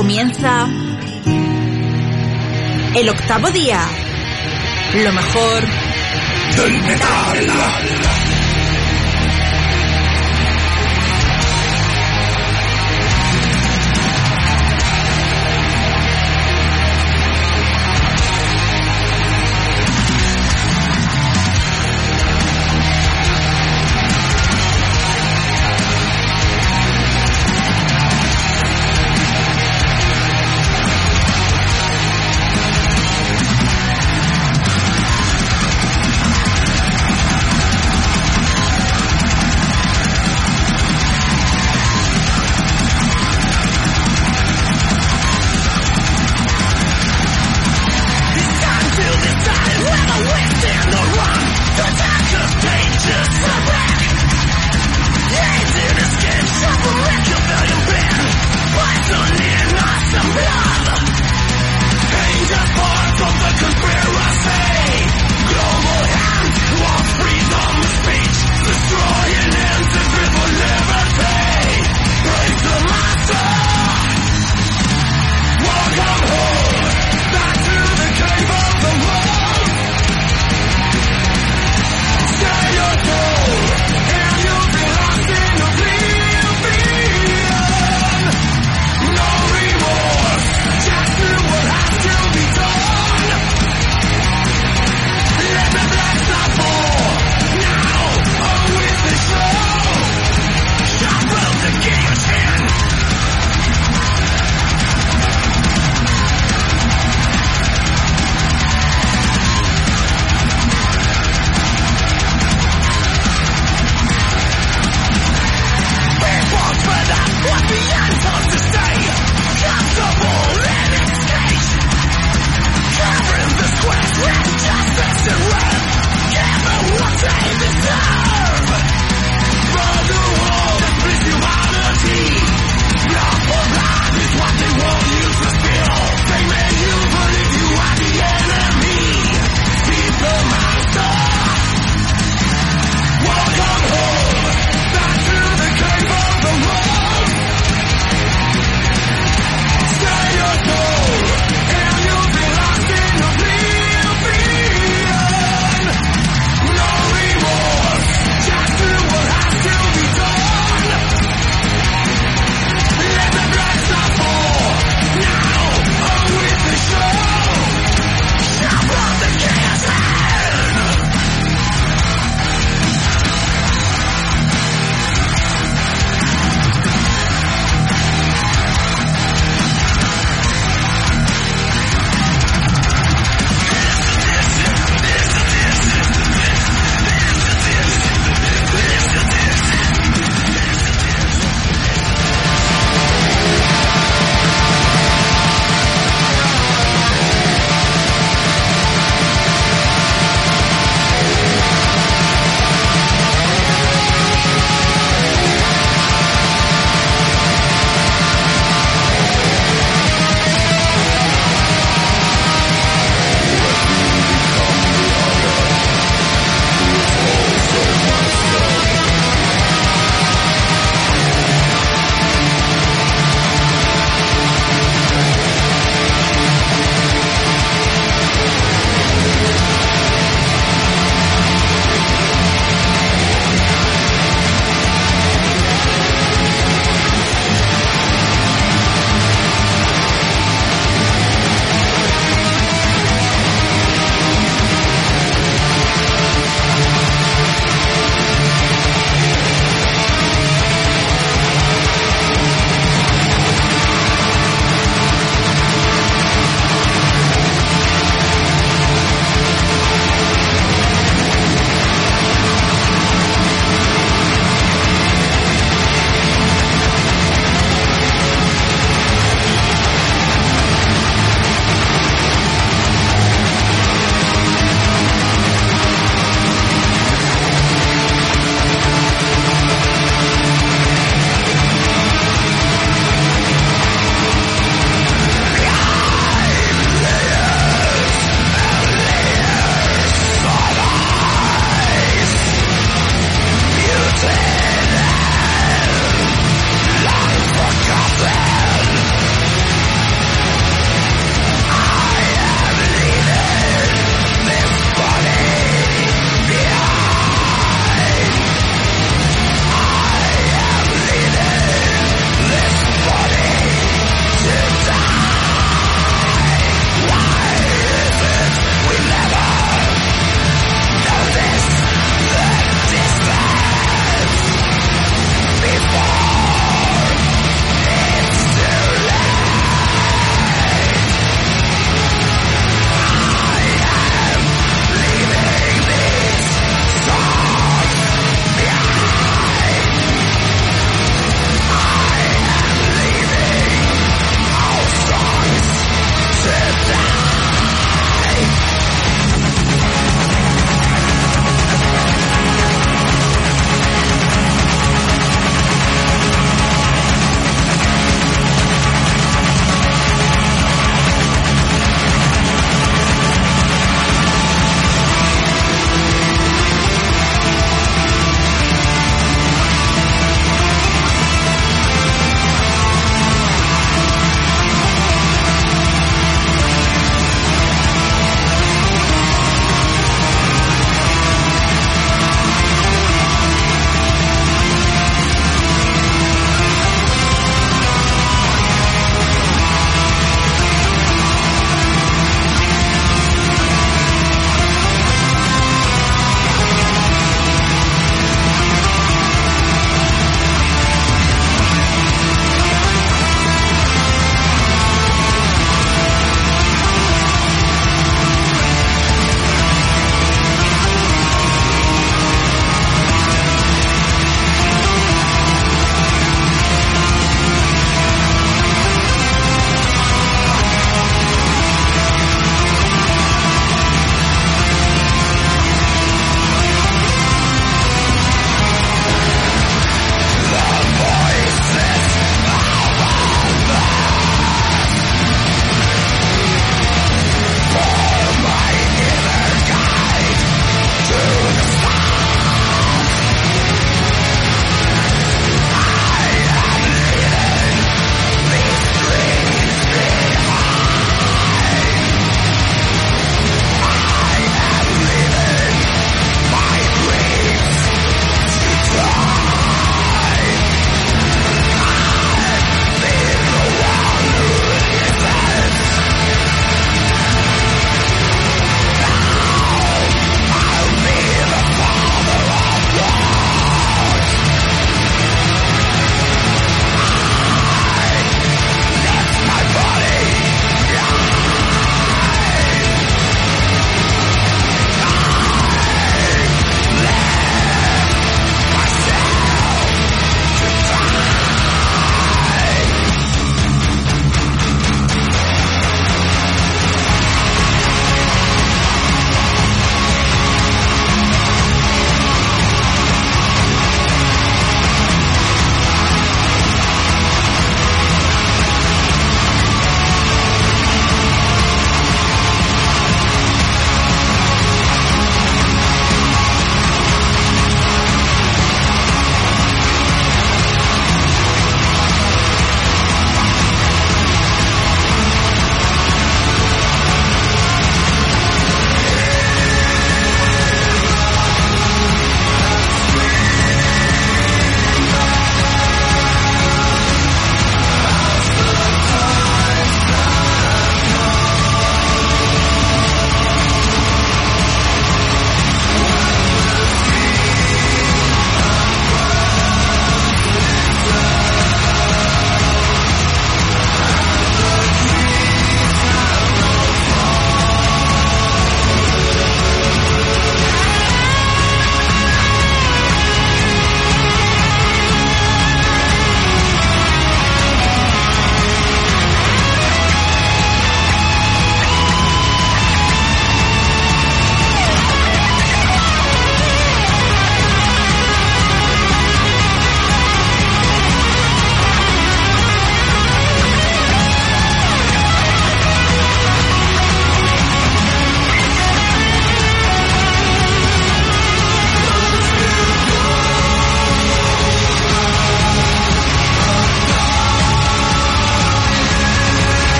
comienza el octavo día. Lo mejor del metal.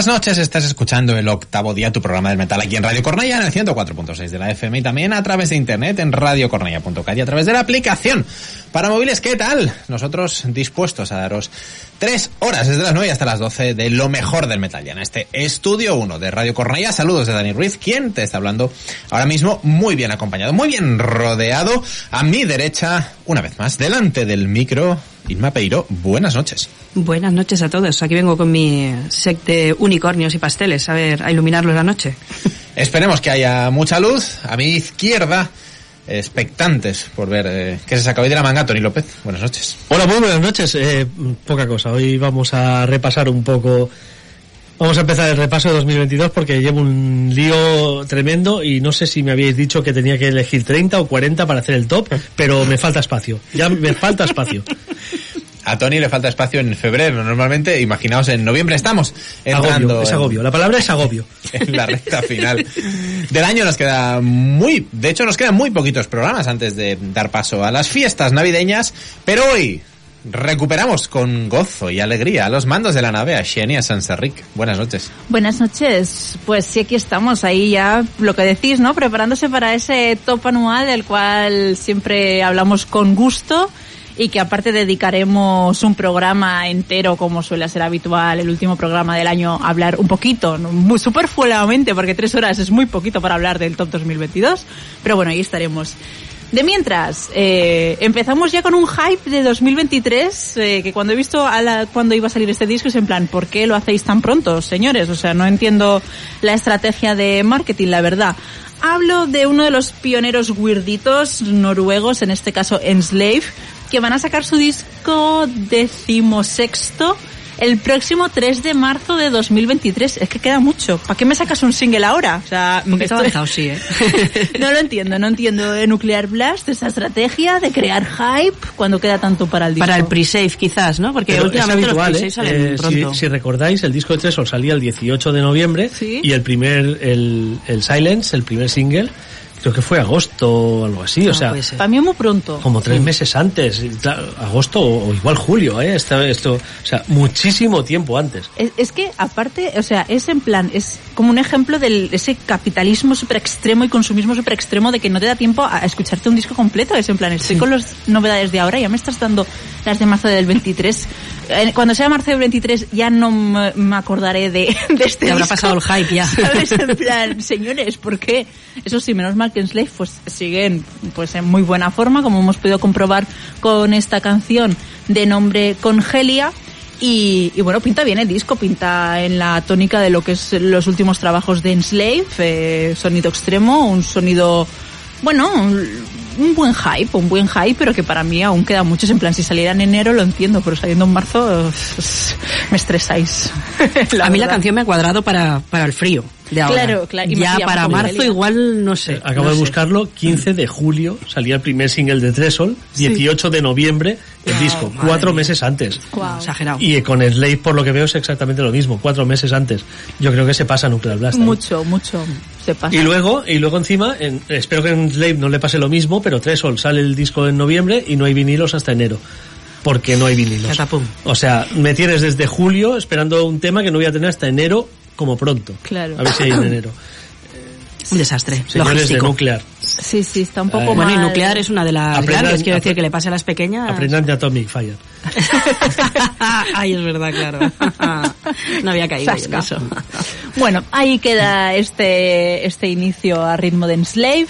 Buenas noches, estás escuchando el octavo día, tu programa del metal aquí en Radio Cornella, en el 104.6 de la FM y también a través de internet en radiocornella.cat y a través de la aplicación para móviles. ¿Qué tal? Nosotros dispuestos a daros tres horas desde las 9 hasta las 12 de lo mejor del metal ya en este estudio 1 de Radio Cornella. Saludos de Dani Ruiz, quien te está hablando ahora mismo muy bien acompañado, muy bien rodeado a mi derecha, una vez más, delante del micro. Inma Peiro, buenas noches. Buenas noches a todos. Aquí vengo con mi set de unicornios y pasteles, a ver, a iluminarlos la noche. Esperemos que haya mucha luz. A mi izquierda, expectantes por ver eh, qué se saca hoy de la manga, Tony López. Buenas noches. Hola, muy buenas noches. Eh, poca cosa. Hoy vamos a repasar un poco. Vamos a empezar el repaso de 2022 porque llevo un lío tremendo y no sé si me habíais dicho que tenía que elegir 30 o 40 para hacer el top, pero me falta espacio. Ya me falta espacio. A Tony le falta espacio en febrero, normalmente, imaginaos, en noviembre estamos entrando Agobio, es agobio. La palabra es agobio. en la recta final del año nos queda muy, de hecho nos quedan muy poquitos programas antes de dar paso a las fiestas navideñas, pero hoy recuperamos con gozo y alegría a los mandos de la nave a Xenia y a Sanserric. Buenas noches. Buenas noches. Pues sí, aquí estamos, ahí ya lo que decís, ¿no? Preparándose para ese top anual del cual siempre hablamos con gusto y que aparte dedicaremos un programa entero, como suele ser habitual, el último programa del año, a hablar un poquito, muy superfluamente, porque tres horas es muy poquito para hablar del top 2022, pero bueno, ahí estaremos. De mientras, eh, empezamos ya con un hype de 2023, eh, que cuando he visto a la, cuando iba a salir este disco es en plan, ¿por qué lo hacéis tan pronto, señores? O sea, no entiendo la estrategia de marketing, la verdad. Hablo de uno de los pioneros weirditos noruegos, en este caso Enslave, que van a sacar su disco decimosexto el próximo 3 de marzo de 2023. Es que queda mucho. ¿Para qué me sacas un single ahora? O sea, Un poquito esto- avanzado, sí, ¿eh? no lo entiendo, no entiendo de Nuclear Blast, esa estrategia de crear hype cuando queda tanto para el disco. Para el pre-save quizás, ¿no? Porque Pero es últimamente los habitual, pre-save ¿eh? salen Eh, pronto. si, si recordáis, el disco de Tresor salía el 18 de noviembre Sí. y el primer, el, el Silence, el primer single, creo que fue agosto o algo así, o Ah, sea. Para mí muy pronto. como tres meses antes, agosto o, o igual julio, ¿eh? Esto, esto, o sea, muchísimo tiempo antes. Es, es que aparte, o sea, es en plan, es como un ejemplo de ese capitalismo super extremo y consumismo super extremo de que no te da tiempo a escucharte un disco completo. Es en plan, estoy con las novedades de ahora, ya me estás dando las de marzo del 23. Eh, Cuando sea marzo del 23 ya no me me acordaré de, de este Te habrá disco. pasado el hype ya. ¿Sabes? En plan, señores, ¿por qué? Eso sí, menos mal Slave pues siguen pues en muy buena forma, como hemos podido comprobar con esta canción de nombre Congelia. Y, y bueno, pinta bien el disco, pinta en la tónica de lo que es los últimos trabajos de Enslave, eh, sonido extremo, un sonido, bueno, un, un buen hype, un buen hype, pero que para mí aún queda mucho. En plan, si saliera en enero lo entiendo, pero saliendo en marzo me estresáis. a mí la canción me ha cuadrado para, para el frío de ahora. Claro, claro, y Ya para marzo igual, no sé. Eh, Acabo no de sé. buscarlo, 15 de julio salía el primer single de Tresol, 18 de noviembre el Wow, disco, cuatro mía. meses antes. Guau. Exagerado. Y con Slave, por lo que veo, es exactamente lo mismo, cuatro meses antes. Yo creo que se pasa Nuclear Blast. ahí. Mucho, mucho se pasa. Y luego, y luego encima, en- espero que en Slave no le pase lo mismo, pero Tresol sale el disco en noviembre y no hay vinilos hasta enero. Porque no hay vinilos. Catapum. O sea, me tienes desde julio esperando un tema que no voy a tener hasta enero como pronto. Claro. A ver si hay en enero. Un desastre. Señores de logístico. Nuclear, Sí, sí, está un poco Eh, Bueno, y mal. nuclear es una de las Aprendan- grandes. Quiero decir que le pase a las pequeñas. aprendan de Atomic Fire. Ay, es verdad, claro. no había caído en eso. Bueno, ahí queda este, este inicio a ritmo de Enslave.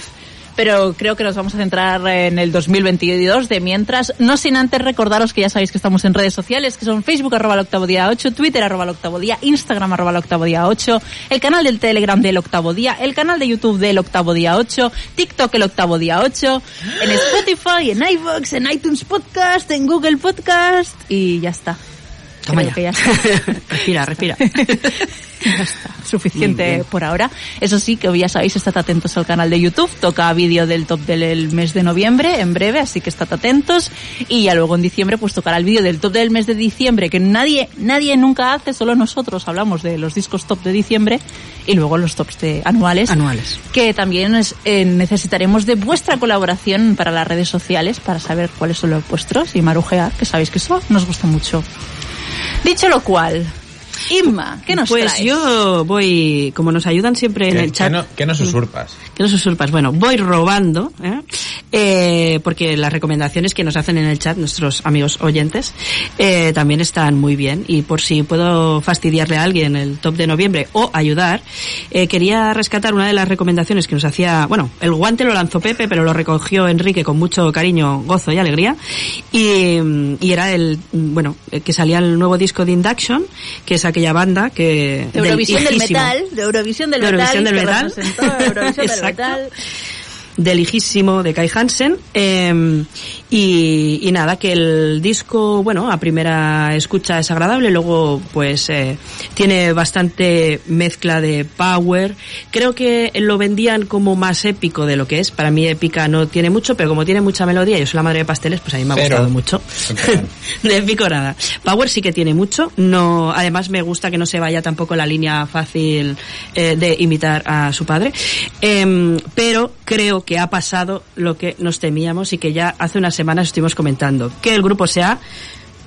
Pero creo que nos vamos a centrar en el 2022 de mientras, no sin antes recordaros que ya sabéis que estamos en redes sociales, que son Facebook arroba el octavo día 8, Twitter arroba el octavo día, Instagram arroba el octavo día 8, el canal del Telegram del octavo día, el canal de YouTube del octavo día 8, TikTok el octavo día 8, en Spotify, en iVoox, en iTunes Podcast, en Google Podcast y ya está. Toma ya. que ya está. respira, respira. Ya está, suficiente bien. por ahora. Eso sí, que ya sabéis, estad atentos al canal de YouTube. Toca vídeo del top del mes de noviembre en breve, así que estad atentos. Y ya luego en diciembre, pues tocará el vídeo del top del mes de diciembre, que nadie, nadie nunca hace, solo nosotros hablamos de los discos top de diciembre y luego los tops de anuales. Anuales. Que también es- eh, necesitaremos de vuestra colaboración para las redes sociales para saber cuáles son los vuestros y marujear, que sabéis que eso nos gusta mucho. Dicho lo cual, Inma, ¿qué nos Pues traes? yo voy, como nos ayudan siempre en ¿Qué, el chat. qué no, qué nos usurpas? que nos usurpas. Bueno, voy robando, ¿eh? Eh, porque las recomendaciones que nos hacen en el chat nuestros amigos oyentes eh, también están muy bien. Y por si puedo fastidiarle a alguien el top de noviembre o ayudar, eh, quería rescatar una de las recomendaciones que nos hacía, bueno, el guante lo lanzó Pepe, pero lo recogió Enrique con mucho cariño, gozo y alegría. Y, y era el, bueno, eh, que salía el nuevo disco de Induction, que es aquella banda que... De Eurovisión del viejísimo. Metal, de Eurovisión del De Metal, Eurovisión del que Metal. representó a Eurovisión del. Metal. Del hijísimo de Kai Hansen. eh, y, y nada, que el disco, bueno, a primera escucha es agradable, luego pues eh, tiene bastante mezcla de power. Creo que lo vendían como más épico de lo que es. Para mí épica no tiene mucho, pero como tiene mucha melodía, yo soy la madre de pasteles, pues a mí me ha gustado mucho. de épico nada. Power sí que tiene mucho. No, además me gusta que no se vaya tampoco la línea fácil eh, de imitar a su padre. Em, pero creo que ha pasado lo que nos temíamos y que ya hace unas semanas estuvimos comentando. Que el grupo sea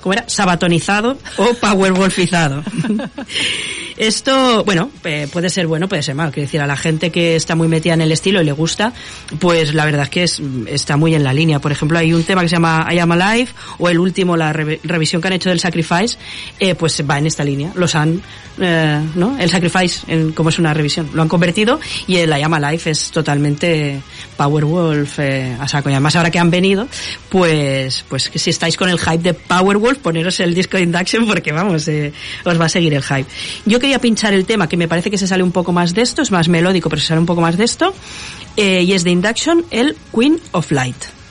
¿cómo era? Sabatonizado o powerwolfizado. Esto, bueno, eh, puede ser bueno, puede ser malo. Quiero decir, a la gente que está muy metida en el estilo y le gusta, pues la verdad es que es, está muy en la línea. Por ejemplo, hay un tema que se llama I Am Alive, o el último, la re- revisión que han hecho del Sacrifice, eh, pues va en esta línea. Los han, eh, ¿no? El Sacrifice, en, como es una revisión, lo han convertido y el I Am Alive es totalmente Powerwolf eh, a saco. Y además ahora que han venido, pues, pues que si estáis con el hype de Powerwolf, poneros el disco de Induction porque vamos, eh, os va a seguir el hype. Yo quería pinchar el tema que me parece que se sale un poco más de esto, es más melódico, pero se sale un poco más de esto, eh, y es de Induction, el Queen of Light.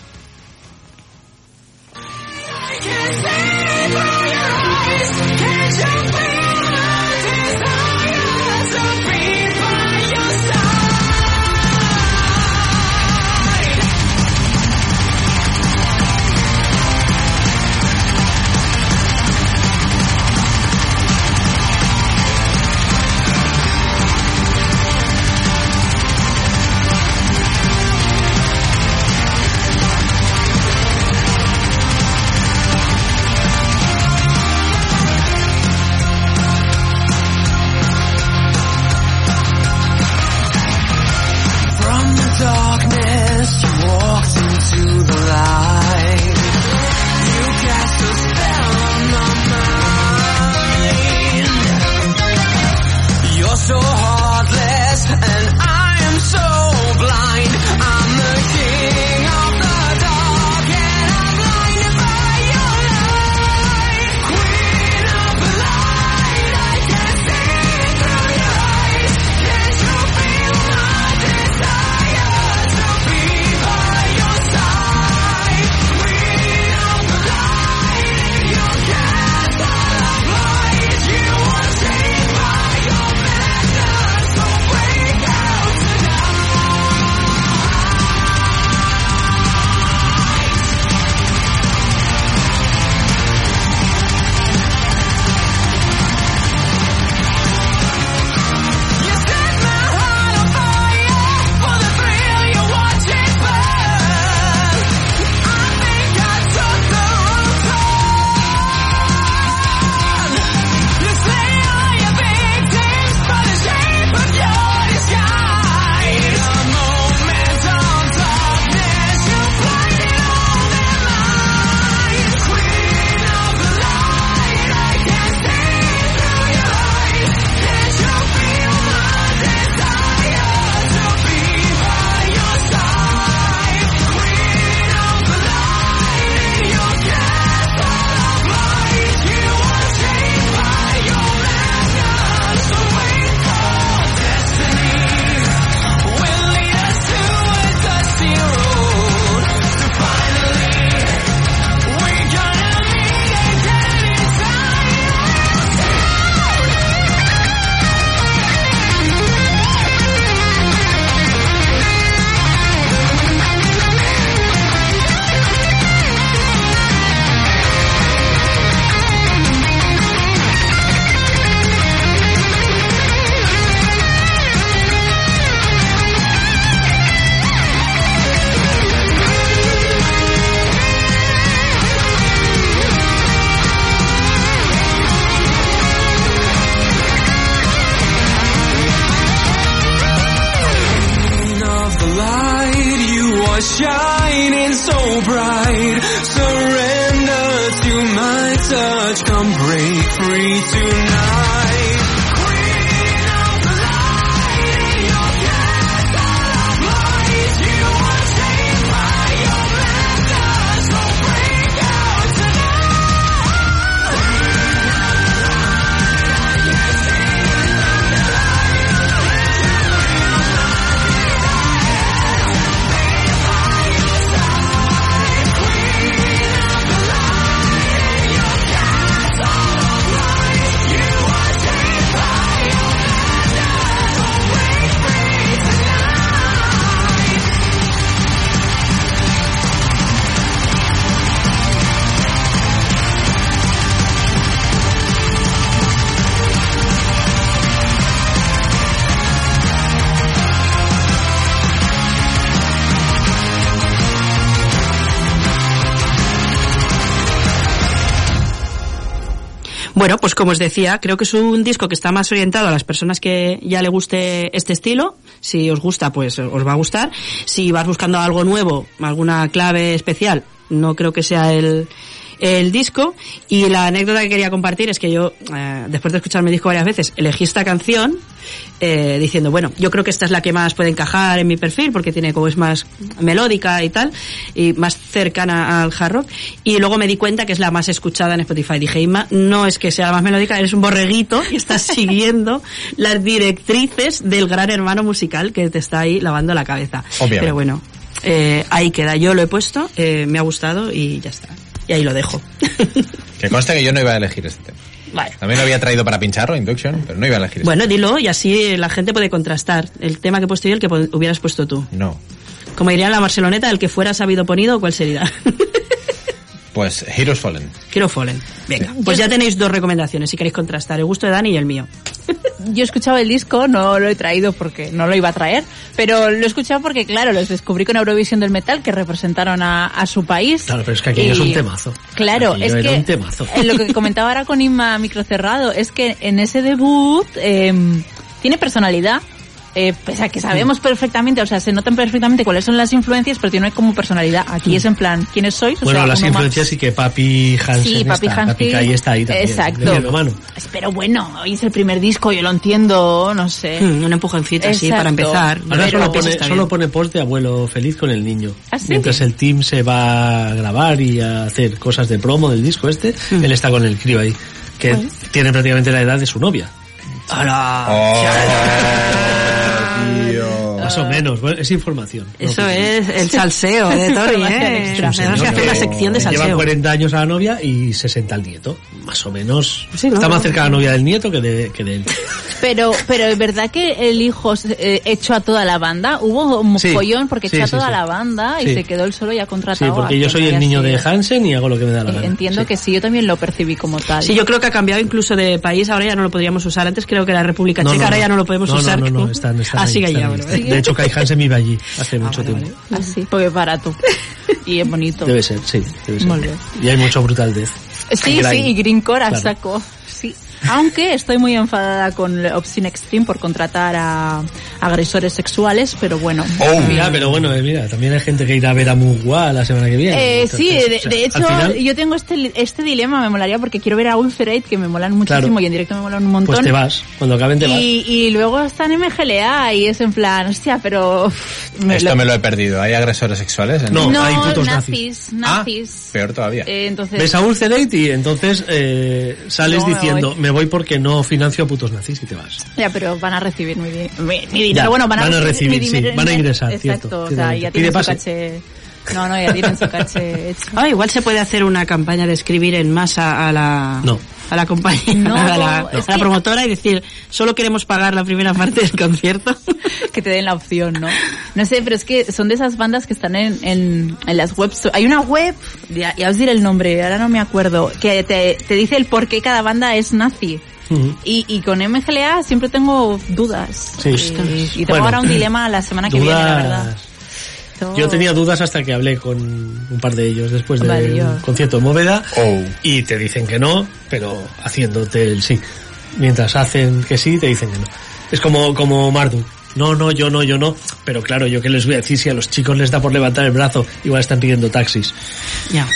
Pues como os decía, creo que es un disco que está más orientado a las personas que ya le guste este estilo. Si os gusta, pues os va a gustar. Si vas buscando algo nuevo, alguna clave especial, no creo que sea el, el disco. Y la anécdota que quería compartir es que yo, eh, después de escucharme el disco varias veces, elegí esta canción eh, diciendo, bueno, yo creo que esta es la que más puede encajar en mi perfil porque tiene como es más melódica y tal, y más cercana al hard rock. Y luego me di cuenta que es la más escuchada en Spotify. Dije, Inma, no es que sea la más melódica, eres un borreguito y estás siguiendo las directrices del gran hermano musical que te está ahí lavando la cabeza. Obviamente. Pero bueno, eh, ahí queda. Yo lo he puesto, eh, me ha gustado y ya está. Y ahí lo dejo. Que conste que yo no iba a elegir este tema. vale. También lo había traído para pincharlo, Induction, pero no iba a elegir Bueno, dilo y así la gente puede contrastar el tema que he puesto yo y el que hubieras puesto tú. este. No. Como diría la Barceloneta, el que fuera sabido ponido, ¿cuál sería? Pues Heroes Fallen. Quiero Fallen. Venga, pues ya tenéis dos recomendaciones si queréis contrastar, el gusto de Dani y el mío. Yo he escuchado el disco, no lo he traído porque no lo iba a traer, pero lo he escuchado porque, claro, los descubrí con Eurovisión del Metal, que representaron a, a su país. Claro, pero es que aquello es un temazo. Claro, es que un temazo. en lo que comentaba ahora con Inma Microcerrado, es que en ese debut eh, tiene personalidad. Eh, pese a que sabemos perfectamente, o sea, se notan perfectamente cuáles son las influencias, pero tiene como personalidad. Aquí es en plan, ¿quiénes sois? O Bueno, sea, las uno más- influencias sí que Papi Hansen Sí, Papi está, Hansen. Papi está ahí también. Exacto. hermano. Pero bueno, hoy es el primer disco, yo lo entiendo, no sé. Hmm, un empujoncito así para empezar. Ahora Pero solo pues pone, solo pone post de abuelo feliz con el niño. ¿Ah, sí? Mientras el team se va a grabar y a hacer cosas de promo del disco este, él está con el crío ahí, que tiene prácticamente la edad de su novia. Tío. Más o menos, bueno, es información. ¿no? Eso Que- es el salseo de Tori, ¿eh? Tenemos que hacer una sección de Lleva salseo. 40 años a la novia y 60 al nieto. Más o menos. Sí, ¿no? Está más cerca la novia del nieto que de, que de él. Pero, pero es verdad que el hijo eh, echó a toda la banda. Hubo un Sí. follón porque Sí, echó a sí, toda sí. la banda y Sí. se quedó él solo ya Sí, contratado. porque a yo soy el niño de sido. Hansen y hago lo que me da la Eh, gana. Entiendo Sí. que sí, yo también lo percibí como tal. Sí, yo creo que ha cambiado incluso de país, ahora ya no lo podríamos usar. Antes creo que era República No, Checa, no, ahora no. ya no lo podemos No, no, usar. No, no, están, están Ah, ahí, sigue están ya, ahí, bueno. están. De hecho, Kai Hansen vive allí hace mucho vale, tiempo. Así, porque es barato. y es bonito. Debe ser, sí, debe ser. Y hay mucho brutal death. Sí, sí, y Greencore a Claro. saco. Aunque estoy muy enfadada con Obscene Extreme por contratar a agresores sexuales, pero bueno. Oh. Mira, pero bueno, eh, mira, también hay gente que irá a ver a Mugua la semana que viene. Eh, Entonces, sí, de, o sea, de al hecho, final, yo tengo este, este dilema, me molaría porque quiero ver a Ulcerate, que me molan muchísimo Claro. y en directo me molan un montón. pues te vas, cuando acaben te vas. y, y luego están en MGLA y es en plan, hostia, pero... me Esto lo- me lo he perdido. ¿Hay agresores sexuales? en- No. no, hay putos nazis, Ah, nazis. peor todavía. Eh, entonces, Ves a Ulcerate y entonces eh, sales No, diciendo, me voy porque no financio a putos nazis y te vas. ya, pero van a recibir mi, mi, mi dinero. Ya, bueno, van a, van a recibir, mi sí, van a ingresar, Exacto, cierto, o sea, ya tienen su pase. caché... No, no, ya tienen su caché hecho. Ah, igual se puede hacer una campaña de escribir en masa a la No. a la compañía, No, a, la, a promotora y decir, solo queremos pagar la primera parte del concierto. que te den la opción, ¿no? No sé, pero es que son de esas bandas que están en, en, en las webs. Hay una web, ya, ya os diré el nombre, ahora no me acuerdo, que te, te dice el por qué cada banda es nazi. Y, y con MGLA siempre tengo dudas. Sí. Y, y tengo Bueno, ahora un dilema la semana que viene, la verdad. Yo tenía dudas hasta que hablé con un par de ellos después Vale, yo- concierto de Móveda Oh. y te dicen que no, pero haciéndote el sí. Mientras hacen que sí, te dicen que no. Es como, como Marduk. no, no, yo no, yo no. Pero claro, yo qué les voy a decir si a los chicos les da por levantar el brazo, igual están pidiendo taxis. Ya.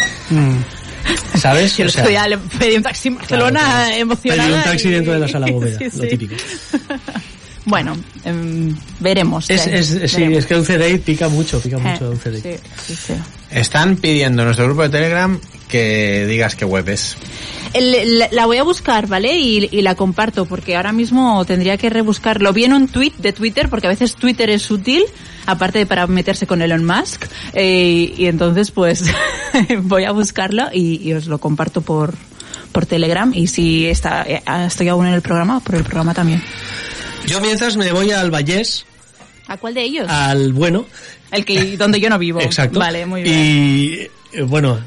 ¿Sabes? Yo O sea, día le pedí un taxi en Barcelona claro, claro. emocionada. Pedí un taxi y- dentro de la sala bóveda, Sí, lo típico. Bueno, em, veremos. Es, es, sí, es que Dulce Date pica mucho, pica mucho Eh, Dulce Date. sí, sí, sí. Están pidiendo en nuestro grupo de Telegram que digas qué web es. El- la, la voy a buscar, ¿vale? Y, y la comparto, porque ahora mismo tendría que rebuscarlo. Vi en un tweet de Twitter, porque a veces Twitter es útil, aparte de para meterse con Elon Musk. eh, y entonces, pues, voy a buscarlo y, y os lo comparto por por Telegram y si está eh, estoy aún en el programa por el programa también Yo mientras me voy al Vallés, ¿a cuál de ellos? al bueno, el que donde yo no vivo exacto. vale muy bien Y eh, bueno,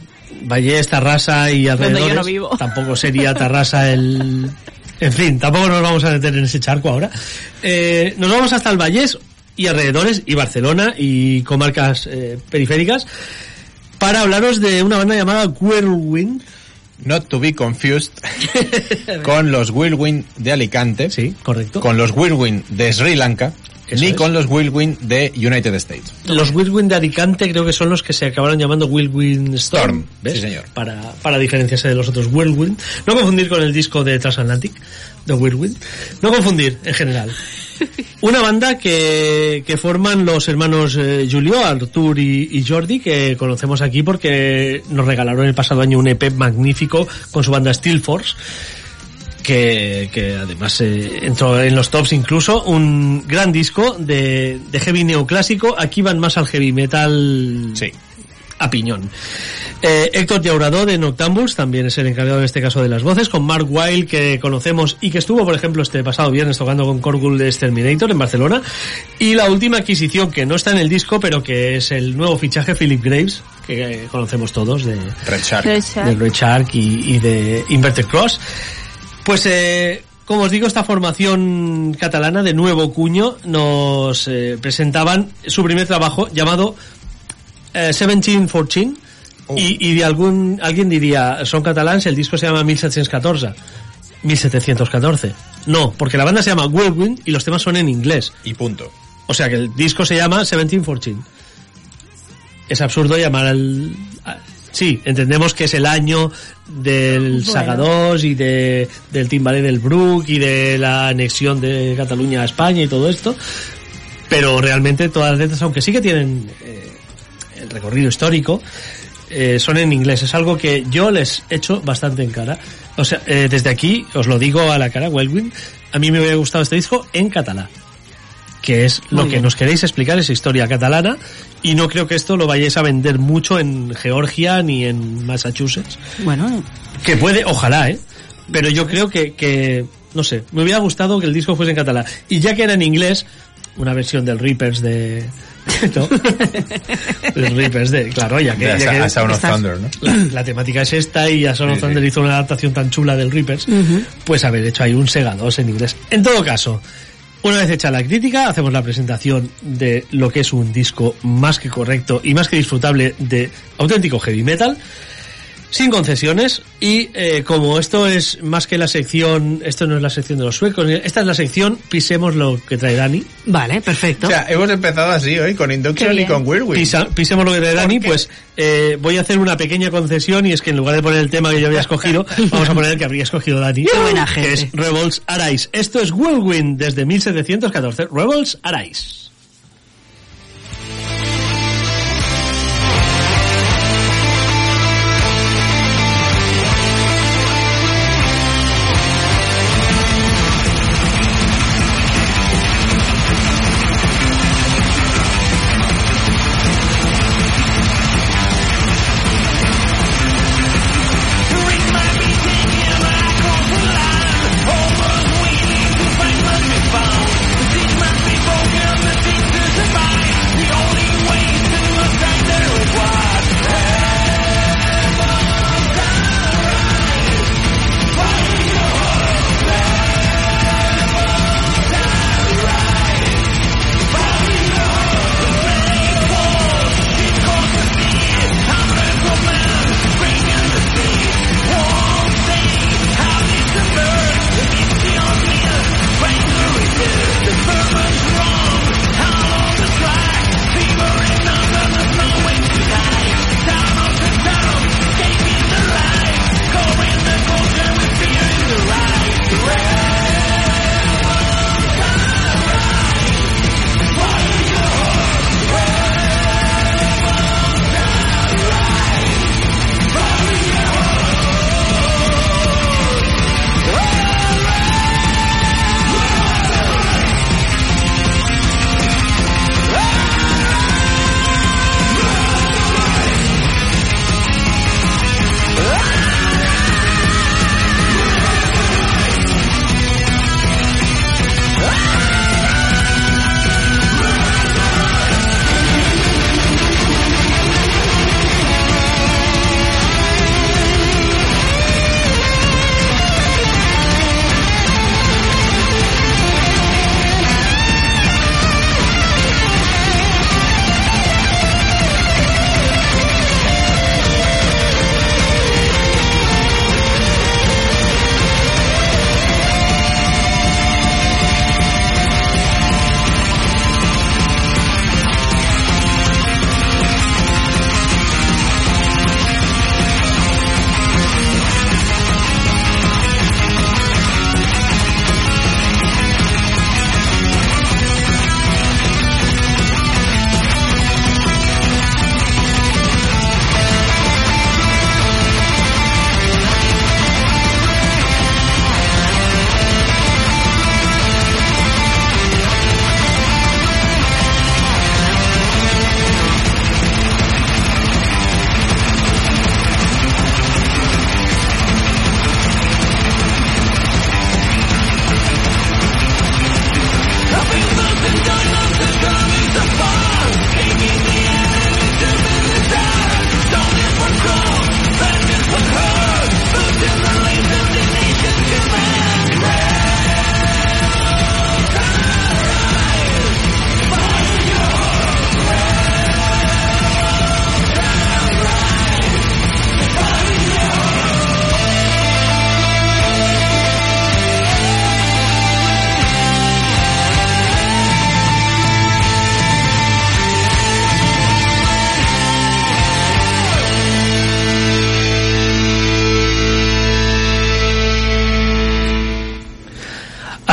Vallés, Tarrasa y alrededores. yo no vivo. Tampoco sería Tarrasa el... En fin, tampoco nos vamos a meter en ese charco ahora. Eh, nos vamos hasta el Vallés y alrededores, y Barcelona y comarcas eh, periféricas, para hablaros de una banda llamada Whirlwind. Not to be confused con los Whirlwind de Alicante, Sí, correcto. con los Whirlwind de Sri Lanka, Eso ni es. con los Whirlwind de United States. Los Whirlwind de Alicante creo que son los que se acabaron llamando Whirlwind Storm. Storm, ¿ves? sí, señor. Para, para diferenciarse de los otros Whirlwind. No confundir con el disco de Transatlantic, de Whirlwind. No confundir, en general. Una banda que, forman los hermanos eh, Julio, Artur y, Jordi, que conocemos aquí porque nos regalaron el pasado año un EP magnífico con su banda Steel Force que, que además eh, entró en los tops incluso, un gran disco de, de heavy neoclásico, aquí van más al heavy metal. Sí. A piñón. Eh, Héctor Llauradó de Noctambuls también es el encargado en este caso de las voces, con Mark Wilde que conocemos y que estuvo por ejemplo este pasado viernes tocando con Corgul de Exterminator en Barcelona, y la última adquisición que no está en el disco pero que es el nuevo fichaje Philip Graves, que eh, conocemos todos de, Red Shark. Red Shark. de Red Shark y, y de Inverted Cross. Pues, eh, como os digo, esta formación catalana de nuevo cuño nos eh, presentaban su primer trabajo llamado eh, 1714 y, y de algún alguien diría, son catalans, el disco se llama 1714. 1714. No, porque la banda se llama Whirlwind y los temas son en inglés. Y punto. O sea que el disco se llama 1714. Es absurdo llamar al... Sí, entendemos que es el año del Saga 2 y de, del timbalé del Brook y de la anexión de Cataluña a España y todo esto. Pero realmente todas las letras, aunque sí que tienen eh, recorrido histórico, eh, son en inglés. Es algo que yo les echo bastante en cara. O sea, eh, desde aquí os lo digo a la cara, Wellwin, a mí me hubiera gustado este disco en catalán que es lo que nos queréis explicar, esa historia catalana, y no creo que esto lo vayáis a vender mucho en Georgia ni en Massachusetts. Bueno, Que puede, ojalá, ¿eh? Pero yo creo que, que, no sé, me hubiera gustado que el disco fuese en catalán. Y ya que era en inglés, una versión del Reapers de... ¿no? Del Reapers de... Claro, ya que... De ya a, que a Sound of estás- Thunder, ¿no? la, la temática es esta y a Son of. Thunder hizo una adaptación tan chula del Reapers, pues haber hecho ahí un Sega 2 en inglés. En todo caso, una vez hecha la crítica, hacemos la presentación de lo que es un disco más que correcto y más que disfrutable de auténtico heavy metal, sin concesiones, y eh, como esto es más que la sección, esto no es la sección de los suecos, esta es la sección Pisemos lo que trae Dani, vale, perfecto. O sea, hemos empezado así hoy, con Induction y con Whirlwind. Pisa- pisemos lo que trae Dani, pues eh, voy a hacer una pequeña concesión y es que en lugar de poner el tema que yo había escogido, vamos a poner el que habría escogido Dani. Qué buena que gente. es Rebels Arise. Esto es Whirlwind desde 1714. Rebels Arise.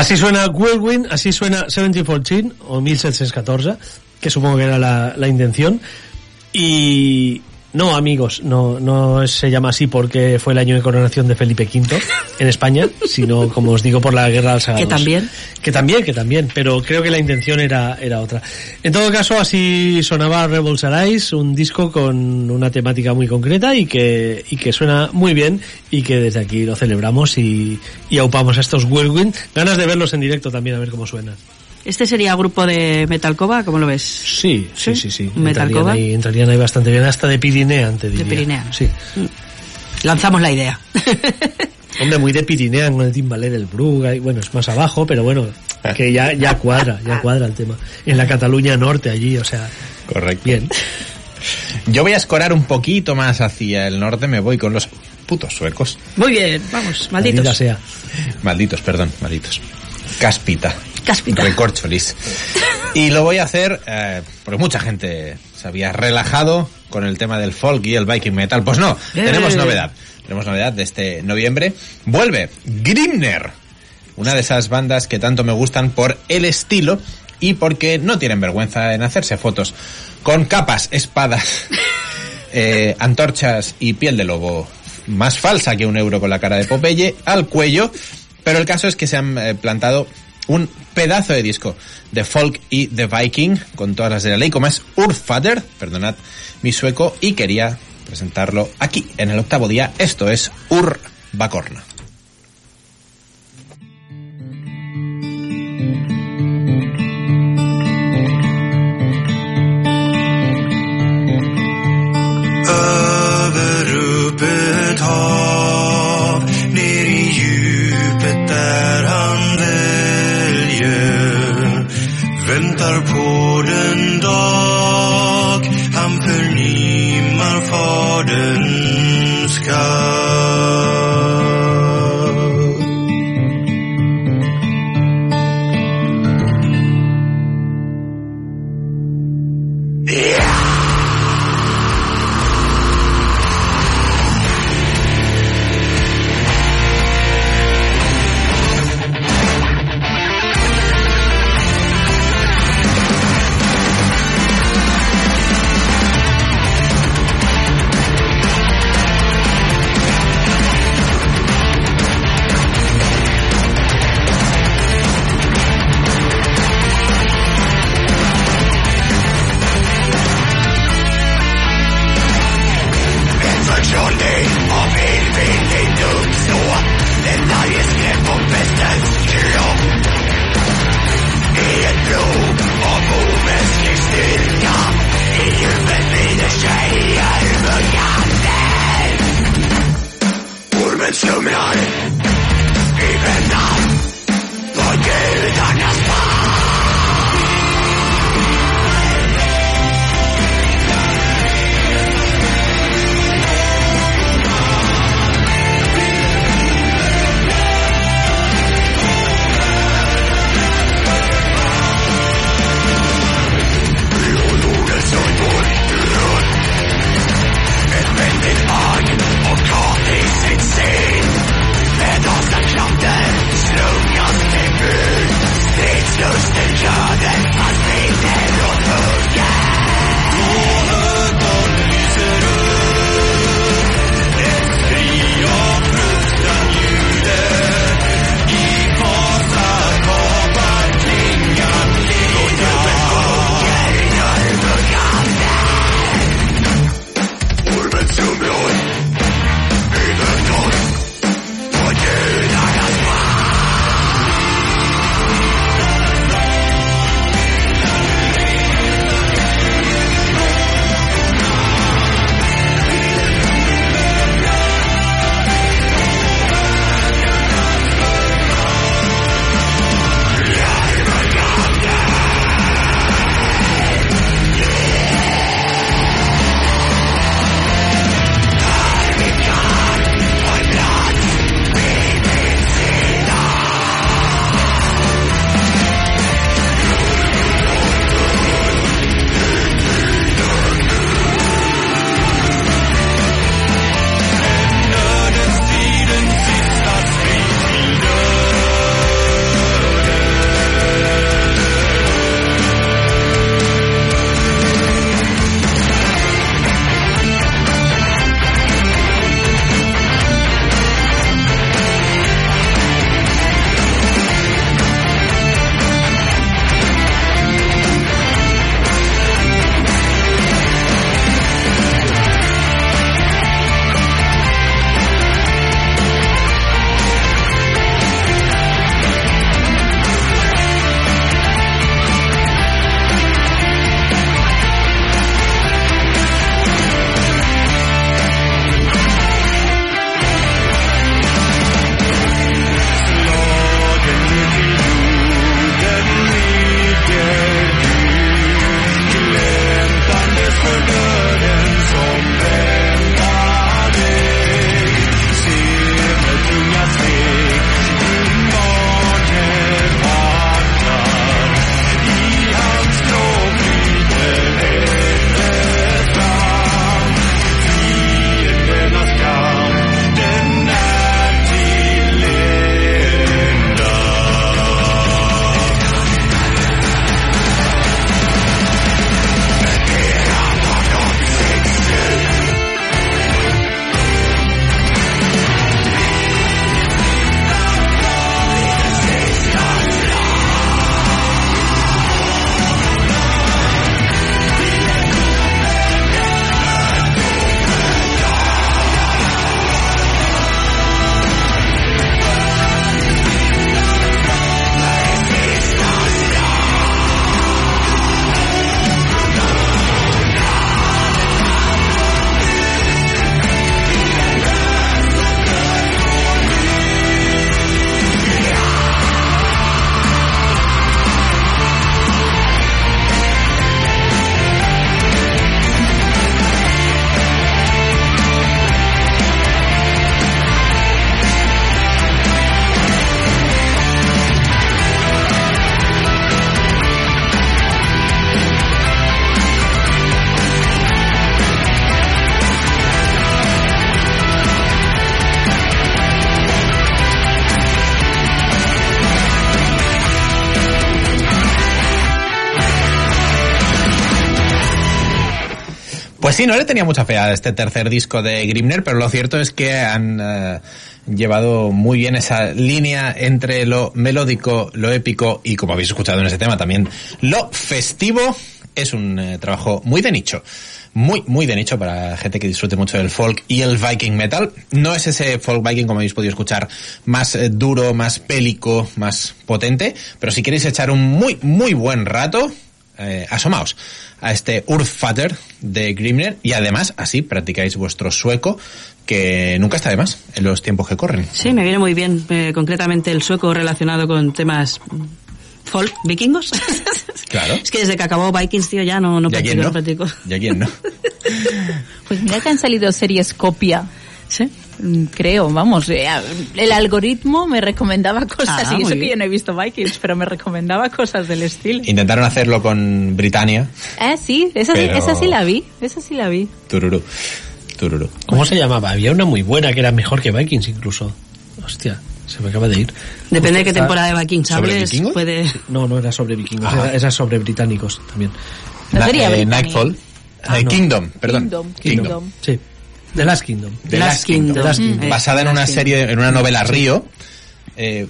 Así suena Whirlwind, así suena 1714 o 1714, que supongo que era la, la intención. Y no, amigos, no, no se llama así porque fue el año de coronación de Felipe V en España, sino, como os digo, por la guerra al Que también. Que también, que también, pero creo que la intención era, era otra. En todo caso, así sonaba Rebels Arise, un disco con una temática muy concreta y que, y que suena muy bien y que desde aquí lo celebramos y, y aupamos a estos Whirlwind. Ganas de verlos en directo también, a ver cómo suenan. ¿Este sería grupo de Metalcova? ¿Cómo lo ves? Sí, sí, sí, sí. Metal Entrarían ahí, entrarían ahí bastante bien, hasta de Pirinean, te diría. Pirinean. Sí. Lanzamos la idea. Hombre, muy de Pirinean con el timbalé del Bruga, y bueno, es más abajo, pero bueno, que ya, ya cuadra, ya cuadra el tema. En la Cataluña Norte allí, o sea, Correcto. bien. Yo voy a escorar un poquito más hacia el norte, me voy con los putos suecos. Muy bien, vamos, Maldita malditos. sea. Malditos, perdón, malditos. Cáspita. Cáspita. Recorcholis. Y lo voy a hacer eh, porque mucha gente se había relajado con el tema del folk y el Viking metal. Pues no, tenemos Eh. novedad. Tenemos novedad de este noviembre. Vuelve Grimner, una de esas bandas que tanto me gustan por el estilo y porque no tienen vergüenza en hacerse fotos con capas, espadas, eh, antorchas y piel de lobo más falsa que un euro con la cara de Popeye al cuello. Pero el caso es que se han eh, plantado un pedazo de disco de folk y de viking con todas las de la ley, como es Urfather, perdonad mi sueco, y quería presentarlo aquí en el octavo día. Esto es Ur Bacorna. Pues sí, no le tenía mucha fe a este tercer disco de Grimner, pero lo cierto es que han eh, llevado muy bien esa línea entre lo melódico, lo épico y, como habéis escuchado en ese tema, también lo festivo. Es un eh, trabajo muy de nicho. Muy, muy de nicho para gente que disfrute mucho del folk y el viking metal. No es ese folk viking, como habéis podido escuchar, más eh, duro, más pélico, más potente, pero si queréis echar un muy, muy buen rato, eh, asomaos a este Urfater de Grimner y además así practicáis vuestro sueco que nunca está de más en los tiempos que corren. Sí, me viene muy bien, eh, concretamente el sueco relacionado con temas folk, vikingos. Claro. es que desde que acabó Vikings, tío, ya no, no ¿Y a quién practico, no? no practico. ¿Y a quién no? Pues mira que han salido series copia. Sí. Mm, Creo, vamos, eh, el algoritmo me recomendaba cosas, Ah, y eso que bien. yo no he visto Vikings, pero me recomendaba cosas del estilo. Intentaron hacerlo con Britannia. Eh, sí, esa, sí- Pero- esa sí la vi, esa sí la vi. Tururú. Tururú. ¿Cómo se llamaba? Había una muy buena que era mejor que Vikings incluso. Hostia, se me acaba de ir. Depende de qué temporada de Vikings ¿Sobre hables, vikingos? puede... No, no era sobre vikingos, era, era sobre británicos también. No Na- sería eh. Nightfall. Ah, Eh, no. Kingdom, perdón. Kingdom, Kingdom. Kingdom. Sí. The Last Kingdom. The Last Last Kingdom. Kingdom. The Last Kingdom. Eh, Basada en Last una Kingdom. serie, en una novela Río. Eh,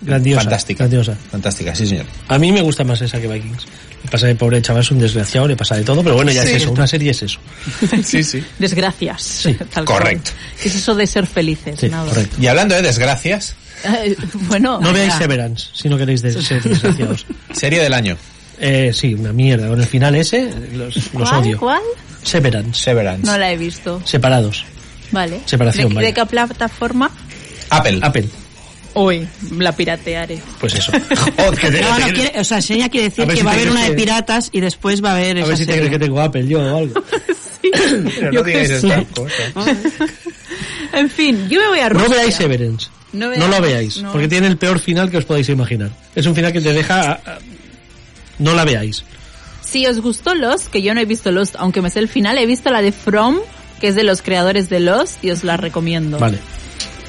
Grandiosa. fantástica. Grandiosa. Fantástica, sí señor. A mí me gusta más esa que Vikings. Le pasa de pobre chaval, es un desgraciado, le pasa de todo, pero bueno, ya Sí. es eso, una serie es eso. Sí, sí. Desgracias. tal correcto. cual. ¿Qué es eso de ser felices? Sí, Nada. correcto. Y hablando de desgracias, Eh, bueno, No veáis Severance, si no queréis de- ser desgraciados. serie del año. Eh, sí, una mierda. Con el final ese, los, los ¿cuál, odio. ¿Cuál? Severance. Severance. No la he visto. Separados. Vale. Separación, ¿De, vaya. ¿De qué plataforma? Apple. Apple. Hoy la piratearé. Pues eso. Joder, que te- No, no, te- quiere, o sea, Seña quiere decir que si va a te haber una de piratas y después va a haber A esa ver si te serie. crees que tengo Apple yo o algo. Pero Yo no digáis estas cosas. En fin, yo me voy a No Rusia. veáis Severance. No No, lo veáis, no. porque tiene el peor final que os podáis imaginar. Es un final que te deja... No la veáis. Si os gustó Lost, que yo no he visto Lost, aunque me sé el final, he visto la de From, que es de los creadores de Lost, y os la recomiendo. Vale.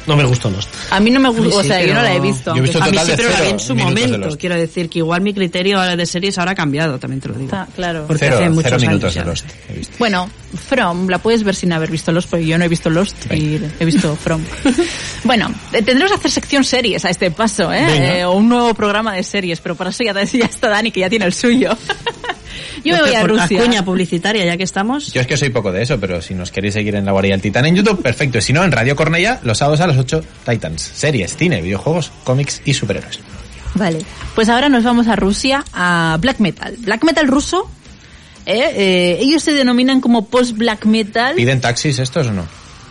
No me gustó Lost. A mí no me gusta, o sea, yo no la he visto. Yo he visto A mí sí, pero la vi en su momento. Quiero decir que igual mi criterio de series ahora ha cambiado, también te lo digo. Está claro. Porque Cero, hace muchos cero minutos años de ya. Lost. he visto. Bueno, From, la puedes ver sin haber visto Lost, porque yo no he visto Lost y he visto From. bueno, eh, tendremos que hacer sección series a este paso, ¿eh? Venga. Eh, o un nuevo programa de series, pero para eso ya, ya está Dani, que ya tiene el suyo. yo me voy a Rusia. Cuña publicitaria, ya que estamos. Yo es que soy poco de eso, pero si nos queréis seguir en La Guardia del Titán en YouTube, perfecto. Y si no, en Radio Cornella, los sábados a las 8, Titans. Series, cine, videojuegos, cómics y superhéroes. Vale, pues ahora nos vamos a Rusia, a black metal. Black metal ruso, ¿eh? Eh, ellos se denominan como post-black metal. ¿Piden taxis estos o no?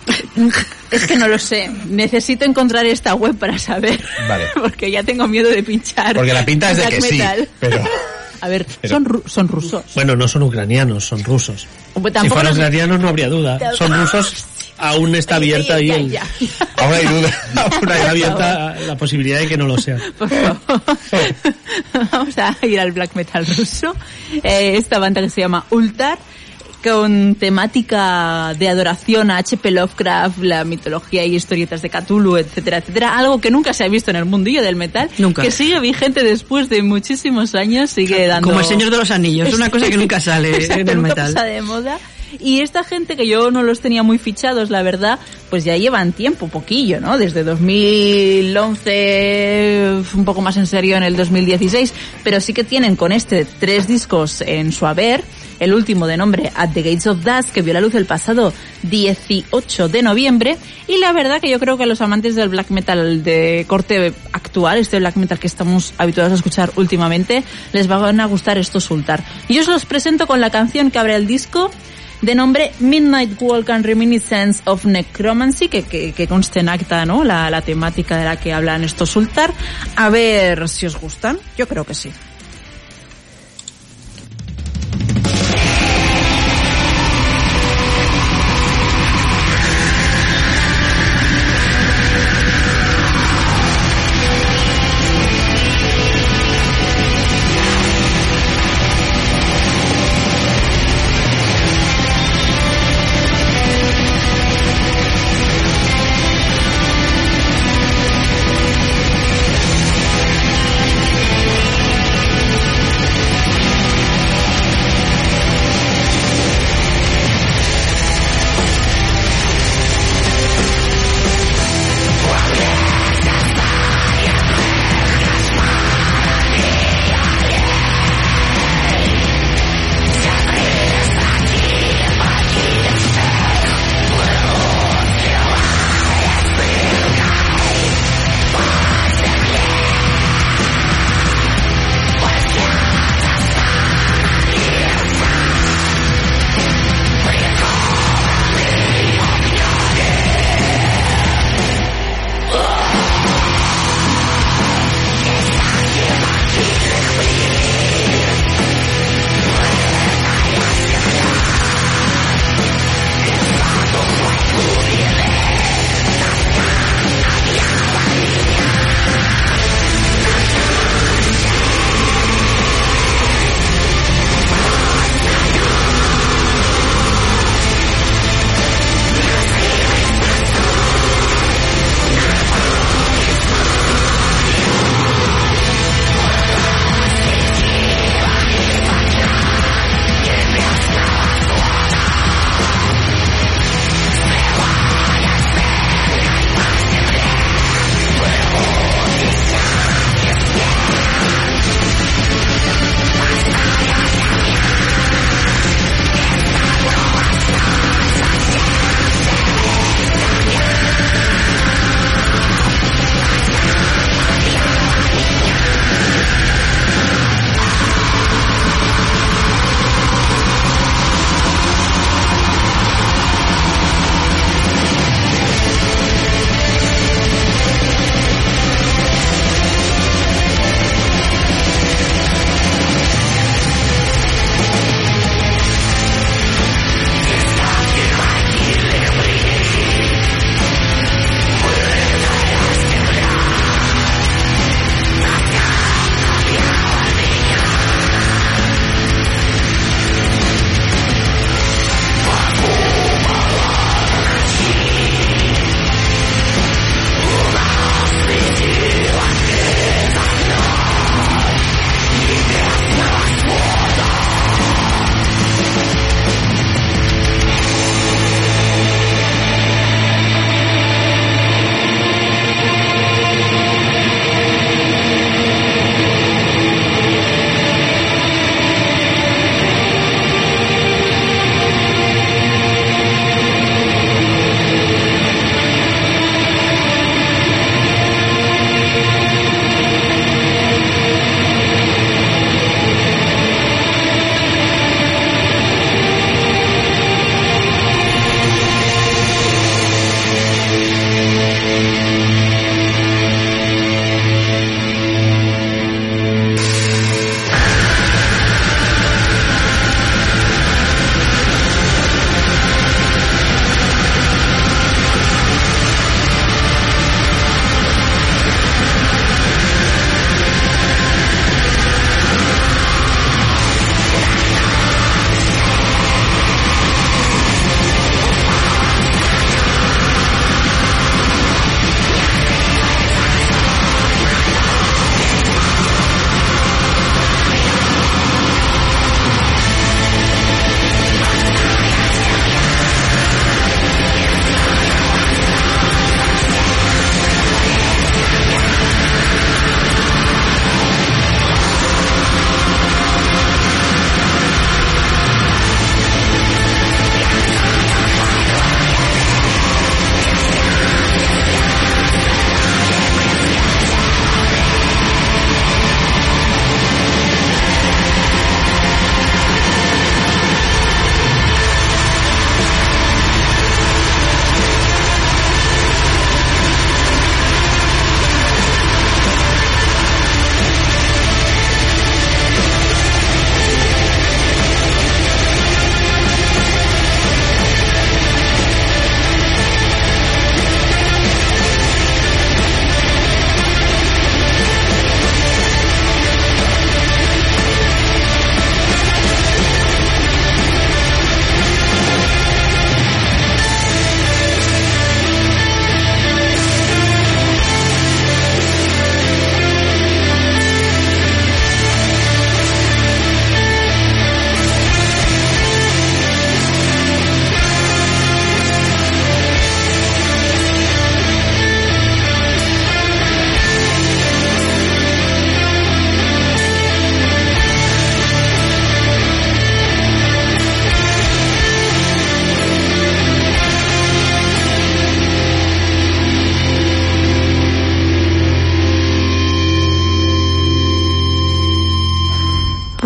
Es que no lo sé. Necesito encontrar esta web para saber. Vale. Porque ya tengo miedo de pinchar. Porque la pinta es de que sí, pero... A ver, Pero- son, ru- son rusos. Bueno, no son ucranianos, son rusos. Pues Si fueran nos- ucranianos no habría duda. Son rusos, aún está abierta ahí el- Aún hay duda. aún está abierta la posibilidad de que no lo sean. Por favor. Vamos a ir al black metal ruso. Eh, esta banda que se llama Ultar, con temática de adoración a H.P. Lovecraft, la mitología y historietas de Cthulhu, etcétera, etcétera. Algo que nunca se ha visto en el mundillo del metal. Nunca. Que sigue vigente después de muchísimos años, sigue dando... Como el Señor de los Anillos, una cosa que nunca sale Exacto, en el metal. pasa de moda. Y esta gente que yo no los tenía muy fichados, la verdad, pues ya llevan tiempo, poquillo, ¿no? Desde 2011, un poco más en serio en el 2016, pero sí que tienen con este tres discos en su haber, el último de nombre At the Gates of Dust, que vio la luz el pasado 18 de noviembre, y la verdad que yo creo que los amantes del black metal de corte actual, este black metal que estamos habituados a escuchar últimamente, les van a gustar estos Ultar. Y yo os los presento con la canción que abre el disco, de nombre Midnight Walk and Reminiscence of Necromancy, que, que, consta en acta, ¿no? La, la temática de la que hablan estos Ultar. A ver si os gustan. Yo creo que sí.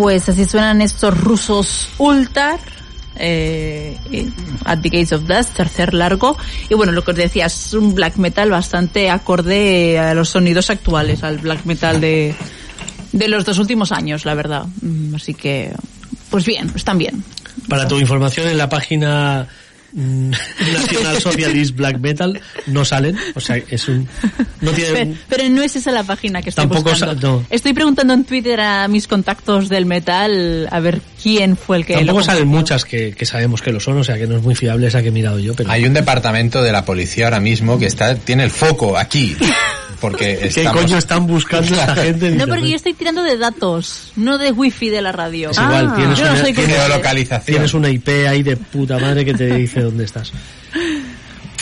Pues así suenan estos rusos Ultar. Eh, At the Gates of Dust, tercer largo. Y bueno, lo que os decía, es un black metal bastante acorde a los sonidos actuales, al black metal de, de los dos últimos años, la verdad. Mm, Así que, pues bien, están bien. Para tu información, en la página mm, National Socialist Black Metal no salen. O sea, es un. No Pero, tiene. pero no es esa la página que estoy Tampoco buscando. no. Estoy preguntando en Twitter a mis contactos del metal a ver quién fue el que Tampoco lo salen muchas que, que sabemos que lo son, o sea que no es muy fiable esa que he mirado yo. Pero Hay un departamento de la policía ahora mismo que está tiene el foco aquí. Porque ¿Qué estamos... coño están buscando esta gente? en No, porque internet? yo estoy tirando de datos, no de wifi de la radio. Es igual, tienes no una- soy tienes- Geolocalización. Tienes una IP ahí de puta madre que te dice dónde estás.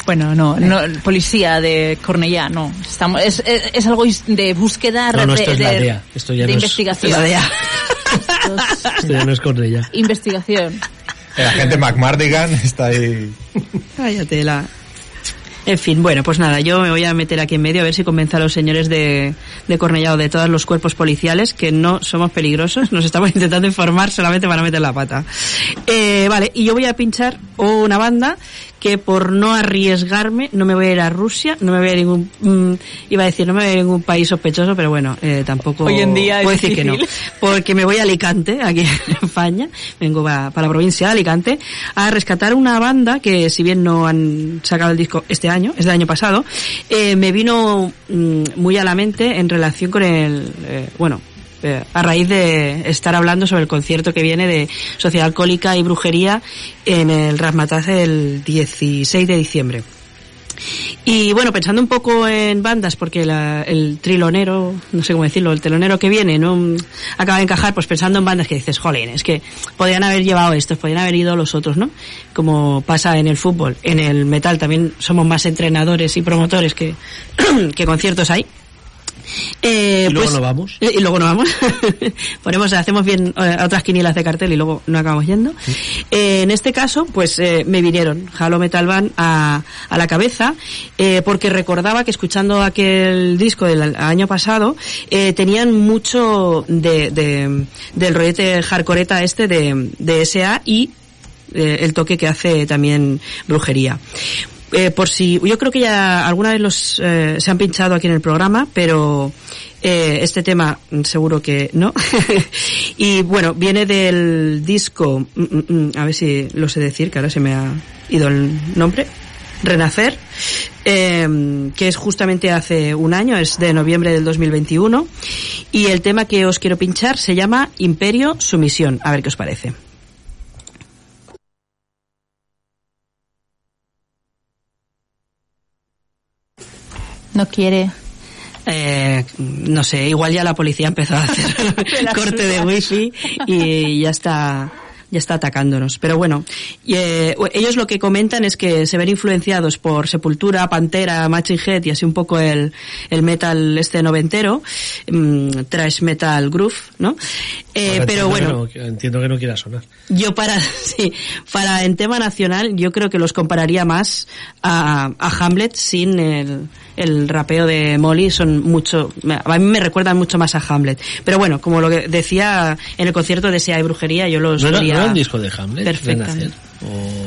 Bueno, no, no, policía de Cornellá, no. Estamos, es, es, es algo is- de búsqueda No, no, de, esto es la de- DEA. Esto ya de no es- investigación. La DEA. Esto es Esto ya no es con ella. investigación. El agente McMardigan está ahí. Cállate la... En fin, bueno, pues nada, yo me voy a meter aquí en medio a ver si convence a los señores de, de Cornellá o de todos los cuerpos policiales que no somos peligrosos, nos estamos intentando informar solamente para meter la pata. Eh, vale, y yo voy a pinchar una banda que por no arriesgarme no me voy a ir a Rusia, no me voy a ir a ningún, mm, iba a decir, no me voy a ir a ningún país sospechoso, pero bueno, eh, tampoco Hoy en día puedo decir que no. Porque me voy a Alicante, aquí en España, vengo para, para la provincia de Alicante, a rescatar una banda que si bien no han sacado el disco este año, es del año pasado, eh, me vino mm, muy a la mente en relación con el, eh, bueno, eh, a raíz de estar hablando sobre el concierto que viene de Sociedad Alcohólica y Brujería en el Rasmataz el 16 de diciembre. Y bueno, pensando un poco en bandas, porque la- el trilonero, no sé cómo decirlo, el telonero que viene, no acaba de encajar, pues pensando en bandas que dices, jolín, es que podrían haber llevado estos, podrían haber ido los otros, ¿no? Como pasa en el fútbol. En el metal también somos más entrenadores y promotores que, que conciertos hay. Eh, Y luego pues- no vamos. eh, Y luego no vamos. Ponemos, hacemos bien eh, otras quinielas de cartel y luego no acabamos yendo. Eh, en este caso, pues eh, me vinieron Halo Metal Band a, a la cabeza, porque recordaba que escuchando aquel disco del año pasado, eh, tenían mucho de, de- del rollete hardcoreta este de, de SA y el toque que hace también brujería. Eh, por si, yo creo que ya alguna vez los eh, se han pinchado aquí en el programa, pero eh, este tema mm, seguro que no. y bueno, viene del disco, mm, mm, a ver si lo sé decir, que ahora se me ha ido el nombre. Renacer, eh, que es justamente hace un año, es de noviembre del 2021, y el tema que os quiero pinchar se llama Imperio Sumisión. A ver qué os parece. No quiere. Eh, no sé, igual ya la policía ha empezado a hacer corte de wifi y ya está ya está atacándonos. Pero bueno, y, eh, ellos lo que comentan es que se ven influenciados por Sepultura, Pantera, Machine Head y así un poco el, el metal este noventero, mm, trash metal groove, ¿no? Eh, pero bueno, que no- entiendo que no quiera sonar. yo para, sí, para en tema nacional, yo creo que los compararía más a, a Hamlet sin el, el rapeo de Molly, son mucho, a mí me recuerdan mucho más a Hamlet. Pero bueno, como lo que decía en el concierto de Sea y Brujería, yo los ¿No era, vería no era un disco de Hamlet? perfectamente.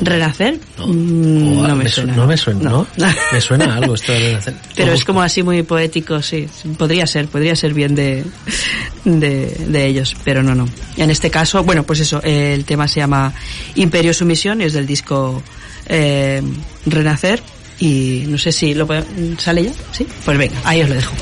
Renacer? O- ¿Renacer? No. Mm, no me su- suena. No me suena, ¿no? me suena algo esto de Renacer. Pero es como así muy poético, sí. Podría ser, podría ser bien de, de, de ellos, pero no, no. En este caso, bueno, pues eso, el tema se llama Imperio Sumisión, es del disco eh, Renacer, y no sé si lo puede- sale ya, ¿sí? Pues venga, ahí os lo dejo.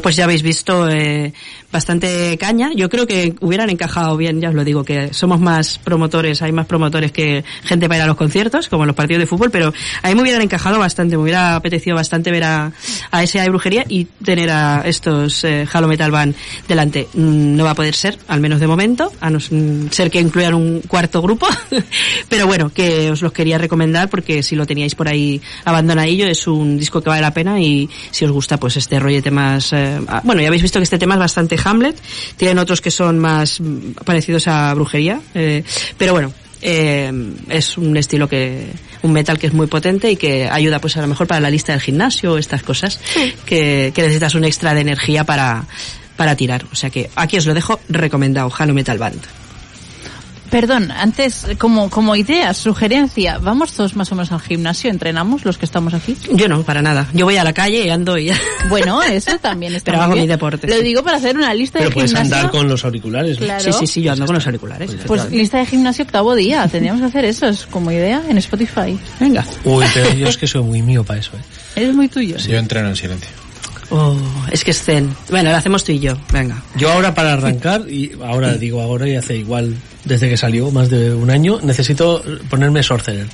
Pues ya habéis visto eh, bastante caña. Yo creo que hubieran encajado bien, ya os lo digo, que somos más promotores, hay más promotores que gente para ir a los conciertos, como en los partidos de fútbol, pero a mí me hubieran encajado bastante, me hubiera apetecido bastante ver a, a de brujería y tener a estos eh, Halo Metal Band delante. Mm, No va a poder ser, al menos de momento, a no mm, ser que incluyan un cuarto grupo, pero bueno, que os los quería recomendar porque si lo teníais por ahí abandonadillo, es un disco que vale la pena y si os gusta pues este rollete más eh, ah, bueno ya habéis visto que este tema es bastante Hamlet. Tienen otros que son más parecidos a brujería eh, pero bueno eh, es un estilo que un metal que es muy potente y que ayuda pues a lo mejor para la lista del gimnasio estas cosas que, que necesitas un extra de energía para para tirar. O sea que aquí os lo dejo recomendado Halo Metal Band Perdón, antes, como, como idea, sugerencia, ¿vamos todos más o menos al gimnasio? ¿Entrenamos los que estamos aquí? yo no para nada yo voy a la calle y ando y ya Bueno, eso también está Pero hago mi deporte, Lo sí. digo para hacer una lista Pero de puedes gimnasio. andar con los auriculares. ¿no? Claro. sí sí sí yo ando con los auriculares Pues efectivamente. lista de gimnasio octavo día. Tendríamos que hacer eso, es como idea, en Spotify. venga Uy, pero yo es que soy muy mío para eso. ¿eh? Es muy tuyo. Yo entreno en silencio. Oh, es que es zen. Bueno, lo hacemos tú y yo. Venga. Yo ahora para arrancar, y ahora digo ahora y hace igual desde que salió, más de un año, necesito ponerme Sorcerer.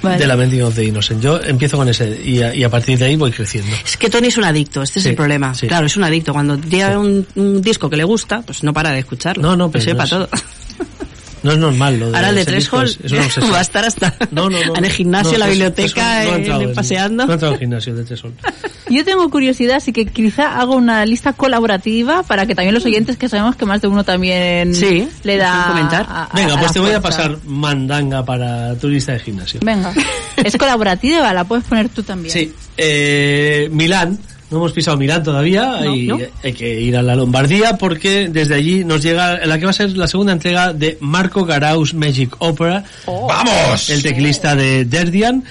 Vale. De la Mending of the Innocent. Yo empiezo con ese y a, y a partir de ahí voy creciendo. Es que Tony es un adicto, este es Sí, el problema. sí. Claro, es un adicto. Cuando tiene un, un disco que le gusta, pues no para de escucharlo. No, no, pero sepa no es- todo. No es normal lo de Ahora el de tres disco, hall es- es una obsesión. va a estar hasta No, no, no. en el gimnasio, No, la Tres- biblioteca, Tres eh, en- paseando. No ha entrado al gimnasio de Tesol. Yo tengo curiosidad, así que quizá hago una lista colaborativa para que también los oyentes, que sabemos que más de uno también Sí, le da. comentar. a- a- Venga, pues te voy a pasar mandanga para tu lista de gimnasio. Venga. Es colaborativa, la puedes poner tú también. Sí, eh, Milán. No hemos pisado Milán todavía No, y no. hay que ir a la Lombardía porque desde allí nos llega la que va a ser la segunda entrega de Marco Garaus Magic Opera, ¡Vamos! el teclista de Derdian.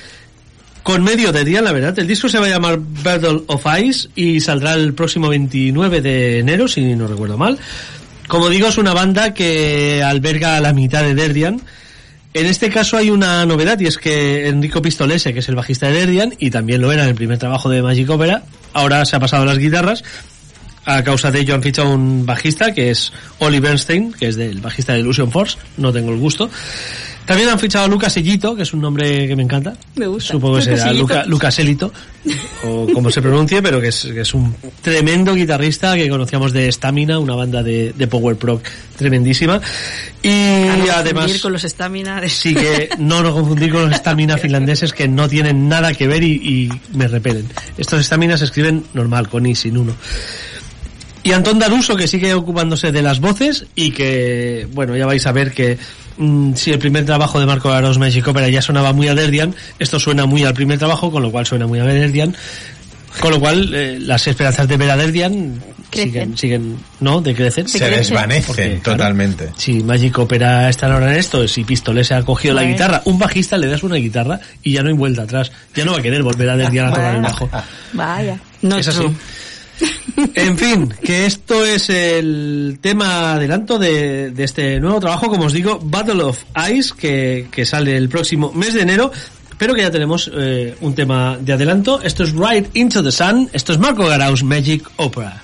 Con medio Derdian, la verdad. El disco se va a llamar Battle of Ice y saldrá el próximo 29 de enero, si no recuerdo mal. Como digo, es una banda que alberga a la mitad de Derdian. En este caso hay una novedad y es que Enrico Pistolese, que es el bajista de Derdian y también lo era en el primer trabajo de Magic Opera, ahora se ha pasado a las guitarras. A causa de ello han fichado un bajista que es Oli Bernstein, que es del bajista de Illusion Force, no tengo el gusto. También han fichado a Lucas Sellito, que es un nombre que me encanta. Me gusta. Supongo que será. Luca, Lucas Elito, o como se pronuncie, pero que es, que es un tremendo guitarrista que conocíamos de Stamina, una banda de, de Power Prog tremendísima. Y A no además... con los estamina de... Sí que no nos confundir con los estamina finlandeses que no tienen nada que ver y, y me repelen. Estos estaminas se escriben normal, con i, sin uno. Y Antón Daruso que sigue ocupándose de las voces y que, bueno, ya vais a ver que mm, si el primer trabajo de Marco Aros Magic Opera ya sonaba muy a Derdian, esto suena muy al primer trabajo, con lo cual suena muy a Derdian. Con lo cual, eh, las esperanzas de ver a Derdian siguen, siguen, ¿no? De crecer. Se desvanecen Porque, claro, totalmente. Si Magic Opera está ahora en esto, si Pistoles ha cogido la Bueno. guitarra, un bajista le das una guitarra y ya no hay vuelta atrás. Ya no va a querer volver a Derdian a tocar el bajo. Vaya. No es así. En fin, que esto es el tema adelanto de, este nuevo trabajo, como os digo, Battle of Ice, que, que sale el próximo mes de enero, pero que ya tenemos eh, un tema de adelanto. Esto es Right Into the Sun, esto es Marco Garaus Magic Opera.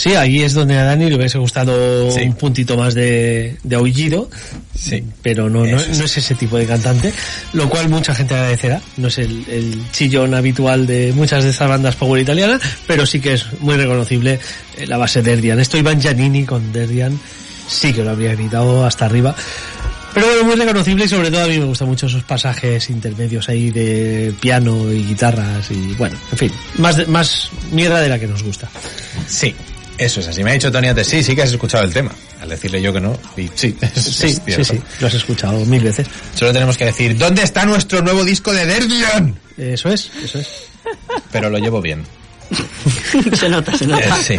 Sí, ahí es donde a Dani le hubiese gustado Sí. un puntito más de, de aullido, Sí. pero no, no, es. no es ese tipo de cantante, lo cual mucha gente agradecerá. No es el, el chillón habitual de muchas de estas bandas power italianas, pero sí que es muy reconocible eh, la base de Derdian. Esto Iván Giannini con Derdian sí que lo habría gritado hasta arriba. Pero bueno, muy reconocible y sobre todo a mí me gustan mucho esos pasajes intermedios ahí de piano y guitarras y bueno, en fin, más, más mierda de la que nos gusta. Sí, eso es así. Me ha dicho Tony antes, sí, sí que has escuchado el tema. Al decirle yo que no, y sí, es, Sí, es sí, sí, lo has escuchado mil veces. Solo tenemos que decir, ¿dónde está nuestro nuevo disco de Derdian? Eso es, eso es. Pero lo llevo bien. se nota, se Eh, nota. sí.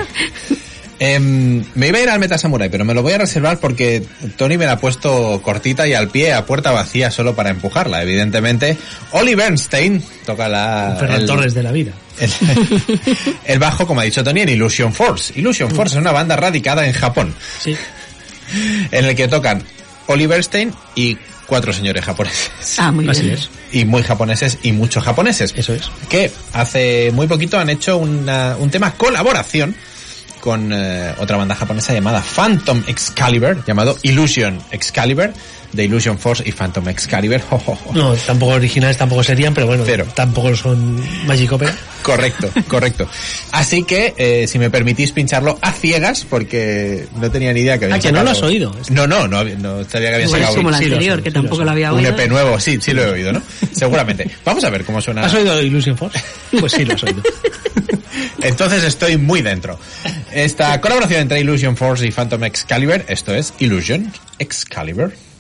Em, me iba a ir al Meta Samurai, pero me lo voy a reservar porque Tony me la ha puesto cortita y al pie a puerta vacía solo para empujarla. Evidentemente, Oli Bernstein toca la... Ferran el- Torres de la vida. El, el bajo, como ha dicho Tony, en Illusion Force. Illusion Force es una banda radicada en Japón, Sí. en el que tocan Oliver Stein y cuatro señores japoneses. Ah, muy Así bien. es. Y muy japoneses y muchos japoneses. Eso es. Que hace muy poquito han hecho una- un tema colaboración con eh, otra banda japonesa llamada Phantom Excalibur, llamado Illusion Excalibur, de Illusion Force y Phantom Excalibur. Jo. No, tampoco originales tampoco serían, pero bueno, Pero. tampoco son Magic Opera. Correcto, correcto. Así que, eh, si me permitís pincharlo a ciegas, porque no tenía ni idea que habían Ah, que no sacado- lo has oído. No, no, no, no sabía que habían Igual es sacado como el anterior, que sí, tampoco lo había un. EP nuevo. Sí, sí lo he oído, ¿no? Seguramente. Vamos a ver cómo suena. ¿Has oído Illusion Force? Pues sí, lo has oído. Entonces estoy muy dentro. Esta colaboración entre Illusion Force y Phantom Excalibur, esto es Illusion Excalibur.「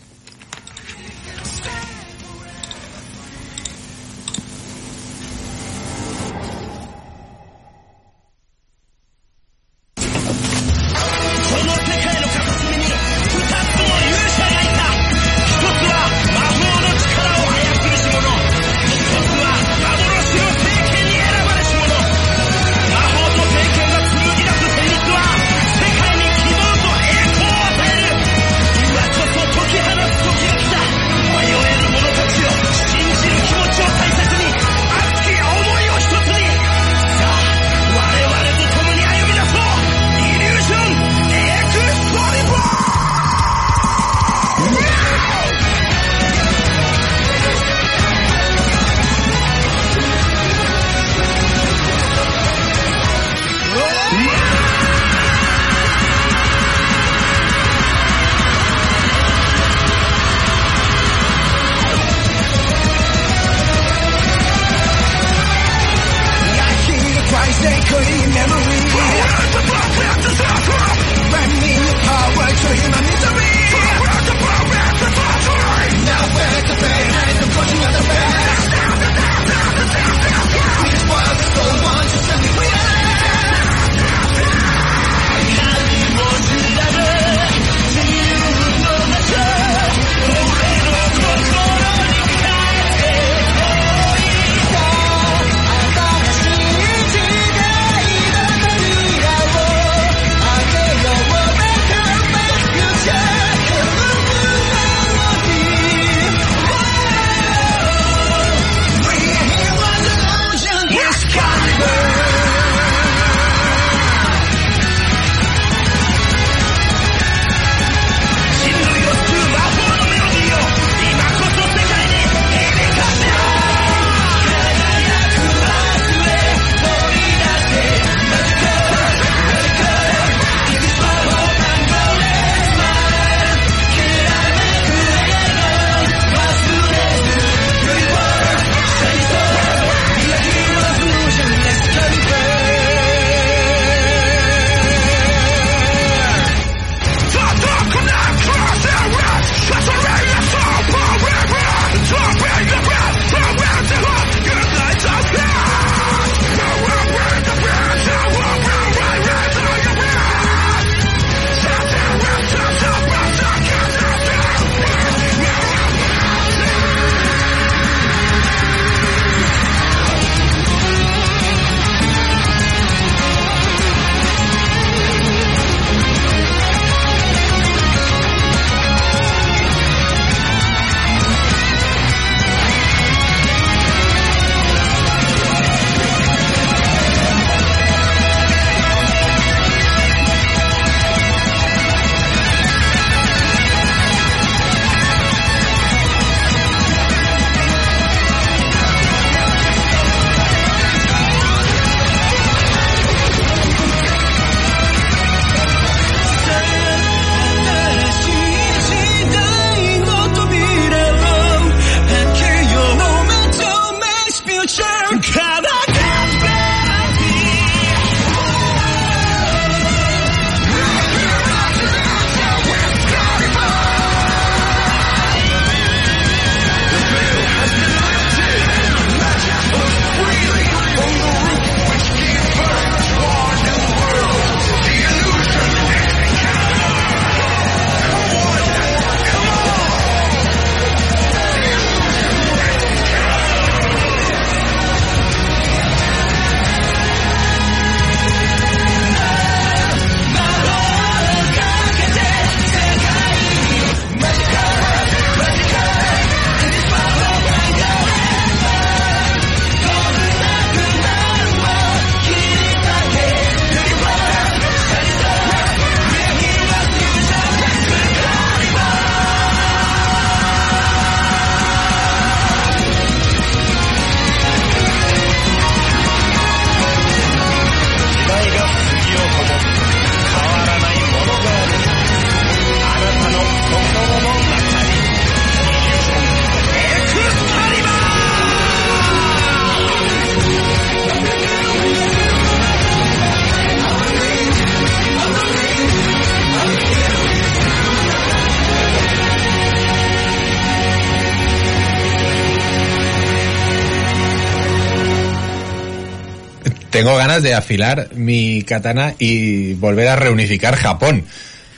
tengo ganas de afilar mi katana y volver a reunificar Japón.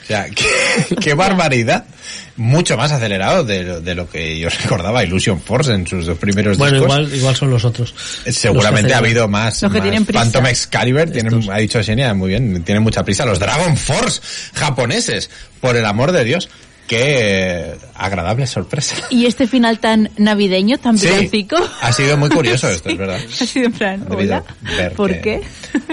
O sea, qué, qué barbaridad. Mucho más acelerado de, lo- de lo que yo recordaba Illusion Force en sus dos primeros Bueno, discos. igual, igual son los otros. Seguramente Los ha habido más. Los que más. tienen prisa. Phantom Excalibur, tienen, ha dicho Xenia muy bien, tienen mucha prisa. Los Dragon Force japoneses, por el amor de Dios. Qué eh, agradable sorpresa. Y este final tan navideño, tan Sí, villancico. ha sido muy curioso esto, es verdad. Ha sido en plan, hola, ¿por que- qué?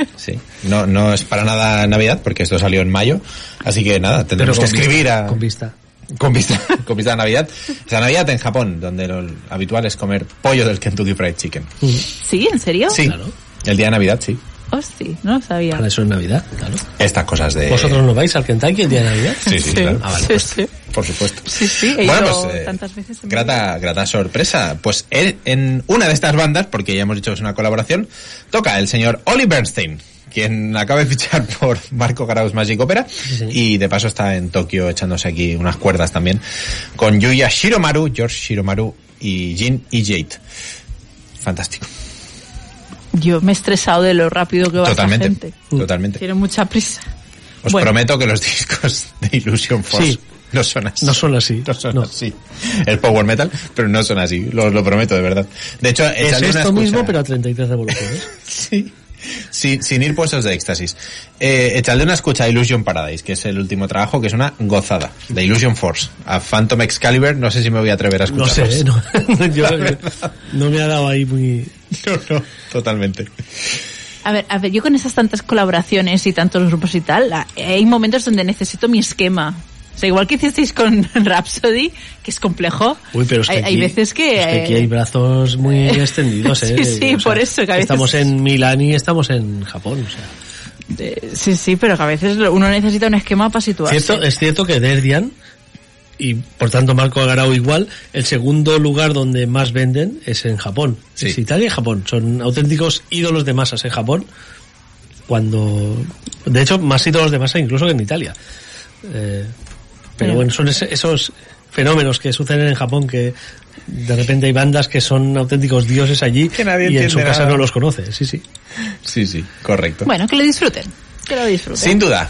Sí, no, no es para nada Navidad, porque esto salió en mayo. Así que nada, tendremos que escribir vista, a... Con vista. Con vista, con vista a Navidad. Esa Navidad en Japón, donde lo habitual es comer pollo del Kentucky Fried Chicken. ¿Sí? ¿En serio? Sí, Claro. el día de Navidad, sí. Hostia, no lo sabía. Para eso es Navidad, claro. Estas cosas de... ¿Vosotros no vais al Kentucky el día de Navidad? Sí, sí, claro. Ah, vale, sí, pues. sí. Por supuesto. Sí, sí, he bueno, ido pues, eh, tantas veces grata, grata sorpresa. Pues él, en una de estas bandas, porque ya hemos dicho que es una colaboración, toca el señor Oli Bernstein, quien acaba de fichar por Marco Garaus Magic Opera y de paso está en Tokio echándose aquí unas cuerdas también con Yuya Shiromaru, George Shiromaru y Jin y Jade. Fantástico. Yo me he estresado de lo rápido que va Totalmente. esta gente. Totalmente. Tiene mucha prisa. Os Bueno. prometo que los discos de Illusion Force Sí. no son así. No son así. No son No. así. El power metal, pero no son así. Lo, lo prometo, de verdad. De hecho, Es esto mismo, pero a 33 revoluciones. Sí. Sin, sin ir puestos de éxtasis. Eh, echadle una escucha a Illusion Paradise, que es el último trabajo, que es una gozada. De Illusion Force. A Phantom Excalibur, no sé si me voy a atrever a No escucharlos. sé, no, yo- no me ha dado ahí muy... no, no, totalmente. A ver, a ver, yo con esas tantas colaboraciones y tantos grupos y tal, hay momentos donde necesito mi esquema. Sea, igual que hicisteis con Rhapsody, que es complejo. Uy, pero es que hay, aquí, hay veces que... es que aquí hay brazos muy extendidos, ¿eh? Sí, sí, por eso, que a veces- Estamos en Milán y estamos en Japón, o sea... eh, sí, sí, pero que a veces uno necesita un esquema para situarse. Cierto, es cierto que Derdian, y por tanto Marco Agarao igual, el segundo lugar donde más venden es en Japón. Sí. Es Italia y Japón. Son auténticos ídolos de masas en Japón. Cuando, de hecho, más ídolos de masa incluso que en Italia. Eh, pero bueno, son ese- esos fenómenos que suceden en Japón que de repente hay bandas que son auténticos dioses allí Que nadie y en su casa nada. no los conoce. Sí, sí. Sí, sí, correcto. Bueno, que lo disfruten. Que lo disfruten. Sin duda.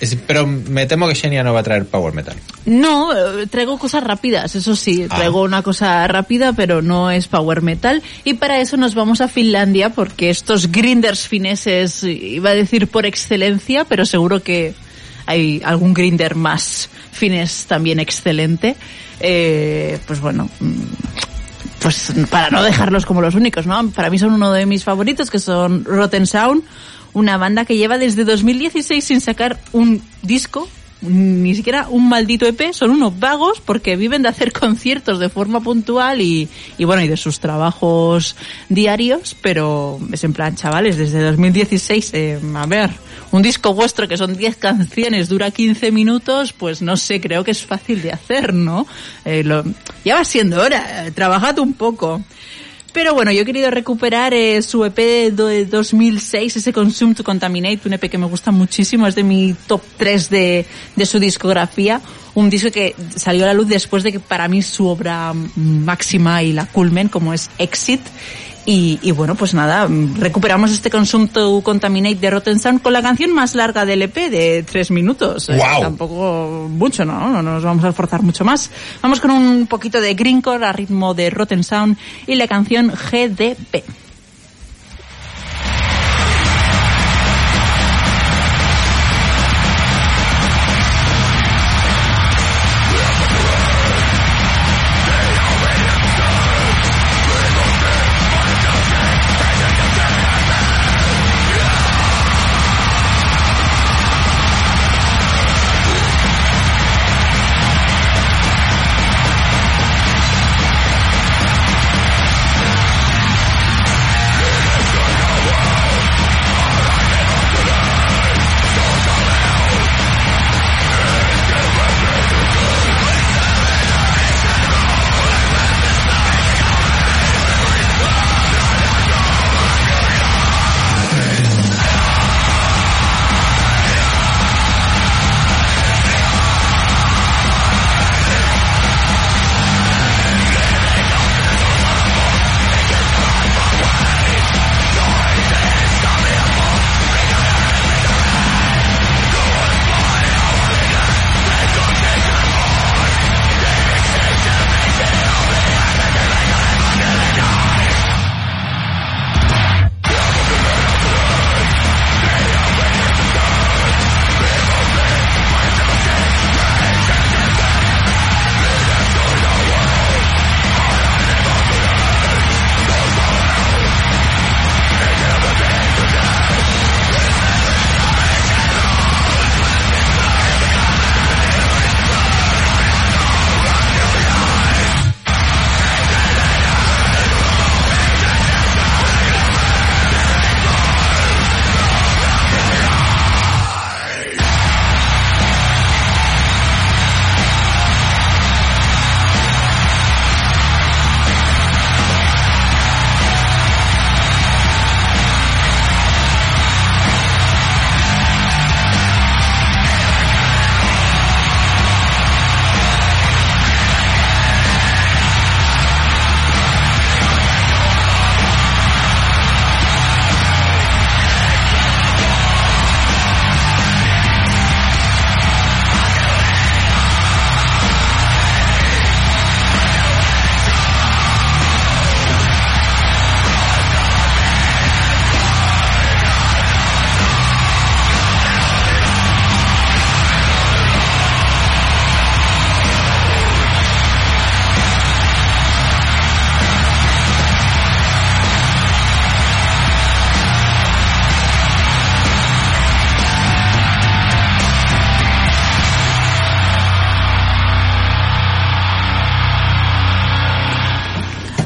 Es- pero me temo que Xenia no va a traer power metal. No, eh, traigo cosas rápidas, eso sí, Ah. traigo una cosa rápida, pero no es power metal. Y para eso nos vamos a Finlandia, porque estos grinders fineses, iba a decir por excelencia, pero seguro que hay algún grinder más finés también excelente. Eh, pues bueno, mm, pues para no dejarlos como los únicos, ¿no? Para mí son uno de mis favoritos, que son Rotten Sound, una banda que lleva desde 2016 sin sacar un disco, ni siquiera un maldito EP, son unos vagos porque viven de hacer conciertos de forma puntual y, y bueno, y de sus trabajos diarios, pero es en plan, chavales, desde 2016, eh, a ver, un disco vuestro que son 10 canciones, dura 15 minutos, pues no sé, creo que es fácil de hacer, ¿no? Eh, ya va siendo hora, eh, trabajad un poco. Pero bueno, yo he querido recuperar eh, su EP de 2006, ese Consume to Contaminate, un EP que me gusta muchísimo, es de mi top 3 de, de su discografía. Un disco que salió a la luz después de que para mí su obra máxima y la culmen, como es Exit. Y, y bueno, pues nada, recuperamos este Consume to Contaminate de Rotten Sound con la canción más larga del EP de 3 minutos. Eh, ¡Guau! Tampoco mucho, ¿no? No nos vamos a esforzar mucho más. Vamos con un poquito de Greencore a ritmo de Rotten Sound y la canción GDP.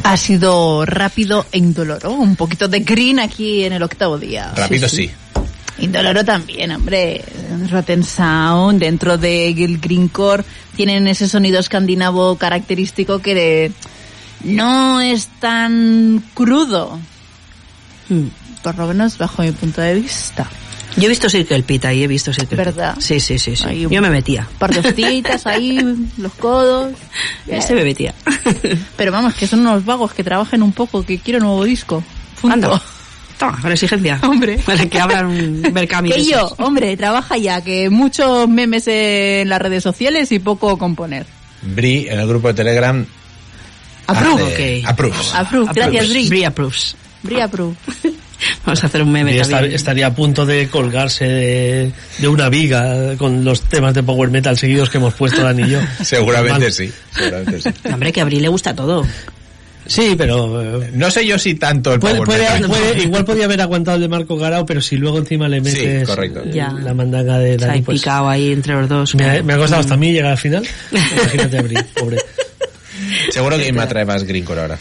Ha sido rápido e indoloro. Un poquito de green aquí en el octavo día. Rápido sí. Indoloro también, hombre. Rotten Sound, dentro de el Greencore, tienen ese sonido escandinavo característico que de- no es tan crudo. Mm. Por lo menos bajo mi punto de vista. Yo he visto Circle Pit ahí, he visto Circle Pit. ¿Verdad? Sí, sí, sí. sí. Ahí Yo me metía. Par de hostitas ahí, los codos. Este me metía. Pero vamos, que son unos vagos que trabajan un poco, que quiero nuevo disco. Punto. Anda. Toma, con exigencia. Hombre. Para que abran un Berkami. Que yo, hombre, trabaja ya, que muchos memes en las redes sociales y poco componer. Bri, en el grupo de Telegram. Approve. hace- ok. approves. Approve, gracias. Bri. Bri approves. Bri approve. Vamos a hacer un meme también. estaría a punto de colgarse de, de una viga con los temas de Power Metal seguidos que hemos puesto Dani y yo. Seguramente sí. Seguramente sí. Hombre, que a Bri le gusta todo. Sí, pero eh, No sé yo si tanto el puede, Power puede- Metal. puede- igual podía haber aguantado el de Marco Garao, pero si luego encima le metes correcto. eh, Ya. la mandanga de Se ha Dani, pues picado ahí entre los dos. me ha, me ha costado hasta a mí llegar al final. Imagínate a Bri, pobre. Seguro que me atrae más Greencore ahora.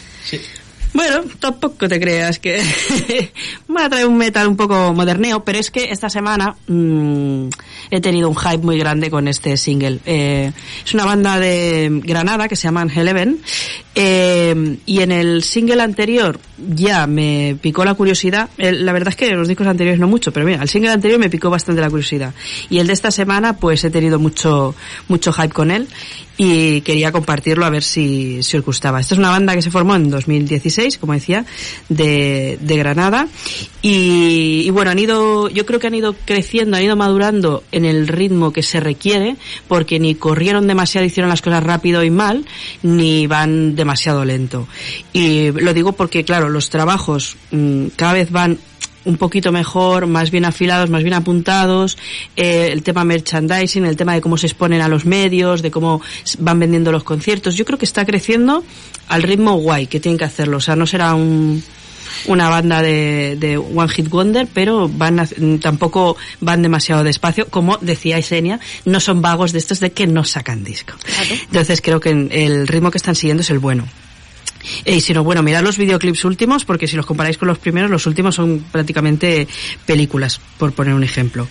Bueno, tampoco te creas que me a traer un metal un poco moderneo, pero es que esta semana mm, he tenido un hype muy grande con este single. Eh, es una banda de Granada que se llama Eleven eh, y en el single anterior ya me picó la curiosidad. El- la verdad es que los discos anteriores no mucho, pero mira, el single anterior me picó bastante la curiosidad y el de esta semana pues he tenido mucho mucho hype con él y quería compartirlo a ver si, si os gustaba. Esta es una banda que se formó en 2016, como decía, de, de Granada. Y, y bueno, han ido, yo creo que han ido creciendo, han ido madurando en el ritmo que se requiere, porque ni corrieron demasiado, hicieron las cosas rápido y mal, ni van demasiado lento. Y lo digo porque, claro, los trabajos mm, cada vez van un poquito mejor, más bien afilados, más bien apuntados, eh, el tema merchandising, el tema de cómo se exponen a los medios, de cómo van vendiendo los conciertos. Yo creo que está creciendo al ritmo guay que tienen que hacerlo. O sea, no será un, una banda de, de One Hit Wonder, pero van a- tampoco van demasiado despacio. Como decía Isenia, no son vagos de estos de que no sacan disco. Entonces creo que el ritmo que están siguiendo es el bueno. Eh, Y si no, bueno, mirad los videoclips últimos, porque si los comparáis con los primeros, los últimos son prácticamente películas, por poner un ejemplo.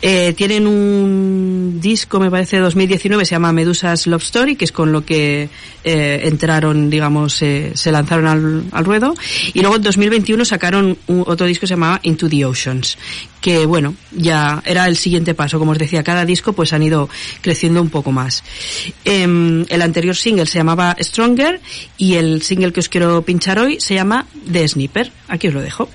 Eh, tienen un disco, me parece, de 2019, se llama Medusa's Love Story, que es con lo que eh, entraron, digamos, eh, se lanzaron al, al ruedo. Y luego en 2021 sacaron un- otro disco que se llamaba Into the Oceans, que bueno, ya era el siguiente paso. Como os decía, cada disco pues han ido creciendo un poco más. Em, el anterior single se llamaba Stronger y el single que os quiero pinchar hoy se llama The Sniper. Aquí os lo dejo.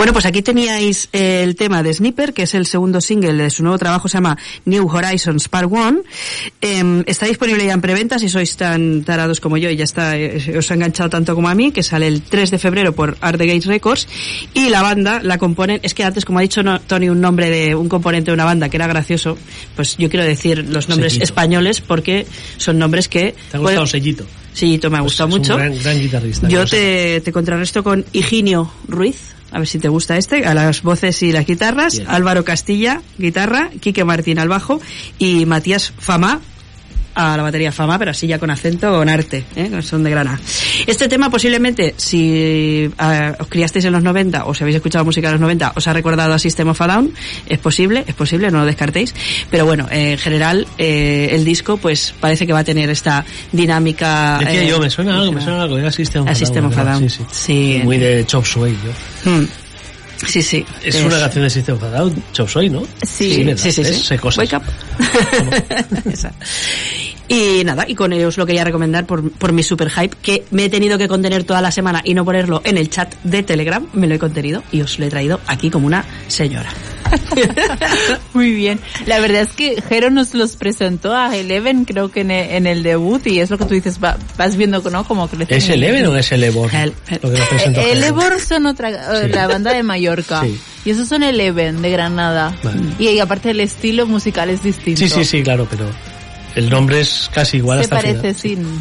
Bueno, pues aquí teníais el tema de Sniper, que es el segundo single de su nuevo trabajo, se llama New Horizons Part 1. Eh, está disponible ya en preventa si sois tan tarados como yo y ya está, eh, os ha enganchado tanto como a mí, que sale el 3 de febrero por Art the Gate Records. Y la banda la componen, es que antes, como ha dicho no- Tony, un nombre de un componente de una banda que era gracioso, pues yo quiero decir los nombres Sellito. españoles porque son nombres que... ¿Te ha gustado pueden- Sellito? Sellito me ha gustado Pues es mucho. un gran, gran guitarrista. Yo te, te contrarresto con Higinio Ruiz, a ver si te gusta este, a las voces y las guitarras, Bien. Álvaro Castilla, guitarra, Quique Martín al bajo y Matías Fama a la batería Fama, pero así ya con acento, con arte, ¿eh? son de grana. Este tema posiblemente, si eh, os criasteis en los 90 o si habéis escuchado música de los 90, os ha recordado a System of a Down, es posible, es posible, no lo descartéis, pero bueno, eh, en general eh, el disco pues parece que va a tener esta dinámica... Decía eh, yo, me suena algo, me suena algo, era System of A System Down, of a. Down. Sí, sí. Sí. Muy de Chop Suey, yo. Mm. Sí, sí. Es una canción de System of a Down, Chop Suey, ¿no? Sí. Sí, sí, sí. Cosas. Wake up. Esa. Y nada, y con ello os lo quería recomendar por, por mi super hype, que me he tenido que contener toda la semana y no ponerlo en el chat de Telegram, me lo he contenido y os lo he traído aquí como una señora. Muy bien. La verdad es que Jero nos los presentó a Eleven, creo que en el, en el debut, y es lo que tú dices, va- vas viendo, ¿no? Como crecen. ¿Es Eleven o es Elevor? El- Lo que nos presentó Jaime. Elevor son otra, eh, Sí. la banda de Mallorca. Sí. Y esos son Eleven, de Granada. Vale. Y, y aparte el estilo musical es distinto. Sí, sí, sí, claro, pero el nombre es casi igual hasta el parece, final. sí.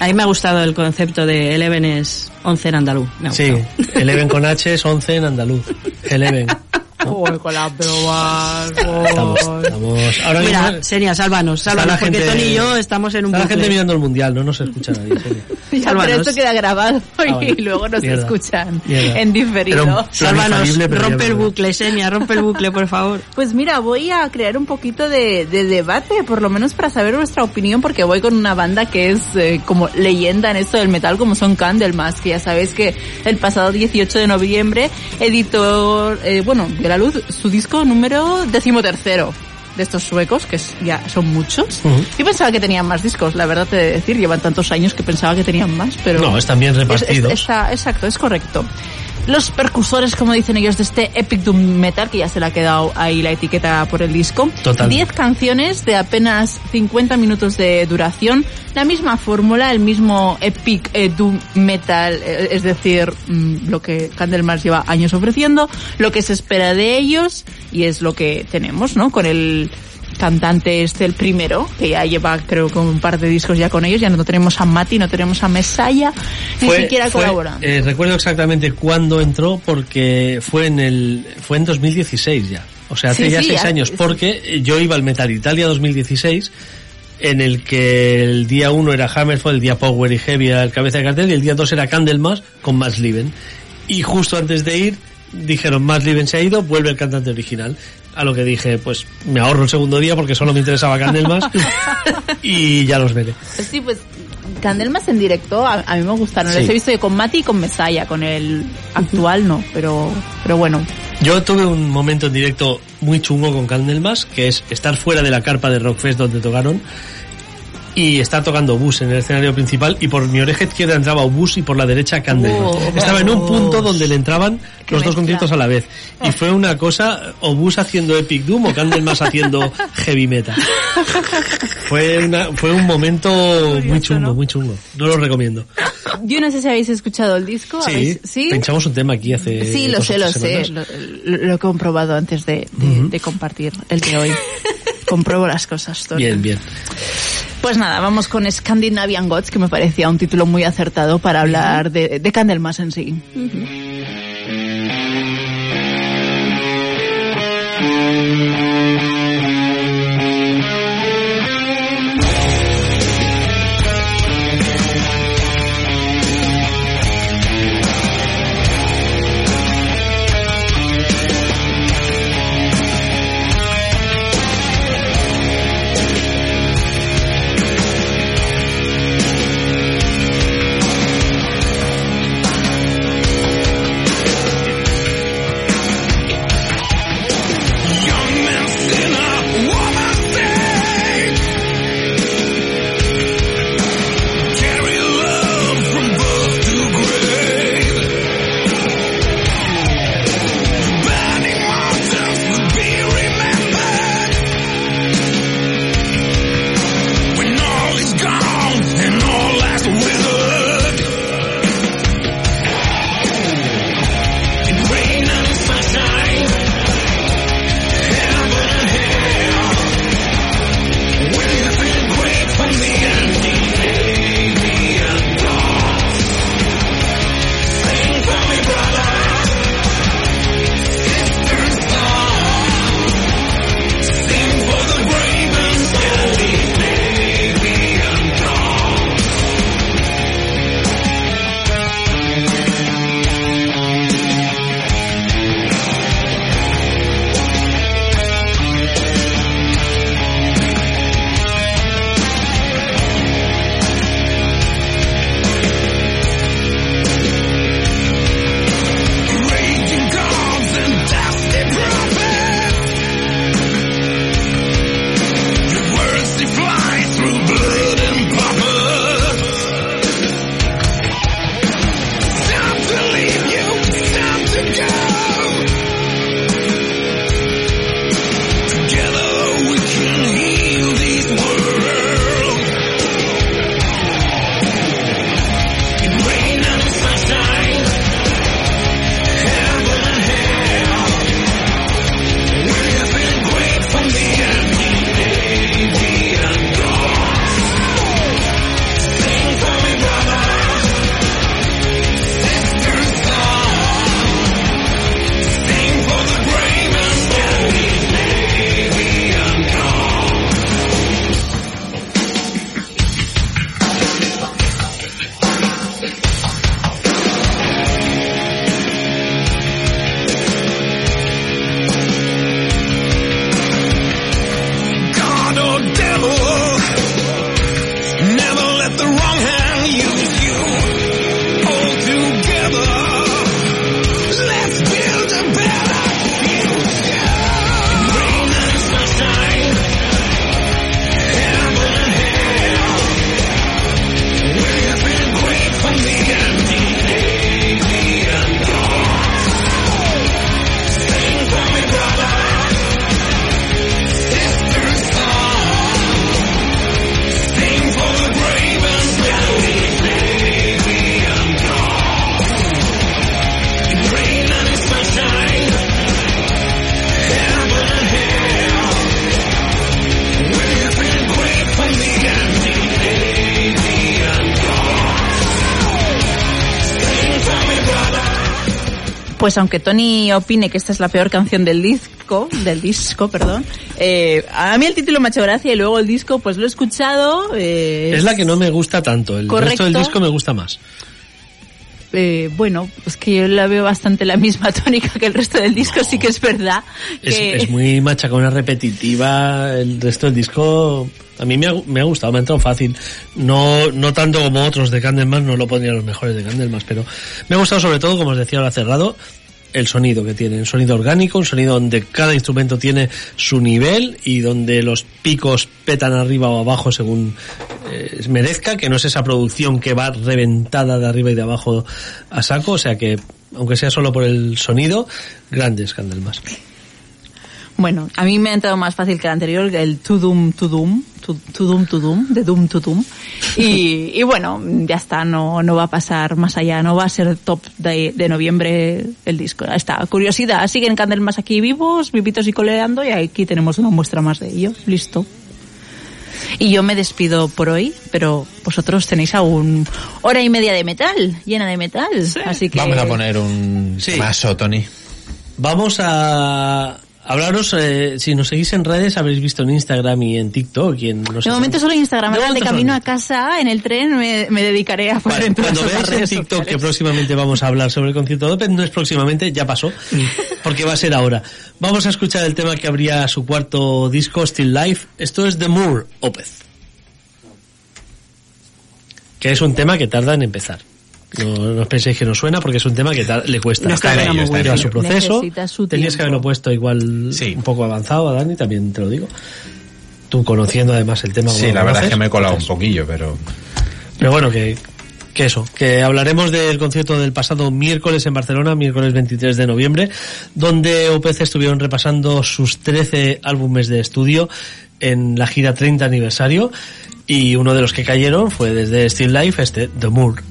A mí me ha gustado el concepto de Eleven es 11 en andaluz. Sí. Eleven con H es 11 en andaluz. Eleven. Joder, con las bromas. Estamos, estamos. Ahora Mira, mismo Senia, sálvanos, sálvanos, la porque gente- Tony y yo estamos en un está la gente mirando el mundial, no nos escucha nadie. Senia. Ya, pero esto queda grabado y vale. luego nos Mierda. escuchan Mierda. en diferido. un- Plan Sálvanos, pero rompe el bucle, Senia, rompe el bucle, por favor. Pues mira, voy a crear un poquito de, de debate, por lo menos para saber vuestra opinión, porque voy con una banda que es eh, como leyenda en esto del metal, como son Candlemas, que ya sabéis que el pasado 18 de noviembre editó, eh, bueno, dio a la luz su disco número decimotercero de estos suecos, que es- ya son muchos. Yo pensaba que tenían más discos, la verdad te de decir, llevan tantos años que pensaba que tenían más, pero... No, están bien Es- repartidos. es- está- exacto, es correcto. Los percusores, como dicen ellos, de este Epic Doom Metal, que ya se le ha quedado ahí la etiqueta por el disco. Totalmente. 10 canciones de apenas 50 minutos de duración. La misma fórmula, el mismo Epic eh, Doom Metal, eh, es decir, mm, lo que Candlemas lleva años ofreciendo, lo que se espera de ellos, y es lo que tenemos, ¿no? Con el cantante este, el primero, que ya lleva creo que un par de discos ya con ellos, ya no tenemos a Mati, no tenemos a Mesaya, ni Fue- siquiera colabora. eh, recuerdo exactamente cuándo entró porque fue en el fue en 2016 ya. O sea, hace Sí, ya sí, seis ya- años sí. porque yo iba al Metal Italia 2016 en el que el día uno era Hammerfall, el día Power y Heavy era el cabeza de cartel y el día dos era Candlemas con Max Liven. Y justo antes de ir dijeron Max Liven se ha ido, vuelve el cantante original. A lo que dije, pues me ahorro el segundo día porque solo me interesaba Candlemas y ya los veré. Sí, pues Candelmas en directo a, a mí me gustaron. Sí. Les he visto yo con Mati y con Mesaya, con el actual no, pero pero bueno. Yo tuve un momento en directo muy chungo con Candlemas, que es estar fuera de la carpa de Rockfest donde tocaron y estar tocando bus en el escenario principal y por mi oreja izquierda entraba bus y por la derecha Candlemas. Oh. Estaba en un punto donde le entraban los dos mezcla. conciertos a la vez y fue una cosa o bus haciendo Epic Doom o Candlemas haciendo Heavy Metal. Fue una fue un momento muy chungo, ¿no? muy chungo. No lo recomiendo. Yo no sé si habéis escuchado el disco. Sí, ¿habéis- ¿Sí? pinchamos un tema aquí hace Sí, lo sé, lo tres sé. semanas. Lo, lo- he comprobado antes de, de- de compartir el de hoy. Compruebo las cosas, Tony. Bien, bien. Pues nada, vamos con Scandinavian Gods, que me parecía un título muy acertado para hablar de, de Candlemas en sí. Pues aunque Tony opine que esta es la peor canción del disco, del disco, perdón, eh, a mí el título me ha hecho gracia y luego el disco pues lo he escuchado. eh, Es la que no me gusta tanto, el Correcto. resto del disco me gusta más. eh, bueno, pues que yo la veo bastante la misma tónica que el resto del disco, sí que es verdad. Es, que- es muy machacona, repetitiva, el resto del disco a mí me ha, me ha gustado, me ha entrado fácil. No, no tanto como otros de Candlemas, no lo pondría los mejores de Candlemas, pero me ha gustado sobre todo, como os decía ahora cerrado, el sonido que tiene, un sonido orgánico, un sonido donde cada instrumento tiene su nivel y donde los picos petan arriba o abajo según eh, merezca, que no es esa producción que va reventada de arriba y de abajo a saco, o sea que aunque sea solo por el sonido, grandes Candlemas. Bueno, a mí me ha entrado más fácil que el anterior, el to Doom To Doom, de Doom To Doom. Y, y bueno, ya está, no, no va a pasar más allá, no va a ser top de, de noviembre el disco. Ya está, curiosidad, siguen Candlemas aquí vivos, vivitos y coleando y aquí tenemos una muestra más de ello. Listo. Y yo me despido por hoy, pero vosotros tenéis aún hora y media de metal, llena de metal. Así que Vamos a poner un Sí. maso, Tony. Vamos a hablaros, eh, si nos seguís en redes, habréis visto en Instagram y en TikTok. Y en, no sé De momento solo Instagram, De ahora de camino a casa, en el tren, me, me dedicaré a poner Vale, en cuando veáis en TikTok que sociales. próximamente vamos a hablar sobre el concierto de Opeth, no es próximamente, ya pasó, porque va a ser ahora. Vamos a escuchar el tema que abría su cuarto disco, Still Life. Esto es The Moore Opeth. Que es un tema que tarda en empezar. No, no os penséis que no suena porque es un tema que tar- le cuesta. No está Está en muy ello, bueno. lleva su proceso. Su Tenías que haberlo puesto igual Sí. un poco avanzado, a Dani, también te lo digo. Tú conociendo además el tema. Sí, la verdad es que me he colado un poquillo, pero... Pero bueno, que, que eso, que hablaremos del concierto del pasado miércoles en Barcelona, miércoles 23 de noviembre, donde OPC estuvieron repasando sus 13 álbumes de estudio en la gira 30 aniversario y uno de los que cayeron fue desde Still Life, este, The Moore.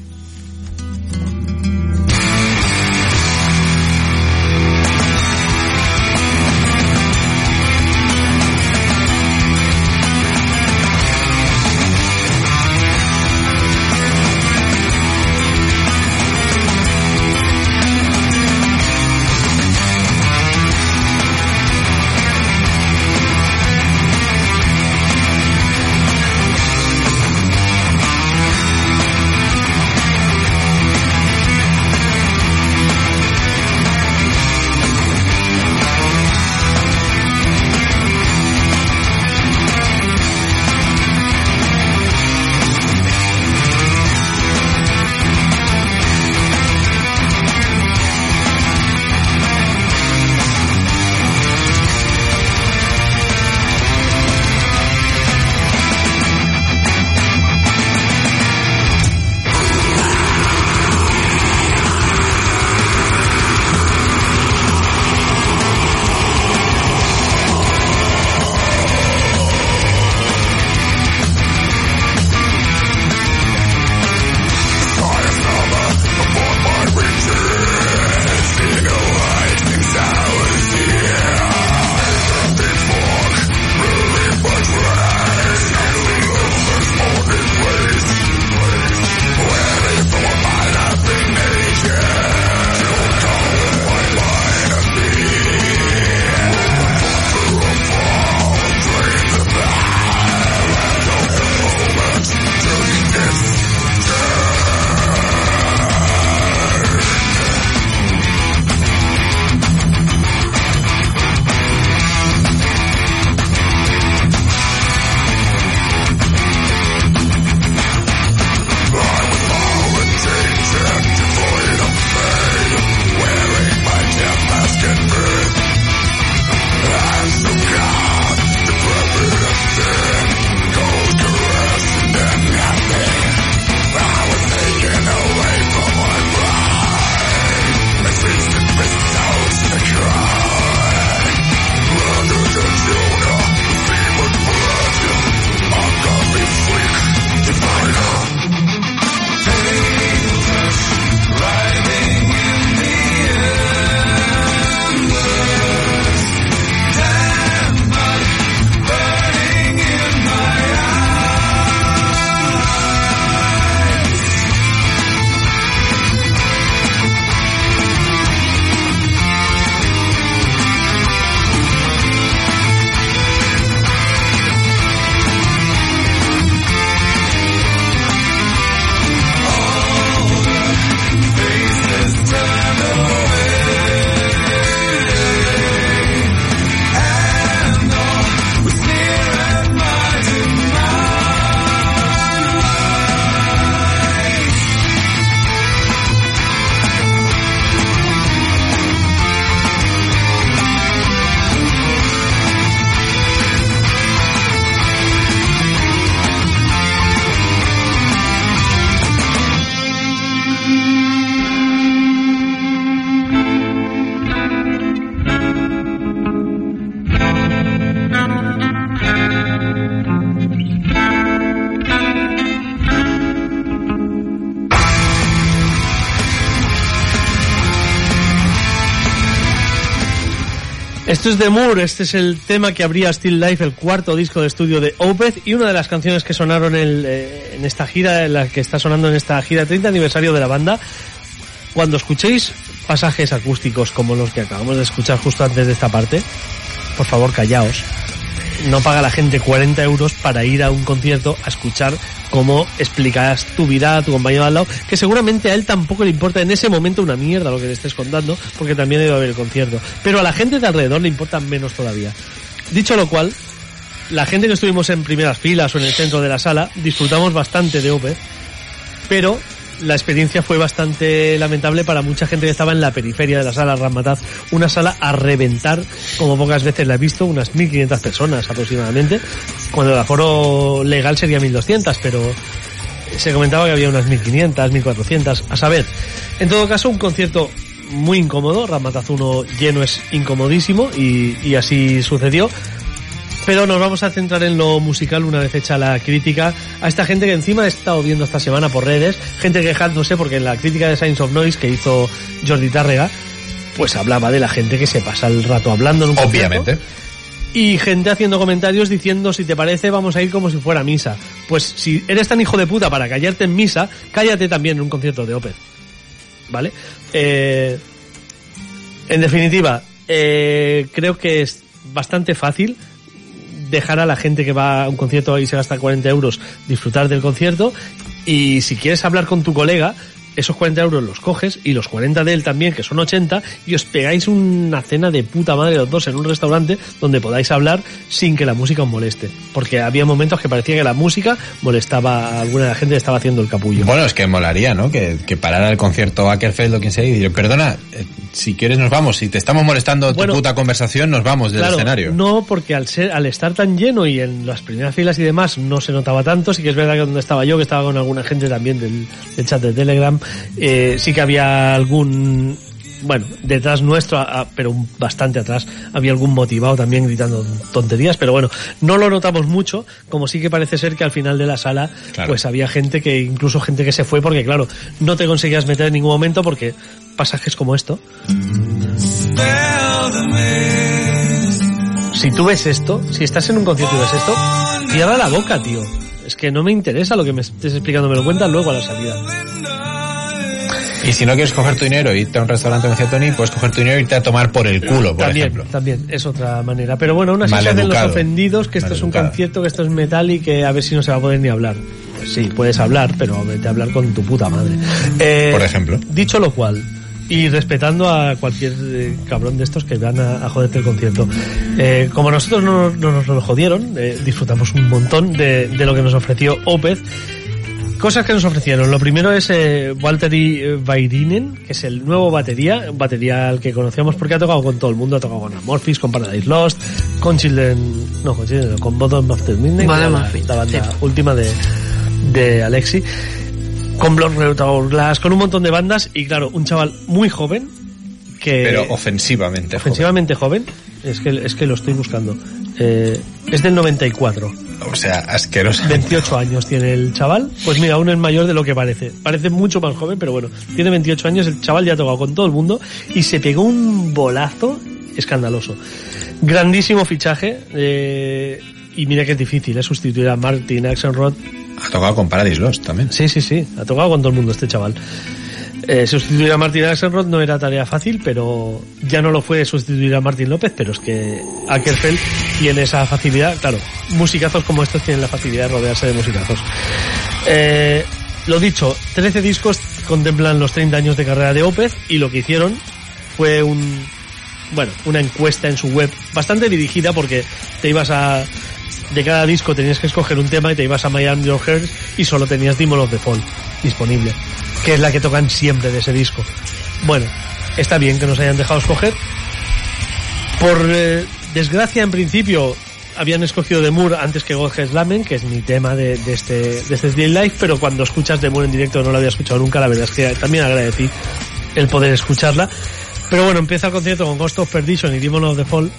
Esto es The Moore, este es el tema que abría Still Life, el cuarto disco de estudio de Opeth y una de las canciones que sonaron el, eh, en esta gira, en la que está sonando en esta gira 30 aniversario de la banda. Cuando escuchéis pasajes acústicos como los que acabamos de escuchar justo antes de esta parte, por favor callaos. No paga la gente 40 euros para ir a un concierto a escuchar cómo explicas tu vida a tu compañero al lado, que seguramente a él tampoco le importa en ese momento una mierda lo que le estés contando, porque también ha ido a ver el concierto. Pero a la gente de alrededor le importa menos todavía. Dicho lo cual, la gente que estuvimos en primeras filas o en el centro de la sala, disfrutamos bastante de Opeth, pero la experiencia fue bastante lamentable para mucha gente que estaba en la periferia de la sala Ramataz, una sala a reventar, como pocas veces la he visto, unas 1.500 personas aproximadamente, cuando el aforo legal sería 1.200, pero se comentaba que había unas 1.500, 1.400, a saber. En todo caso, un concierto muy incómodo, Ramataz 1 lleno es incomodísimo y, así sucedió. Pero nos vamos a centrar en lo musical una vez hecha la crítica a esta gente que encima he estado viendo esta semana por redes, gente quejándose porque en la crítica de Science of Noise que hizo Jordi Tárrega, pues hablaba de la gente que se pasa el rato hablando en concierto. Y gente haciendo comentarios diciendo, si te parece, vamos a ir como si fuera misa. Pues si eres tan hijo de puta para callarte en misa, cállate también en un concierto de Opeth. ¿Vale? Eh, en definitiva, eh, creo que es bastante fácil dejar a la gente que va a un concierto y se gasta 40 euros disfrutar del concierto y si quieres hablar con tu colega esos 40 euros los coges y los 40 de él también, que son 80, y os pegáis una cena de puta madre los dos en un restaurante donde podáis hablar sin que la música os moleste. Porque había momentos que parecía que la música molestaba a alguna de la gente que estaba haciendo el capullo. Bueno, es que molaría, ¿no? Que, que parara el concierto Ackerfeld o quien sea y decir, perdona, eh, si quieres nos vamos, si te estamos molestando Bueno, tu puta conversación, nos vamos del Claro, escenario. No, porque al ser, al estar tan lleno y en las primeras filas y demás no se notaba tanto. Sí que es verdad que donde estaba yo, que estaba con alguna gente también del, del chat de Telegram, eh, sí que había algún, bueno, detrás nuestro, a- a- pero bastante atrás, había algún motivado también gritando tonterías, pero bueno, no lo notamos mucho, como sí que parece ser que al final de la sala, Claro. pues había gente que, incluso gente que se fue, porque claro, no te conseguías meter en ningún momento porque pasajes como esto, si tú ves esto, si estás en un concierto y ves esto, cierra la boca, tío. Es que no me interesa lo que me estés explicando, me lo cuentas luego a la salida. Y si no quieres coger tu dinero e irte a un restaurante como decía Tony, puedes coger tu dinero e irte a tomar por el culo, por también, ejemplo. también, es otra manera. Pero bueno, aún así se hacen los ofendidos, que esto es un concierto, que esto es metal y que a ver si no se va a poder ni hablar. Pues sí, puedes hablar, pero vete a hablar con tu puta madre. Eh, Por ejemplo. Dicho lo cual, y respetando a cualquier eh, cabrón de estos que van a, a joderte el concierto. Eh, como nosotros no, no nos lo jodieron, eh, disfrutamos un montón de, de lo que nos ofreció Opeth. Cosas que nos ofrecieron. Lo primero es eh, Valtteri eh, Väyrynen, que es el nuevo batería, batería al que conocíamos porque ha tocado con todo el mundo, ha tocado con Amorphis, con Paradise Lost, con Children, no, con Children, no, con Bottom of the Midnight, la, banda sí. última de, de Alexi, con Blood Red Glass, con un montón de bandas y claro, un chaval muy joven que Pero ofensivamente. joven. ofensivamente joven, es que es que lo estoy buscando. Eh, es del 94. O sea, asqueroso. 28 años tiene el chaval. Pues mira, aún es mayor de lo que parece. Parece mucho más joven, pero bueno, tiene 28 años, el chaval ya ha tocado con todo el mundo y se pegó un bolazo escandaloso. Grandísimo fichaje eh, y mira que es difícil, ¿eh? sustituir a Martin Axelrod Ha tocado con Paradise Lost también. Sí, sí, sí. Ha tocado con todo el mundo este chaval. Eh, sustituir a Martin Axelrod no era tarea fácil, pero ya no lo fue sustituir a Martin López, pero es que Ackerfeld tiene esa facilidad. Claro, musicazos como estos tienen la facilidad de rodearse de musicazos. Eh, lo dicho, 13 discos contemplan los 30 años de carrera de Opeth y lo que hicieron fue un, bueno, una encuesta en su web bastante dirigida porque te ibas a, de cada disco tenías que escoger un tema y te ibas a Arm Your Heart y solo tenías Demon of the Fall disponible, que es la que tocan siempre de ese disco. Bueno, está bien que nos hayan dejado escoger. Por eh, desgracia, en principio, habían escogido The Moore antes que Godhead Lamen, que es mi tema de, este, de este Still Life, pero cuando escuchas The Moore en directo no lo había escuchado nunca, la verdad es que también agradecí el poder escucharla. Pero bueno, empieza el concierto con Ghost of Perdition y Demon of the Fall,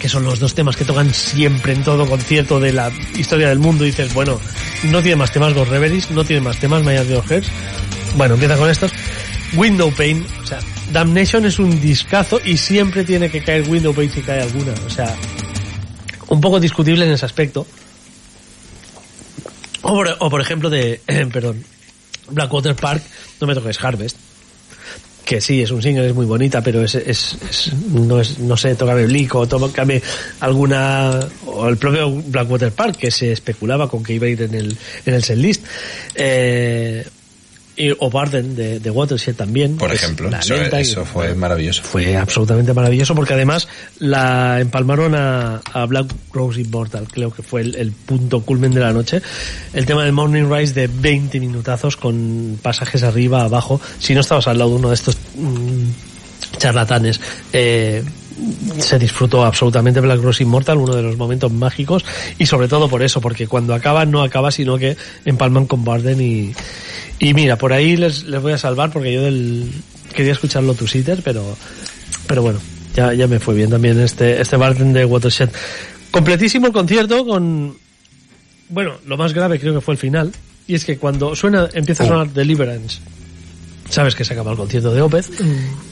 que son los dos temas que tocan siempre en todo concierto de la historia del mundo. Dices, bueno, no tiene más temas Ghost Reveries, no tiene más temas Your Hearts. Bueno, empieza con estos. Window Pane, o sea, Damnation es un discazo y siempre tiene que caer Window Pane si cae alguna, o sea, un poco discutible en ese aspecto. O por ejemplo de, perdón, Blackwater Park, no me toques Harvest, que sí, es un single, es muy bonita, pero es, es, es- no es, no sé, tócame Blico, tócame alguna, o el propio Blackwater Park, que se especulaba con que iba a ir en el, en el setlist. Eh, y, o Barden de, de Watershed también. Por ejemplo, eso, fue maravilloso. fue absolutamente maravilloso porque además la empalmaron a, a Black Rose Immortal, creo que fue el, el punto culmen de la noche. El tema del Morning Rise de 20 minutazos con pasajes arriba, abajo. Si no estabas al lado de uno de estos mm, charlatanes, eh, se disfrutó absolutamente Black Rose Immortal, uno de los momentos mágicos, y sobre todo por eso, porque cuando acaba no acaba, sino que empalman con Barden y, y mira, por ahí les, les voy a salvar porque yo del, quería escucharlo tu sitter, pero, pero bueno, ya, ya me fue bien también este, este Barden de Watershed. Completísimo el concierto con, bueno, lo más grave creo que fue el final, y es que cuando suena, empieza a sonar Deliverance, sabes que se acaba el concierto de Opeth,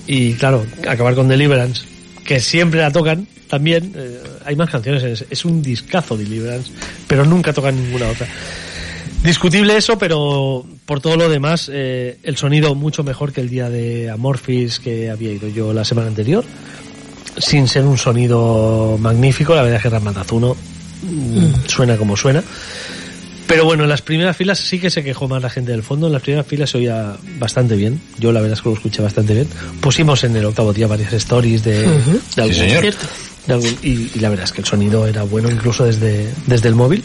y claro, acabar con Deliverance, que siempre la tocan, también, eh, hay más canciones, es, es un discazo Deliverance, pero nunca tocan ninguna otra. Discutible eso, pero por todo lo demás, eh, el sonido mucho mejor que el día de Amorphis que había ido yo la semana anterior. Sin ser un sonido magnífico, la verdad es que Ramatazuno mm, suena como suena. Pero bueno, en las primeras filas sí que se quejó más la gente del fondo. En las primeras filas se oía bastante bien. Yo la verdad es que lo escuché bastante bien. Pusimos en el octavo día varias stories de, de algún señor. concierto. De algún- y, y la verdad es que el sonido era bueno incluso desde, desde el móvil.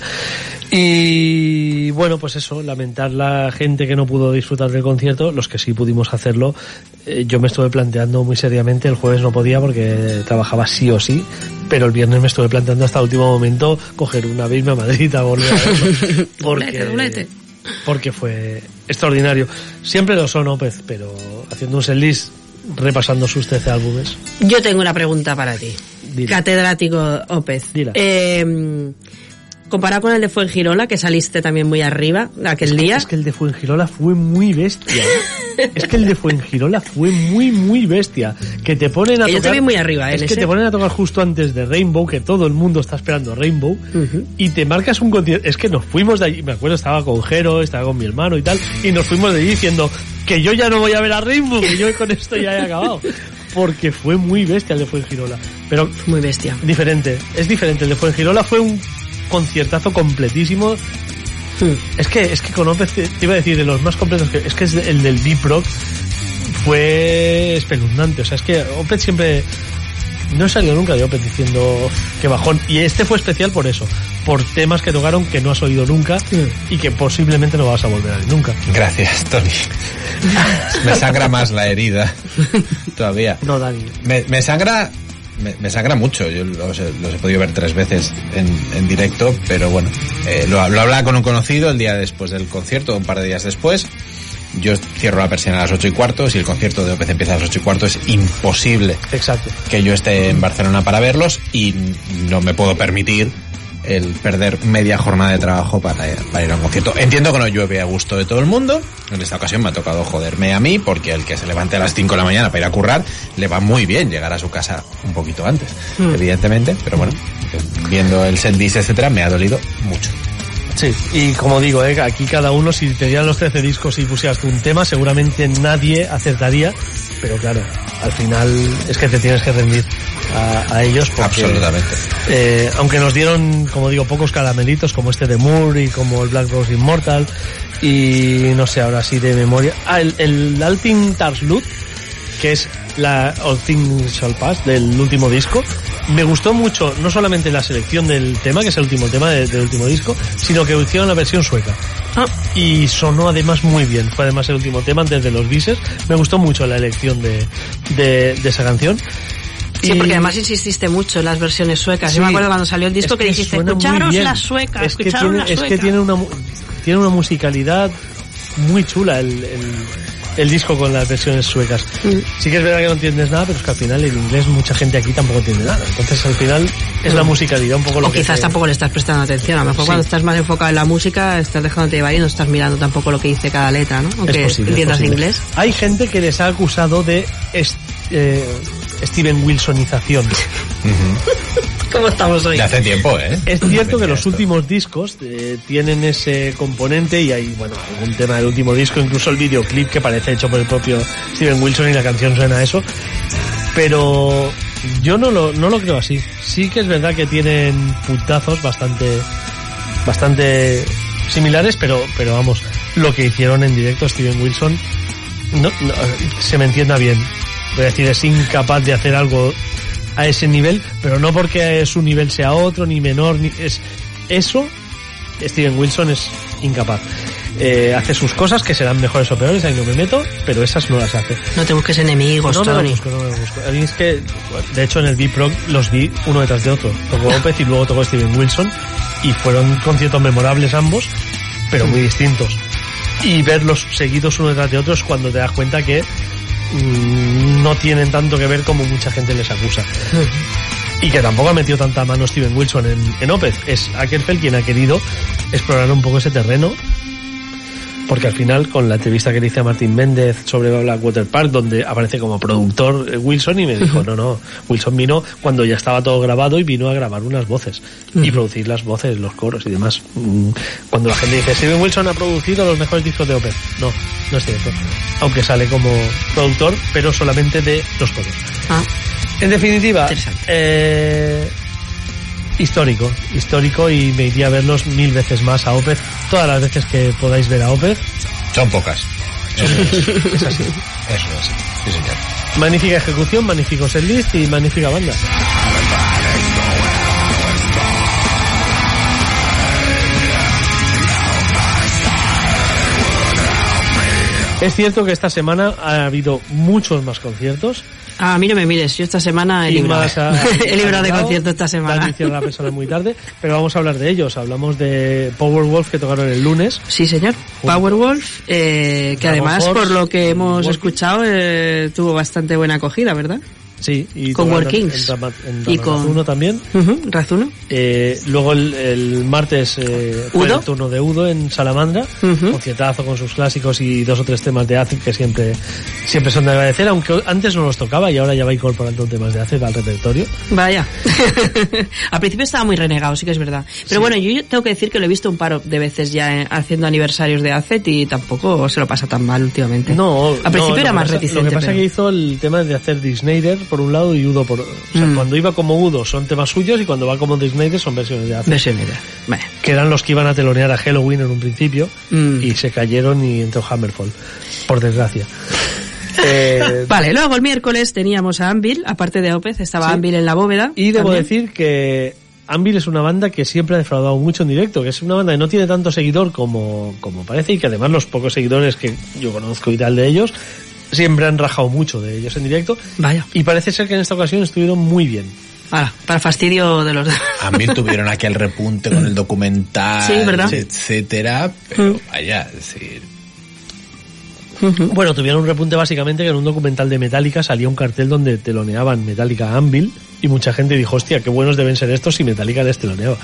Y bueno, pues eso, lamentar la gente que no pudo disfrutar del concierto, los que sí pudimos hacerlo, eh, yo me estuve planteando muy seriamente, el jueves no podía porque trabajaba sí o sí, pero el viernes me estuve planteando hasta el último momento coger un ave e irme a Madrid a volver a verlo. Doblete, doblete. porque fue extraordinario. Siempre lo son Opez, pero haciendo un setlist repasando sus 13 álbumes. Yo tengo una pregunta para ti. Dila. Catedrático Ópez. Dila. Eh, comparado con el de Fuengirola, que saliste también muy arriba aquel día. Es que el de Fuengirola fue muy bestia. ¿eh? es que el de Fuengirola fue muy, muy bestia. Que te ponen a Que yo tocar. te vi muy arriba, ¿eh, Es que te ponen a tocar justo antes de Rainbow, que todo el mundo está esperando Rainbow. Y te marcas un concierto. Es que nos fuimos de allí. Me acuerdo, estaba con Jero, estaba con mi hermano y tal. Y nos fuimos de allí diciendo que yo ya no voy a ver a Rainbow, que yo con esto ya he acabado. Porque fue muy bestia el de Fuengirola. Pero Muy bestia. diferente. Es diferente. El de Fuengirola fue un conciertazo completísimo. Es que, es que con Opeth, te iba a decir, de los más completos que, es que es el del Deep Rock fue espeluznante. O sea, es que Opeth siempre, no he salido nunca de Opeth diciendo que bajón. Y este fue especial por eso. Por temas que tocaron que no has oído nunca y que posiblemente no vas a volver a ver nunca. Gracias, Tony. me sangra más la herida todavía. No, Dani. Me, me sangra me, me sangra mucho. Yo los, he- los he podido ver tres veces en, en directo, pero bueno, eh, lo, lo hablaba con un conocido el día después del concierto, un par de días después. Yo cierro la persiana a las ocho y cuarto. Si el concierto de OPC empieza a las ocho y cuarto, es imposible Exacto. que yo esté en Barcelona para verlos y no me puedo permitir el perder media jornada de trabajo para, para ir a un concierto. Entiendo que no llueve a gusto de todo el mundo. En esta ocasión me ha tocado joderme a mí porque el que se levante a las 5 de la mañana para ir a currar le va muy bien llegar a su casa un poquito antes, evidentemente. Pero bueno, viendo el setlist, etcétera, me ha dolido mucho. Sí, y como digo, eh, aquí cada uno, si te dieran los 13 discos y pusieras tú un tema, seguramente nadie acertaría, pero claro, al final es que te tienes que rendir a, a ellos porque, Absolutamente. eh, aunque nos dieron, como digo, pocos caramelitos como este de Moore y como el Black Rose Immortal y no sé, ahora sí de memoria. Ah, el, el Altin Tarslut, que es la All Things Shall Pass del último disco. Me gustó mucho no solamente la selección del tema, que es el último tema de- del último disco, sino que hicieron la versión sueca. Ah, Y sonó además muy bien. Fue además el último tema antes de los bises. Me gustó mucho la elección de, de, de esa canción. Sí, porque además insististe mucho en las versiones suecas. Sí, Yo me acuerdo cuando salió el disco es que, dijiste, escucharos bien. la sueca, es que tiene, la es que tiene una tiene una musicalidad muy chula el, el, el disco con las versiones suecas. Mm. Sí que es verdad que no entiendes nada, pero es que al final en inglés mucha gente aquí tampoco entiende nada. Entonces al final es la musicalidad un poco lo Mm. O que quizás te- tampoco le estás prestando atención. A lo mejor Sí. cuando estás más enfocado en la música, estás dejándote llevar y no estás mirando tampoco lo que dice cada letra, ¿no? Aunque es posible, es entiendas inglés. Hay gente que les ha acusado de eh, Steven Wilsonización. ¿Cómo estamos hoy? De hace tiempo, ¿eh? Es cierto que los Esto. últimos discos eh, tienen ese componente y hay, bueno, algún tema del último disco, incluso el videoclip que parece hecho por el propio Steven Wilson y la canción suena a eso. Pero yo no lo, no lo creo así. Sí que es verdad que tienen puntazos bastante, bastante similares, pero, pero vamos, lo que hicieron en directo Steven Wilson, no, no, se me entienda bien. Voy a decir, es incapaz de hacer algo a ese nivel, pero no porque su nivel sea otro, ni menor, ni es eso, Steven Wilson es incapaz. Eh, hace sus cosas que serán mejores o peores, ahí no me meto, pero esas no las hace. No te busques enemigos, no me Tony. lo busco, no me lo busco. A mí es que, de hecho, en el Rock los vi uno detrás de otro. Tocó López y luego tocó Steven Wilson y fueron conciertos memorables ambos, pero muy distintos. Y verlos seguidos uno detrás de otro es cuando te das cuenta que no tienen tanto que ver como mucha gente les acusa. Y que tampoco ha metido tanta mano Steven Wilson en, en Opeth. Es Ackerfeld quien ha querido explorar un poco ese terreno porque al final con la entrevista que le hice a Martín Méndez sobre Blackwater Park donde aparece como productor eh, Wilson y me dijo no no Wilson vino cuando ya estaba todo grabado y vino a grabar unas voces y producir las voces los coros y demás Mm, cuando la gente dice Steven Wilson ha producido los mejores discos de Opeth no no es cierto. Aunque sale como productor pero solamente de los coros. Ah, en definitiva eh, histórico histórico y me iría a verlos mil veces más a Opeth todas las veces que podáis ver a Opeth Son pocas. Eso es. es así Eso es. Sí, señor. Magnífica ejecución, magnífico setlist y magnífica banda. Es cierto que esta semana ha habido muchos más conciertos. A mí no me mires, yo esta semana he librado. he librado de concierto esta semana. La persona muy tarde, pero vamos a hablar de ellos. Hablamos de Powerwolf que tocaron el lunes. Sí, señor. Powerwolf, eh, que además, por lo que hemos escuchado, eh, tuvo bastante buena acogida, ¿verdad? Sí, y Con Workings. En, Drama- en Y con- Dramazuno también. Ujú, Razuno. Eh, luego el, el martes eh, fue el turno de Udo en Salamandra, Ujú. conciertazo con sus clásicos y dos o tres temas de Acid que siempre siempre son de agradecer, aunque antes no los tocaba y ahora ya va incorporando temas de Acid al repertorio. Vaya. Al principio estaba muy renegado, sí que es verdad. Pero bueno, yo tengo que decir que lo he visto un par de veces ya eh, haciendo aniversarios de ACET y tampoco se lo pasa tan mal últimamente. No, al principio no, era más pasa- reticente. Lo que pasa pero- que hizo el tema de hacer Disneyder por un lado y Udo por o sea, Mm. cuando iba como Udo son temas suyos y cuando va como Disneyder son versiones de. Versiones Vale. que eran los que iban a telonear a Halloween en un principio Mm. y se cayeron y entró Hammerfall, por desgracia. Eh, Vale, luego el miércoles teníamos a Anvil, aparte de Opez, estaba Sí. Anvil en la bóveda. Y debo también. decir que Anvil es una banda que siempre ha defraudado mucho en directo, que es una banda que no tiene tanto seguidor como, como parece y que además los pocos seguidores que yo conozco y tal de ellos siempre han rajado mucho de ellos en directo. Vaya. Y parece ser que en esta ocasión estuvieron muy bien. Ahora, para fastidio de los También tuvieron aquel repunte con el documental, Sí, ¿verdad? etcétera, pero vaya, es decir, Bueno, tuvieron un repunte básicamente que en un documental de Metallica salía un cartel donde teloneaban Metallica a Anvil y mucha gente dijo, hostia, qué buenos deben ser estos si Metallica les teloneaba.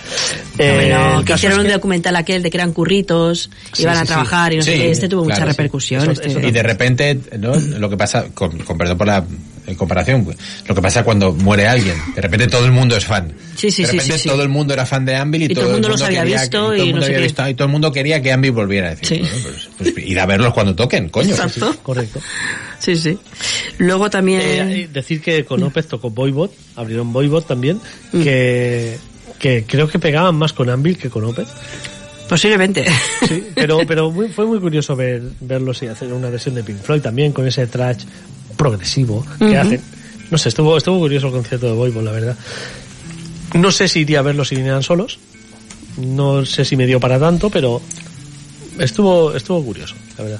Eh, Bueno, que hicieron es un que- documental aquel de que eran curritos, Sí, iban sí, a sí. trabajar y no sé Sí, qué. Este tuvo mucha claro, sí. repercusión. Eso- este- eso y de repente, ¿no? Lo que pasa, con, con perdón por la eh, comparación, pues, lo que pasa cuando muere alguien, de repente todo el mundo es fan. Sí, sí, de sí, repente sí, sí. todo el mundo era fan de Anvil y, Y todo el mundo los había quería visto todo y el mundo no había visto- y todo el mundo quería que Anvil volviera a decir, Sí. bueno, pues, pues, ir a verlos cuando toquen, coño. Exacto. Correcto. Sí, sí. Luego también... Eh, decir que con Opeth tocó Boybot, abrieron Boybot también, Mm. que, que creo que pegaban más con Anvil que con Opeth. Posiblemente. Sí, pero, pero muy- fue muy curioso ver, verlos y hacer una versión de Pink Floyd también con ese trash progresivo que hacen. No sé, estuvo, estuvo curioso el concierto de Boybot, la verdad. No sé si iría a verlos si vinieran solos. No sé si me dio para tanto, pero estuvo, estuvo curioso, la verdad.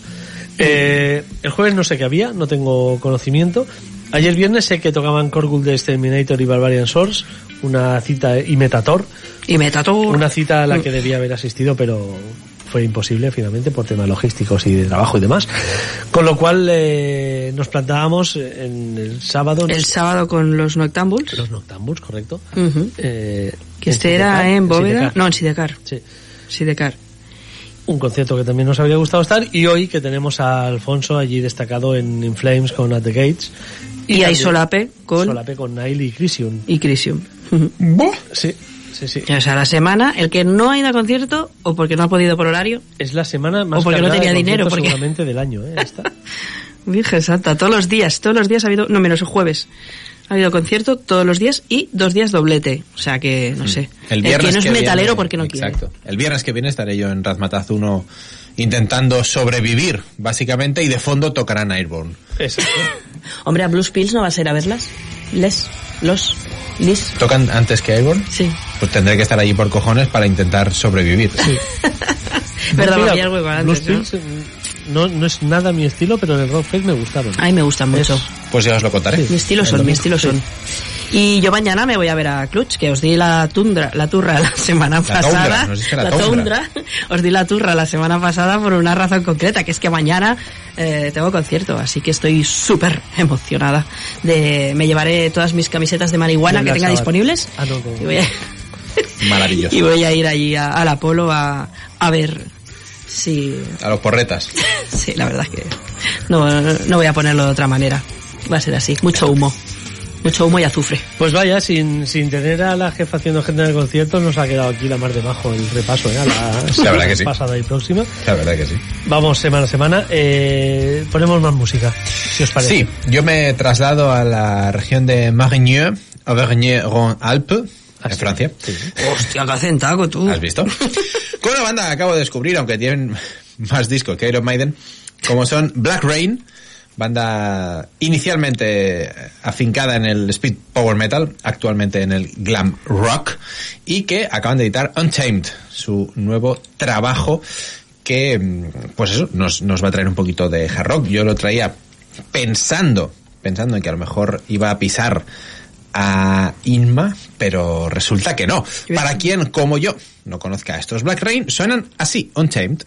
Eh, el jueves no sé qué había, no tengo conocimiento. Ayer viernes sé que tocaban Korgul de Exterminator y Barbarian Source, una cita y Metator, y Metator. una cita a la que debía haber asistido, pero fue imposible finalmente por temas logísticos y de trabajo y demás. Con lo cual eh, nos plantábamos en el sábado. El sábado con los Noctambuls. Los Noctambuls, correcto. Ujú. Eh, Que este Sidecar, era en Bóveda. Sidecar. No, en Sidecar. Sí. Sidecar. Un concierto que también nos habría gustado estar y hoy que tenemos a Alfonso allí destacado en, In Flames con At the Gates. Y, hay también Solape con Solape con Nile y Crisium. y Crisium. Ujú. Sí, sí, sí. O sea, la semana, el que no ha ido a concierto o porque no ha podido por horario, Es la semana más O porque no tenía de dinero, porque- seguramente del año, ¿eh? Esta. Virgen Santa, todos los días, todos los días ha habido, no menos el jueves, ha habido concierto todos los días y dos días doblete. O sea que, no sé. Mm. El viernes que no es que metalero viene- porque no Exacto. El viernes que viene estaré yo en Razmataz 1 intentando sobrevivir, básicamente, y de fondo tocarán Airborne. Exacto. quiere. Hombre, a Blues Pills no va a ser a verlas. Les, los, lis. ¿Tocan antes que Airborne? Sí. Pues tendré que estar allí por cojones para intentar sobrevivir. Verdad, hueco antes. No, no es nada mi estilo, pero en el Rock Fest me gustaron. Ay, me gustan mucho. Pues ya os lo contaré. Mi estilo son, mi estilo son. Y yo mañana me voy a ver a Clutch, que os di la tundra, la turra la semana La pasada. tundra, nos diste la tundra. Os di la turra la semana pasada por una razón concreta, que es que mañana eh, tengo concierto, así que estoy súper emocionada. De, me llevaré todas mis camisetas de marihuana que tenga disponibles. Ah, no, no. Y voy a, Maravilloso. y voy a ir allí a- al Apolo a, a ver si... A los porretas. Sí, la verdad es que no, no voy a ponerlo de otra manera. Va a ser así. Mucho humo. Mucho humo y azufre. Pues vaya, sin, sin tener a la jefa haciendo agenda de conciertos, nos ha quedado aquí la mar de bajo el repaso, ¿eh? A la La verdad que sí. pasada y próxima. La verdad que sí. Vamos semana a semana. Eh, ponemos más música, si os parece. Sí, yo me traslado a la región de Marigneux, Auvergne-Rhône-Alpes, en. Francia. Sí. Hostia, qué acentaco tú. ¿Has visto? Con una banda que acabo de descubrir, aunque tienen más discos que Iron Maiden, como son Black Rain, banda inicialmente afincada en el speed power metal, actualmente en el glam rock, y que acaban de editar Untamed, su nuevo trabajo que, mm, pues eso, nos, nos va a traer un poquito de hard rock. Yo lo traía pensando, pensando en que a lo mejor iba a pisar a Inma, pero resulta que no. Para quien, como yo, no conozca a estos Black Rain, suenan así, Untamed.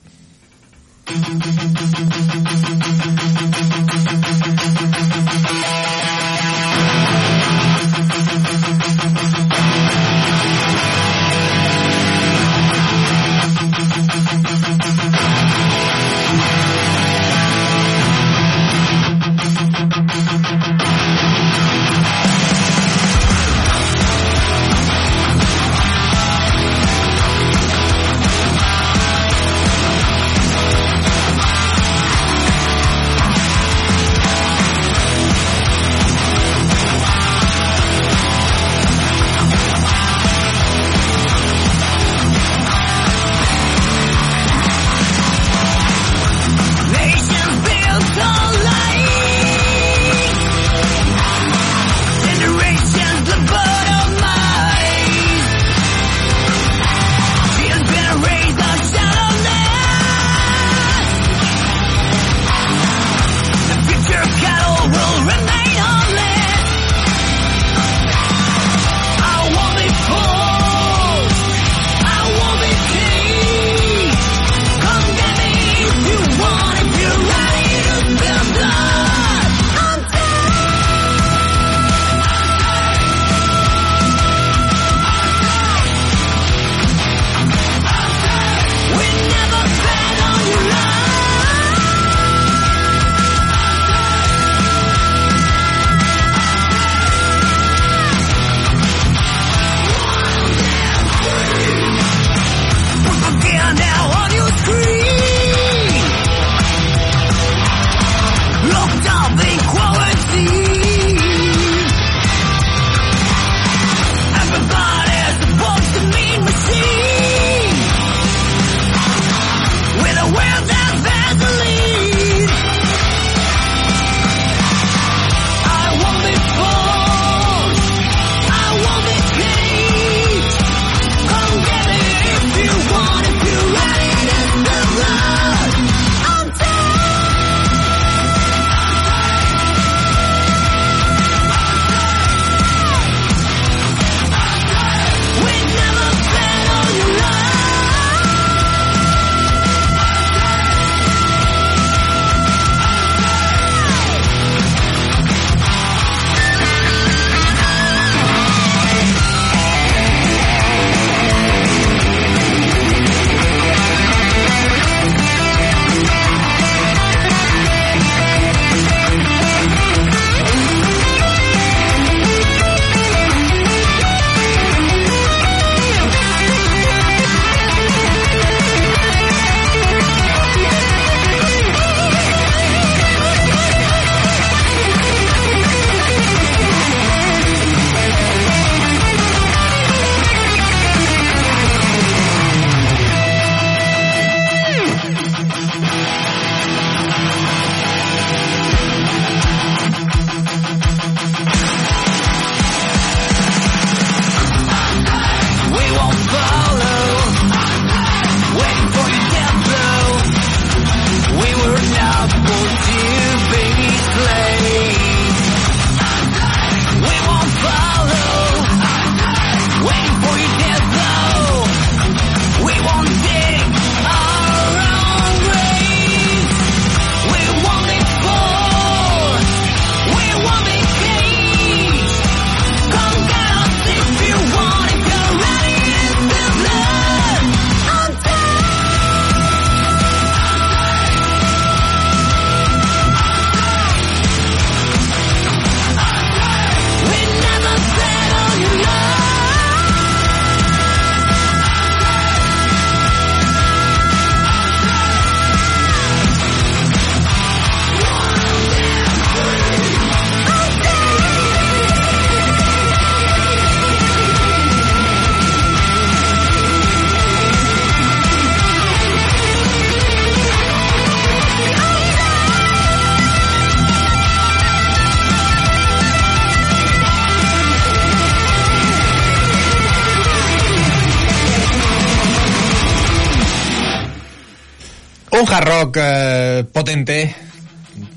Un hard rock eh, potente,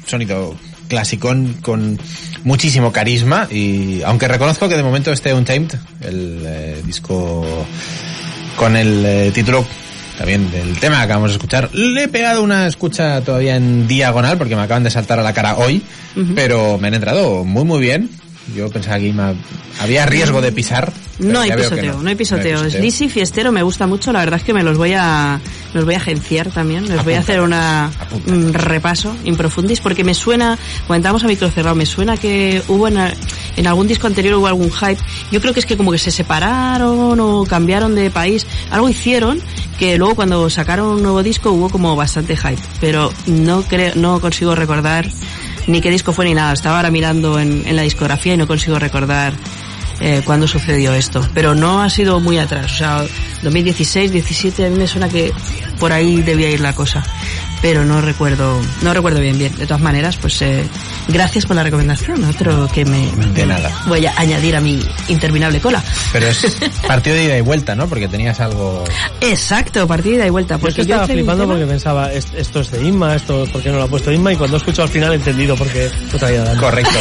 sonido clasicón con muchísimo carisma y aunque reconozco que de momento este Untamed, el eh, disco con el eh, título también del tema que acabamos de escuchar, le he pegado una escucha todavía en diagonal porque me acaban de saltar a la cara hoy, pero me han entrado muy muy bien. Yo pensaba que iba- había riesgo de pisar. No hay pisoteo, no, hay pisoteo. No hay Es Lisi Fiestero me gusta mucho, la verdad es que me los voy a me los voy a agenciar también, les voy a hacer una Apunta. un repaso in profundis porque me suena, comentamos a micro cerrado, me suena que hubo en, en algún disco anterior hubo algún hype. Yo creo que es que como que se separaron o cambiaron de país, algo hicieron que luego cuando sacaron un nuevo disco hubo como bastante hype, pero no creo no consigo recordar ni qué disco fue ni nada. Estaba ahora mirando en, en la discografía y no consigo recordar eh, cuándo sucedió esto. Pero no ha sido muy atrás. O sea, 2016, 17, a mí me suena que por ahí debía ir la cosa. Pero no recuerdo, no recuerdo bien bien. De todas maneras, pues eh, gracias por la recomendación. Otro que me De nada. voy a añadir a mi interminable cola. Pero es partido de ida y vuelta, ¿no? Porque tenías algo... Exacto, partida y vuelta. Porque que estaba flipando tema- porque pensaba, "Es- esto es de Inma, esto, ¿por qué no lo ha puesto Inma? Y cuando he escuchado al final he entendido por qué lo traía Dani. Correcto.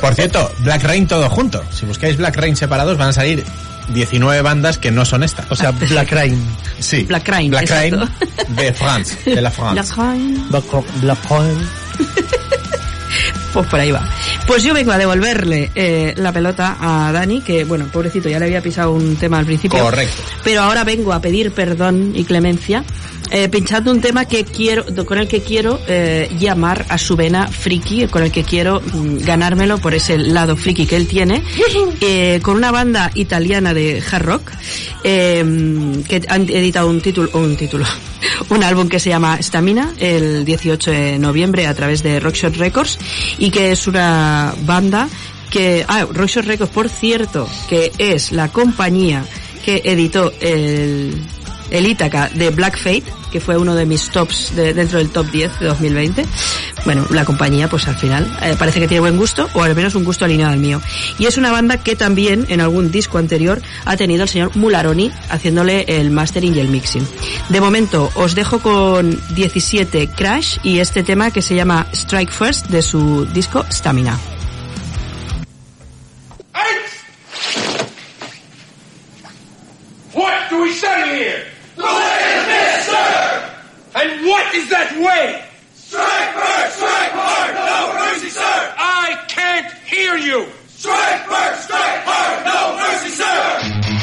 Por cierto, Black Rain todo junto. Si buscáis Black Rain separados van a salir 19 bandas que no son esta. O sea, Black Rain. sí. Black Rain, Black Rain de France, de la France. Black Rain. Black, Black Rain. Pues por ahí va. Pues yo vengo a devolverle eh, la pelota a Dani, que bueno, pobrecito, ya le había pisado un tema al principio. Correcto. Pero ahora vengo a pedir perdón y clemencia, eh, pinchando un tema que quiero, con el que quiero eh, llamar a su vena friki, con el que quiero mm, ganármelo por ese lado friki que él tiene, eh, con una banda italiana de hard rock, eh, que han editado un título, un título, un álbum que se llama Stamina el 18 de noviembre a través de Rockshot Records y que es una banda que, ah, Rockshot Records, por cierto, que es la compañía que editó el, el Ítaca de Black Fate, que fue uno de mis tops de- dentro del top 10 de 2020. Bueno, la compañía, pues al final, eh, parece que tiene buen gusto, o al menos un gusto alineado al mío. Y es una banda que también, en algún disco anterior, ha tenido el señor Mularoni haciéndole el mastering y el mixing. De momento, os dejo con 17 Crash y este tema que se llama Strike First de su disco Stamina. And what is that way? Strike first, strike hard, no mercy, sir! I can't hear you! Strike first, strike hard, no mercy, sir!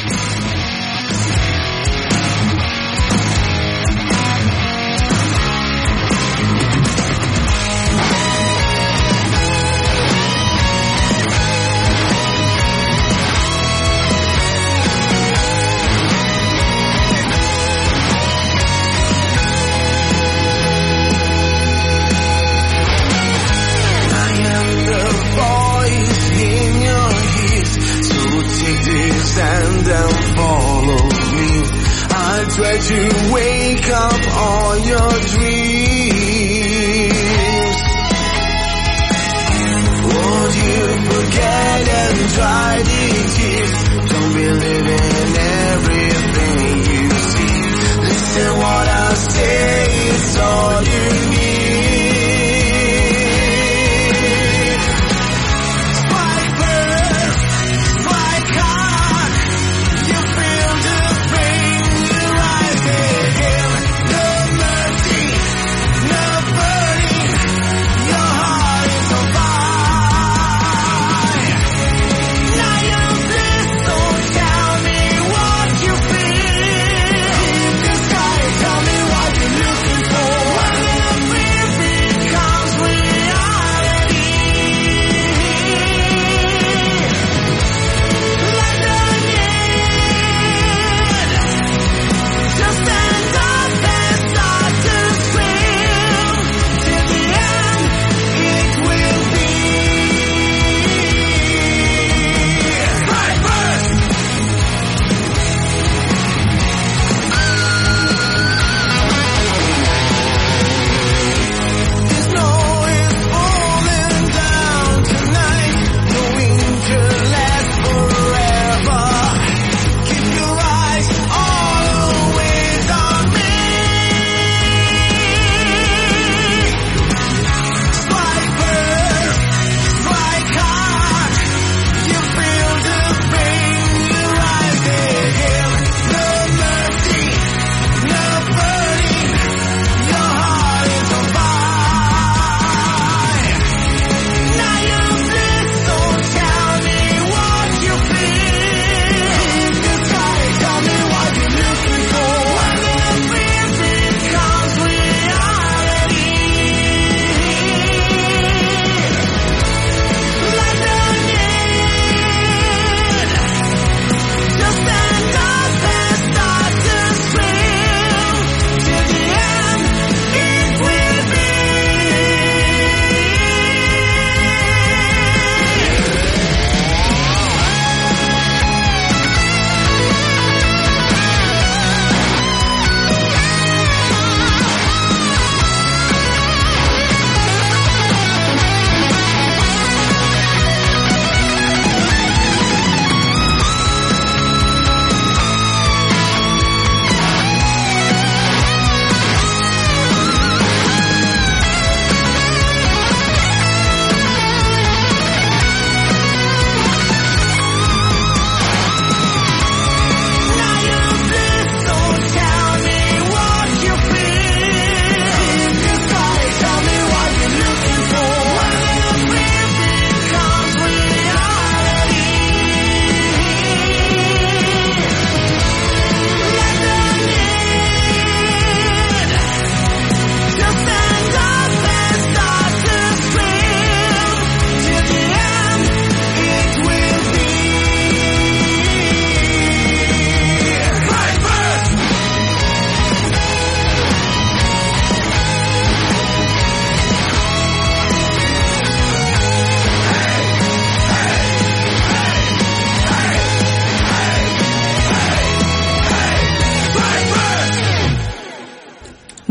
I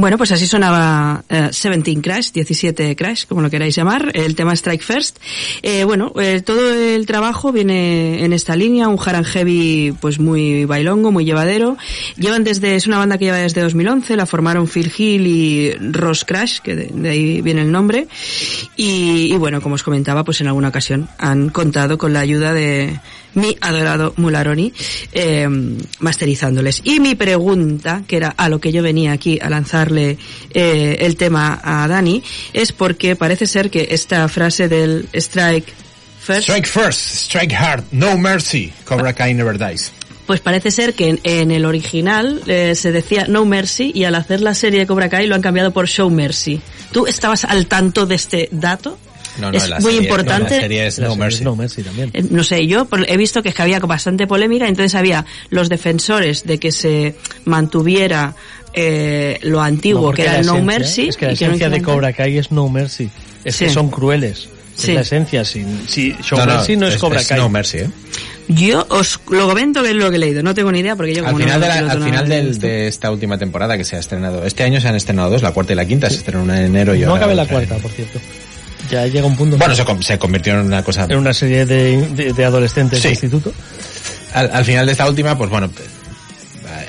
Bueno, pues así sonaba eh, 17 Crash, 17 Crash, como lo queráis llamar, el tema Strike First. Eh, bueno, eh, todo el trabajo viene en esta línea, un hard and heavy pues muy bailongo, muy llevadero. Llevan desde, es una banda que lleva desde 2011, la formaron Phil Hill y Ross Crash, que de, de ahí viene el nombre. Y bueno, como os comentaba, pues en alguna ocasión han contado con la ayuda de mi adorado Mularoni, eh, masterizándoles. Y mi pregunta, que era a lo que yo venía aquí a lanzarle eh, el tema a Dani, es porque parece ser que esta frase del strike first, Strike first, strike hard, no mercy. Cobra Kai never dies. pues parece ser que en, en el original eh, se decía No Mercy y al hacer la serie de Cobra Kai lo han cambiado por Show Mercy. ¿Tú estabas al tanto de este dato? No, no, es la muy serie- importante. no, la serie es La No serie Mercy. No Mercy también. Eh, no sé, yo por- he visto que, es que había bastante polémica, entonces había los defensores de que se mantuviera eh, lo antiguo, que era el No esencia- Mercy. Es que la y no esencia de Cobra Kai es No Mercy. Es que son crueles. Sí. Es la esencia. Si, si Show No, no, Mercy no es, Cobra Kai. No Mercy, ¿eh? Yo os lo comento que es lo que he leído, no tengo ni idea porque yo Al como final, no de, la- al final de del- esto. de esta última temporada que se ha estrenado, este año se han estrenado dos, la cuarta y la quinta, se estrenó una en enero y no acabe la cuarta, por cierto. Ya llega un punto. Bueno, se, se convirtió en una cosa... en una serie de, de, de adolescentes Sí. de instituto. Al, al final de esta última, pues bueno,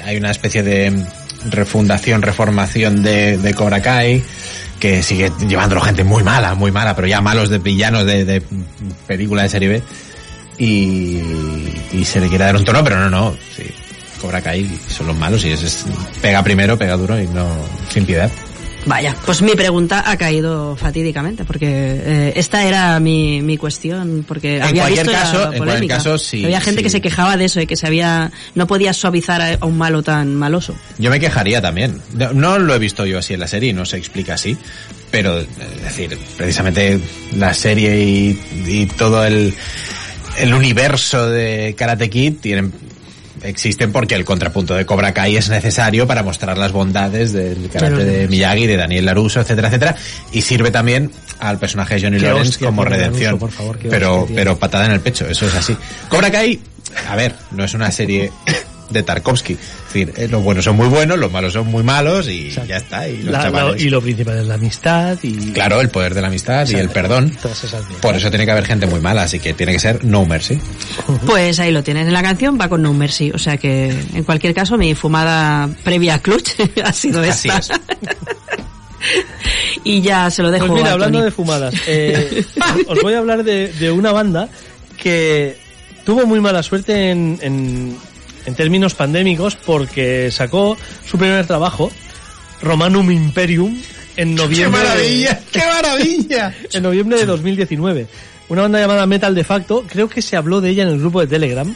hay una especie de refundación, reformación de, de Cobra Kai, que sigue llevándolo gente muy mala, muy mala, pero ya malos de villanos de, de película de serie B. Y, y se le quiere dar un tono, pero no, no, sí. Cobra Kai son los malos y es, es- pega primero, pega duro y no sin piedad. Vaya, pues mi pregunta ha caído fatídicamente porque eh, esta era mi, mi cuestión porque En había cualquier visto la caso- en cualquier caso, sí, había gente sí. que se quejaba de eso, de que se había no podía suavizar a, a un malo tan maloso. Yo me quejaría también. No, no lo he visto yo así en la serie, no se explica así. Pero, es decir, precisamente la serie y, y todo el, el universo de Karate Kid tienen, existen porque el contrapunto de Cobra Kai es necesario para mostrar las bondades del Claro. de Miyagi, de Daniel LaRusso, etcétera, etcétera. Y sirve también al personaje de Johnny Lawrence como redención. Por favor, pero, pero patada en el pecho, eso es así. Cobra Kai, a ver, no es una serie de Tarkovsky. Es decir, eh, los buenos son muy buenos, los malos son muy malos y Exacto. ya está. Y los La- la- chavales. y lo principal es la amistad y... Claro, el poder de la amistad y el perdón. Todas esas mierdas. Por eso tiene que haber gente muy mala, así que tiene que ser no mercy. Pues ahí lo tienes. En la canción va con No Mercy, o sea que en cualquier caso mi fumada previa a Clutch ha sido Así esta. es. y ya se lo dejo Pues mira, a hablando Tony. de fumadas, eh, os voy a hablar de, de una banda que tuvo muy mala suerte en, en, en términos pandémicos porque sacó su primer trabajo, Romanum Imperium, en noviembre, ¡Qué maravilla! en noviembre de 2019. Una banda llamada Metal de Facto, creo que se habló de ella en el grupo de Telegram,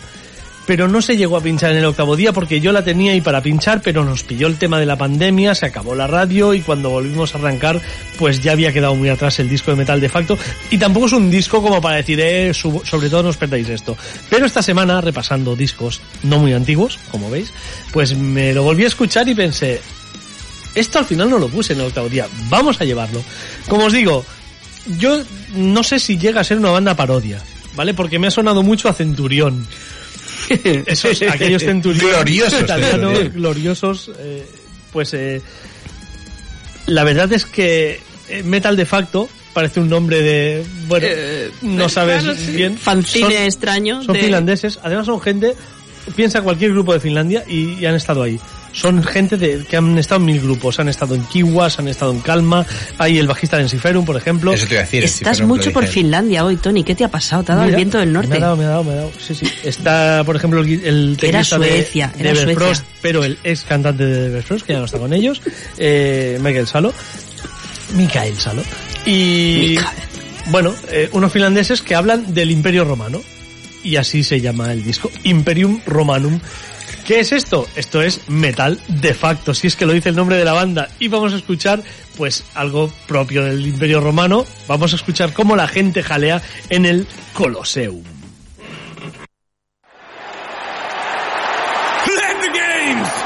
pero no se llegó a pinchar en el octavo día porque yo la tenía ahí para pinchar, pero nos pilló el tema de la pandemia, se acabó la radio y cuando volvimos a arrancar, pues ya había quedado muy atrás el disco de Metal de Facto. Y tampoco es un disco como para decir, eh, sobre todo no os perdáis esto. Pero esta semana, repasando discos no muy antiguos, como veis, pues me lo volví a escuchar y pensé, esto al final no lo puse en el octavo día, vamos a llevarlo. Como os digo, yo no sé si llega a ser una banda parodia, ¿vale? Porque me ha sonado mucho a Centurión. Esos, aquellos centuriones Gloriosos italianos, gloriosos, eh, pues eh, la verdad es que eh, Metal de facto parece un nombre de, bueno, no sabes claro, sí. bien. Fanzine Son- extraño Son de- finlandeses, además son gente, piensa cualquier grupo de Finlandia y, y han estado ahí. Son gente de, que han estado en mil grupos, han estado en Kiwas, han estado en Calma, hay el bajista de Ensiferum, por ejemplo. Eso te iba a decir. Estás mucho por. Finlandia hoy, Tony. ¿Qué te ha pasado? ¿Te ha dado el viento del Me norte? ha dado, me ha dado, me ha dado. Sí, sí. Está, por ejemplo, el, el Era de- Suecia, de, era Suecia. Everfrost, pero el ex cantante de Everfrost, que ya no está con ellos, eh, Michael Salo. Mikael Salo. Y, Mikael. bueno, eh, unos finlandeses que hablan del Imperio Romano. Y así se llama el disco, Imperium Romanum. ¿Qué es esto? Esto es metal de facto, si es que lo dice el nombre de la banda. Y vamos a escuchar, pues, algo propio del Imperio Romano. Vamos a escuchar cómo la gente jalea en el Colosseum. The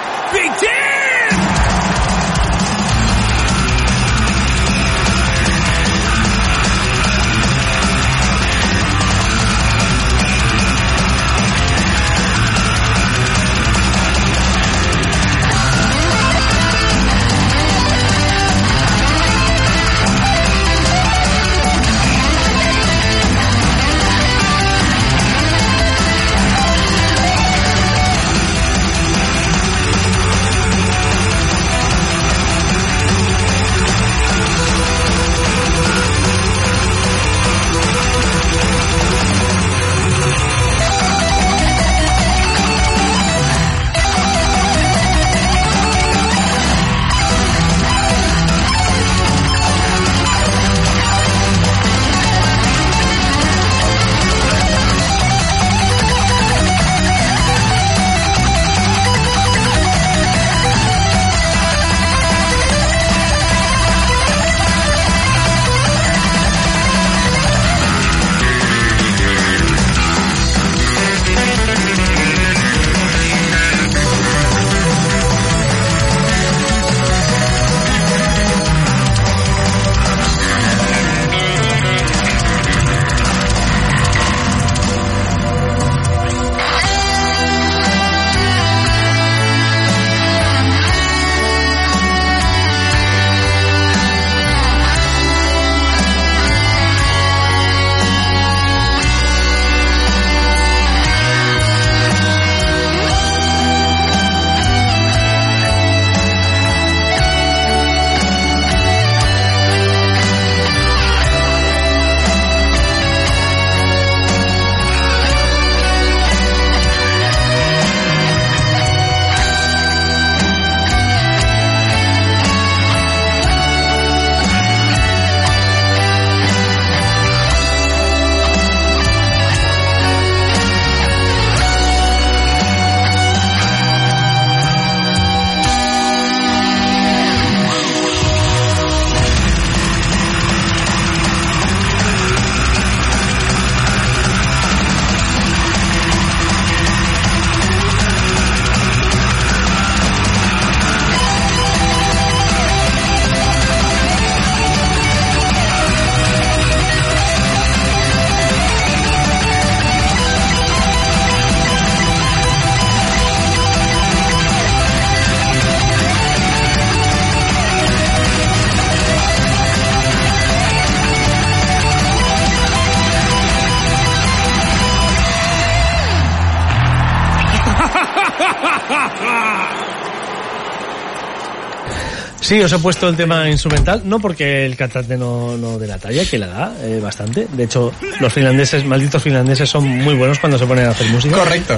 Sí, os he puesto el tema instrumental, no porque el cantante no, no de la talla, que la da eh, bastante. De hecho, los finlandeses, malditos finlandeses, son muy buenos cuando se ponen a hacer música. Correcto.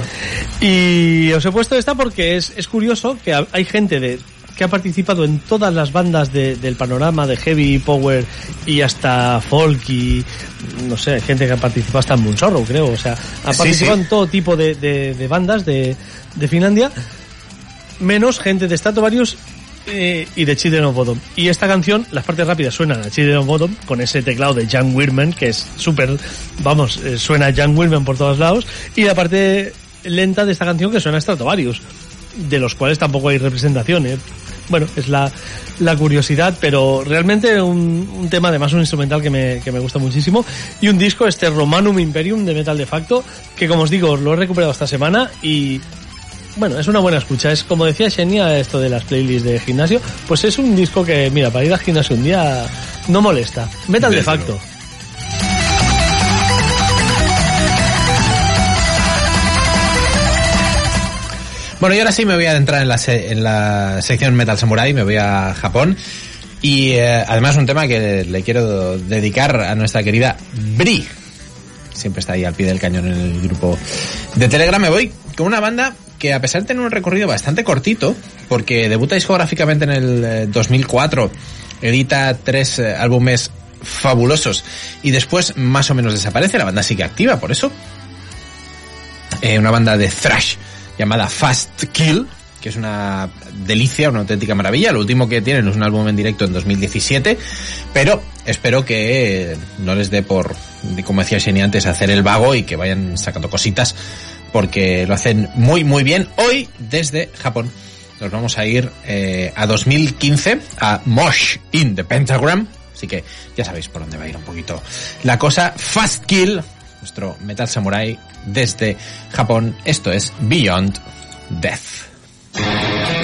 Y os he puesto esta porque es, es curioso que ha- hay gente de que ha participado en todas las bandas de- del panorama de heavy power y hasta folk y no sé, gente que ha participado hasta en Moonsorrow, creo, o sea, ha participado sí. en todo tipo de, de- de bandas de, de Finlandia, menos gente de Stratovarius y de Children of Bottom. Y esta canción, las partes rápidas suenan a Children of Bottom con ese teclado de Jan Wirman, que es súper, vamos, eh, suena a Jan Wirman por todos lados, y la parte lenta de esta canción que suena a Stratovarius, de los cuales tampoco hay representación, ¿eh? Bueno, es la, la curiosidad, pero realmente un, un tema, además un instrumental que me, que me gusta muchísimo, y un disco, este Romanum Imperium de Metal de Facto, que como os digo, lo he recuperado esta semana y bueno, es una buena escucha. Es como decía Xenia, esto de las playlists de gimnasio, pues es un disco que, mira, para ir al gimnasio un día no molesta. Metal de facto. Bueno, y ahora sí me voy a adentrar en la, se- en la sección Metal Samurai, me voy a Japón. Y eh, además un tema que le quiero dedicar a nuestra querida Bri. Siempre está ahí al pie del cañón en el grupo de Telegram. Me voy con una banda que a pesar de tener un recorrido bastante cortito, porque debuta discográficamente en el eh, 2004, edita tres eh, álbumes fabulosos y después más o menos desaparece, la banda sigue activa, por eso eh, una banda de thrash llamada Fast Kill, que es una delicia, una auténtica maravilla. Lo último que tienen es un álbum en directo en 2017, pero espero que eh, no les dé por, como decía Sheni antes, hacer el vago y que vayan sacando cositas, porque lo hacen muy, muy bien. Hoy, desde Japón, nos vamos a ir eh, a 2015, a Mosh in the Pentagram. Así que ya sabéis por dónde va a ir un poquito la cosa. Fast Kill, nuestro Metal Samurai desde Japón. Esto es Beyond Death.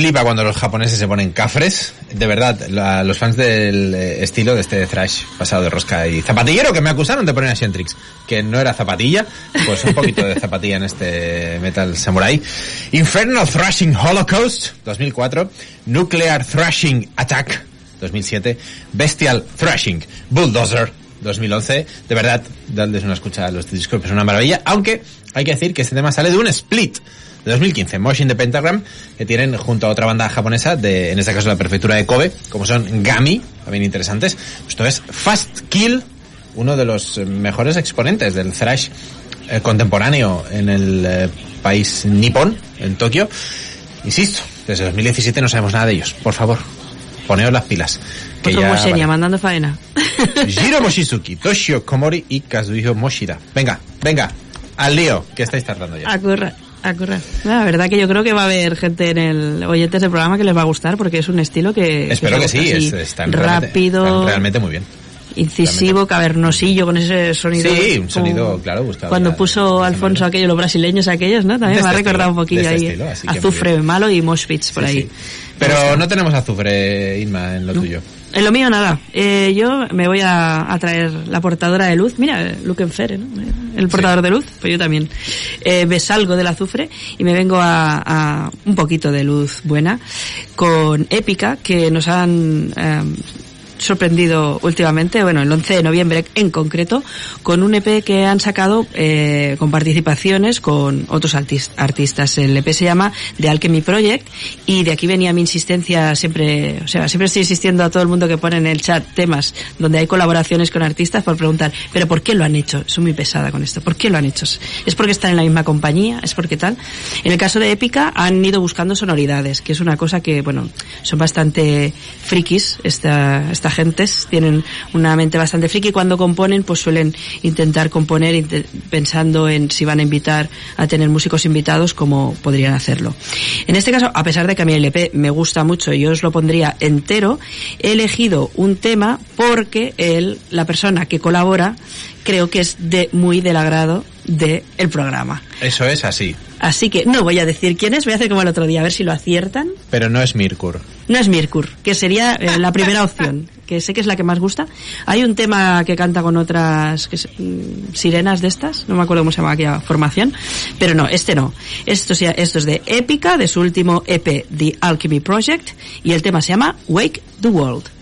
Flipa cuando los japoneses se ponen cafres. De verdad, la- los fans del eh, estilo de este thrash pasado de rosca y zapatillero que me acusaron de poner a Shentrix, que no era zapatilla, pues un poquito de zapatilla en este Metal Samurai. Infernal Thrashing Holocaust, 2004. Nuclear Thrashing Attack, 2007. Bestial Thrashing Bulldozer, 2011. De verdad, dadles una escucha a los discos, es una maravilla. Aunque hay que decir que este tema sale de un split de 2015, Motion the Pentagram, que tienen junto a otra banda japonesa, de, en este caso la prefectura de Kobe, como son Gami, también interesantes. Esto es Fast Kill, uno de los eh, mejores exponentes del thrash eh, contemporáneo en el eh, país nipón, en Tokio. Insisto, desde 2017 no sabemos nada de ellos. Por favor, poneos las pilas. Que Otro ya Mosenia, vale. mandando faena. Jiro Moshizuki, Toshio Komori y Kazuhiro Moshida. Venga, venga, al lío, que estáis tardando ya. A currar, a currar. La verdad que yo creo que va a haber gente en el oyentes del programa que les va a gustar porque es un estilo que... Espero que me sí, es, están realmente- rápido, están realmente muy bien. incisivo, cavernosillo, con ese sonido. Sí, un como- sonido, claro, buscado Cuando ya puso Alfonso manera. aquellos, los brasileños aquellos, ¿no? También De me ha este recordado un estilo, poquillo de este ahí. estilo, que Azufre malo y Moshpits por Sí, ahí. sí. Pero no tenemos azufre, Inma, en lo tuyo. En lo mío nada. Eh, yo me voy a, a traer la portadora de luz. Mira, Luke Enfere, ¿no? El portador de luz. Pues yo también. Eh, me salgo del azufre y me vengo a, a un poquito de luz buena con Épica, que nos han eh, sorprendido últimamente, bueno, el 11 de noviembre en concreto, con un EP que han sacado eh, con participaciones con otros artis- artistas. El EP se llama The Alchemy Project y de aquí venía mi insistencia siempre, o sea, siempre estoy insistiendo a todo el mundo que pone en el chat temas donde hay colaboraciones con artistas por preguntar, pero ¿por qué lo han hecho? Soy muy pesada con esto. ¿Por qué lo han hecho? ¿Es porque están en la misma compañía? ¿Es porque tal? En el caso de Épica han ido buscando sonoridades, que es una cosa que, bueno, son bastante frikis esta, esta gentes, tienen una mente bastante friki. Cuando componen, pues suelen intentar componer pensando en si van a invitar a tener músicos invitados, como podrían hacerlo. En este caso, a pesar de que a mí el EP me gusta mucho y yo os lo pondría entero, he elegido un tema porque él, la persona que colabora, creo que es de muy del agrado del programa. Eso es así. Así que no voy a decir quién es, voy a hacer como el otro día, a ver si lo aciertan. Pero no es Mirkur. No es Mirkur, que sería eh, la primera opción, que sé que es la que más gusta. Hay un tema que canta con otras que mm, sirenas de estas, no me acuerdo cómo se llama aquella formación, pero no, este no. Esto, esto es de Épica, de su último EP, The Alchemy Project, y el tema se llama Wake the World.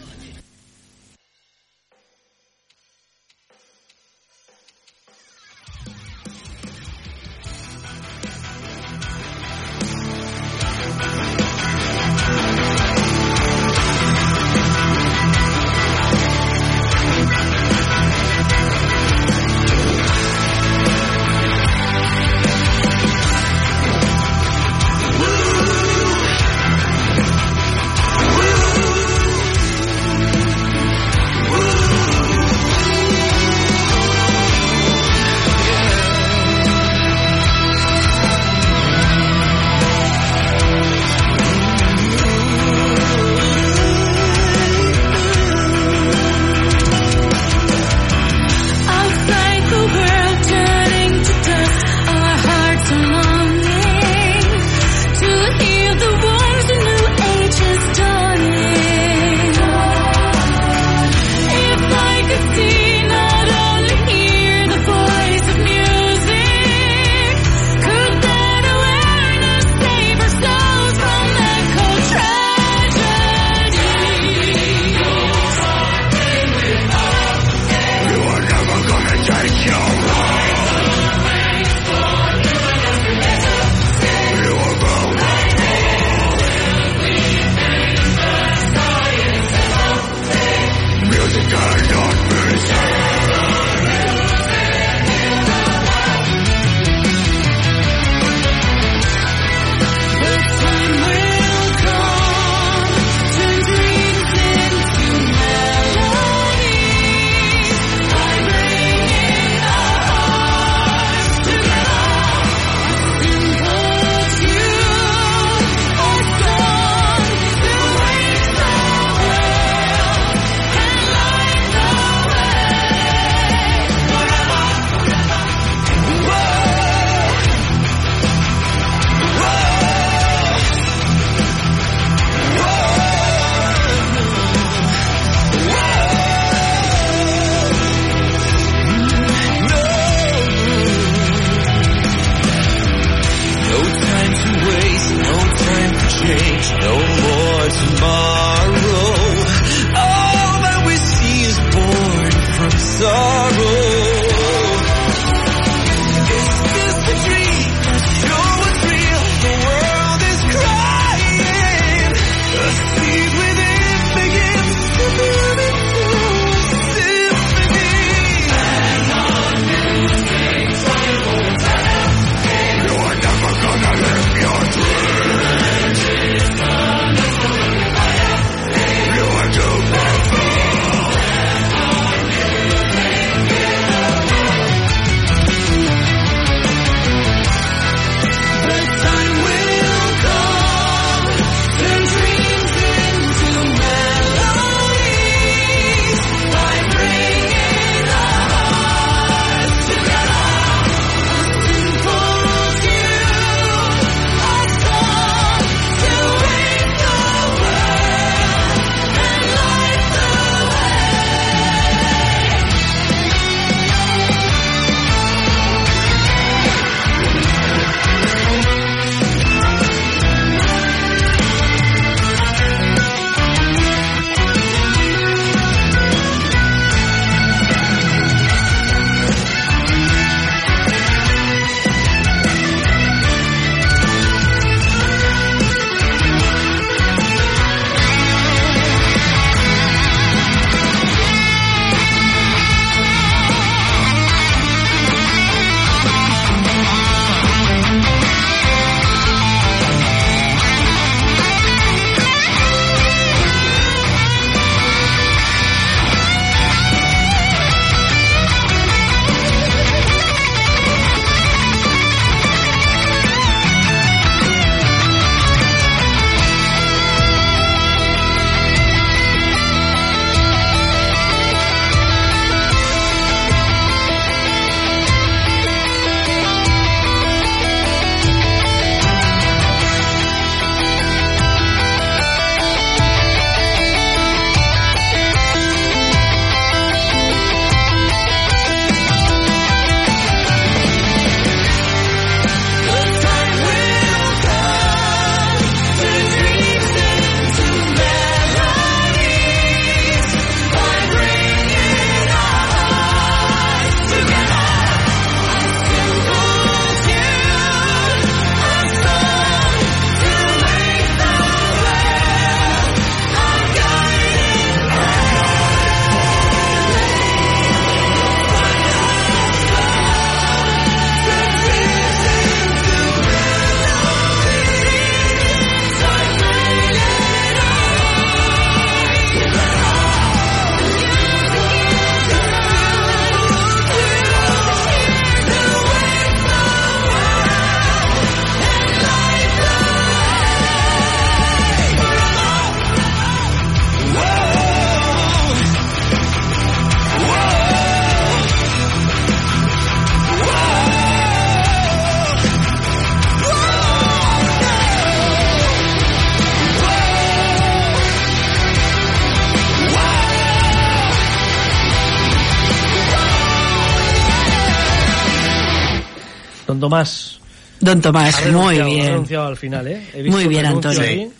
Don Tomás, Ha muy ha bien. renunciado al final, ¿eh? He visto Muy bien, Antonio. ahí.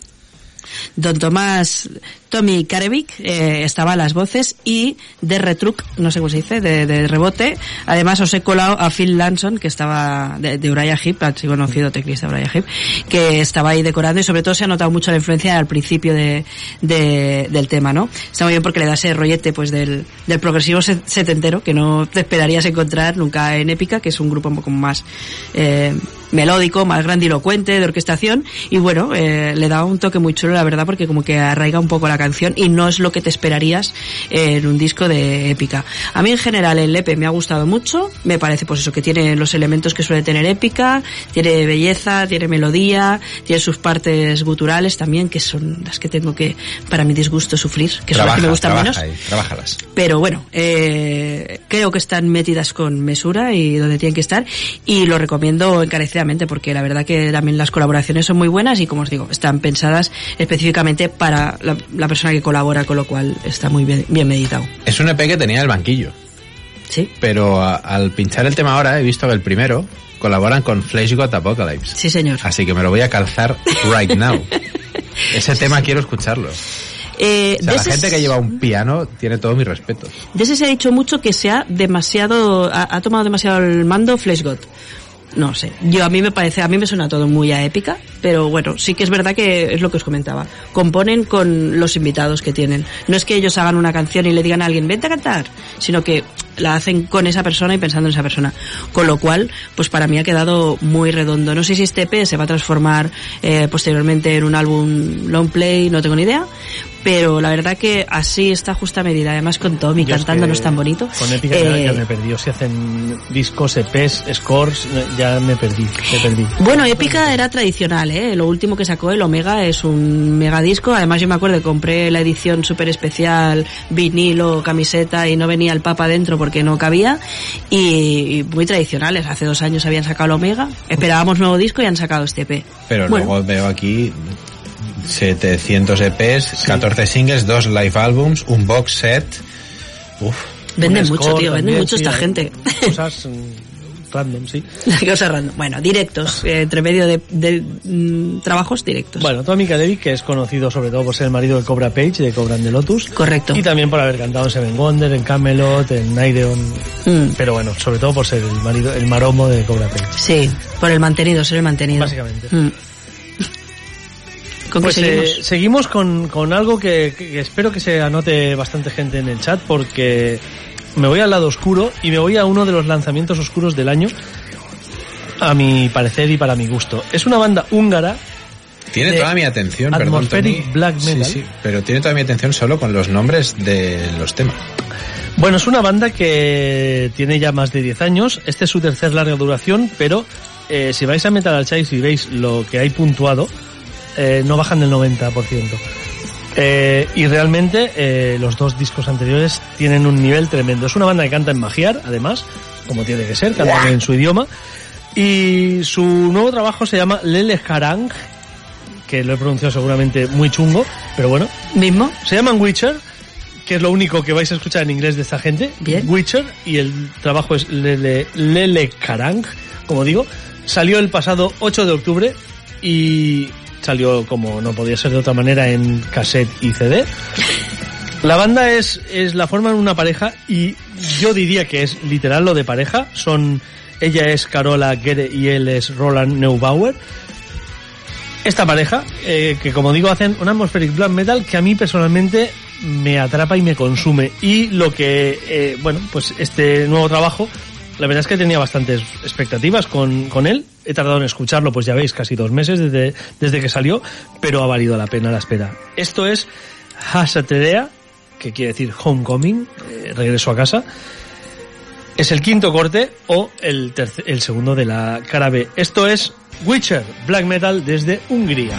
Don Tomás, Tommy Karevic eh, estaba a las voces y de retruc, no sé cómo se dice, de, de rebote. Además os he colado a Phil Lanson, que estaba de, de Uriah Heep, así conocido teclista Uriah Heep, que estaba ahí decorando y sobre todo se ha notado mucho la influencia al principio de, de- del tema, ¿no? Está muy bien porque le da ese rollete pues del, del progresivo se- setentero que no te esperarías encontrar nunca en Épica, que es un grupo un poco más eh, melódico, más grandilocuente, de orquestación, y bueno, eh, le da un toque muy chulo, la verdad, porque como que arraiga un poco la canción y no es lo que te esperarías en un disco de épica. A mí en general el EP me ha gustado mucho, me parece pues eso, que tiene los elementos que suele tener épica, tiene belleza, tiene melodía, tiene sus partes guturales también, que son las que tengo que, para mi disgusto, sufrir, que son las que me gustan trabaja menos. ahí, trabájalas. Pero bueno, eh, creo que están metidas con mesura y donde tienen que estar y lo recomiendo porque la verdad que también las colaboraciones son muy buenas y como os digo, están pensadas específicamente para la, la persona que colabora, con lo cual está muy bien, bien meditado. Es un EP que tenía el banquillo, Sí, pero a- al pinchar el tema ahora he visto que el primero colaboran con Flash God Apocalypse. sí señor. Así que me lo voy a calzar right now. Ese tema quiero escucharlo. Eh, O sea, la gente que lleva un piano tiene todo mi respeto. De ese se ha dicho mucho que se ha demasiado, ha, ha tomado demasiado el mando Flash God. No sé, yo a mí me parece, a mí me suena todo muy a épica, pero bueno, sí que es verdad que es lo que os comentaba. Componen con los invitados que tienen. No es que ellos hagan una canción y le digan a alguien, vente a cantar, sino que la hacen con esa persona y pensando en esa persona. Con lo cual, pues para mí ha quedado muy redondo. No sé si este EP se va a transformar eh, posteriormente en un álbum long play, no tengo ni idea, pero la verdad que así está justa medida. Además con Tommy Yo es cantando que no es tan bonito. Con Épica Eh, ya, me perdí. Si hacen discos, EPs, scores, ya me perdí. Me perdí. Bueno, Épica era tradicional, ¿eh? Lo último que sacó el Omega es un megadisco. Además, yo me acuerdo que compré la edición súper especial, vinilo, camiseta y no venía el Papa dentro porque no cabía. Y, y muy tradicionales. Hace dos años habían sacado el Omega. Esperábamos nuevo disco y han sacado este EP. Pero Bueno. luego veo aquí 700 EPs, 14 singles, dos live albums, un box set. Uf, Venden mucho, score tío. Venden mucho sí, esta gente. Cosas mm, random, sí. Cosas random. Bueno, directos. eh, entre medio de, de, mm, trabajos directos. Bueno, Tommy Kadevic, que es conocido sobre todo por ser el marido de Cobra Page, de Cobra and the Lotus. Correcto. Y también por haber cantado en Seven Wonder, en Camelot, en Naideon. Mm. Pero bueno, sobre todo por ser el marido, el maromo de Cobra Page. Sí, por el mantenido, ser el mantenido. Básicamente. Mm. ¿Con qué Pues eh, seguimos? con, con algo que, que espero que se anote bastante gente en el chat porque me voy al lado oscuro y me voy a uno de los lanzamientos oscuros del año a mi parecer y para mi gusto. Es una banda húngara tiene toda mi atención, perdón, Atmospheric Tony. Black Sí, Metal. sí, pero tiene toda mi atención solo con los nombres de los temas. Bueno, es una banda que tiene ya más de 10 años. Este es su tercer larga duración, pero eh, si vais a Metal Archives y veis lo que hay puntuado, eh, no bajan del 90%. Eh, y realmente eh, los dos discos anteriores tienen un nivel tremendo. Es una banda que canta en magiar, además, como tiene que ser, canta en su idioma. Y su nuevo trabajo se llama Lele Harang, que lo he pronunciado seguramente muy chungo, pero bueno, ¿Mismo? se llaman Witcher, que es lo único que vais a escuchar en inglés de esta gente. Bien. Witcher, y el trabajo es Lele, Lele Karang, como digo. Salió el pasado 8 de octubre y salió como no podía ser de otra manera en cassette y CD. La banda es, es la forman una pareja y yo diría que es literal lo de pareja. Son, ella es Carola Gere y él es Roland Neubauer esta pareja, eh, que como digo, hacen un atmospheric black metal que a mí personalmente me atrapa y me consume. Y lo que, eh, bueno, pues este nuevo trabajo, la verdad es que tenía bastantes expectativas con, con él. He tardado en escucharlo, pues ya veis, casi dos meses desde, desde que salió, pero ha valido la pena la espera. Esto es Hasaterea, que quiere decir Homecoming, eh, regreso a casa. Es el quinto corte o el, el segundo de la cara B. Esto es Witcher Black Metal desde Hungría.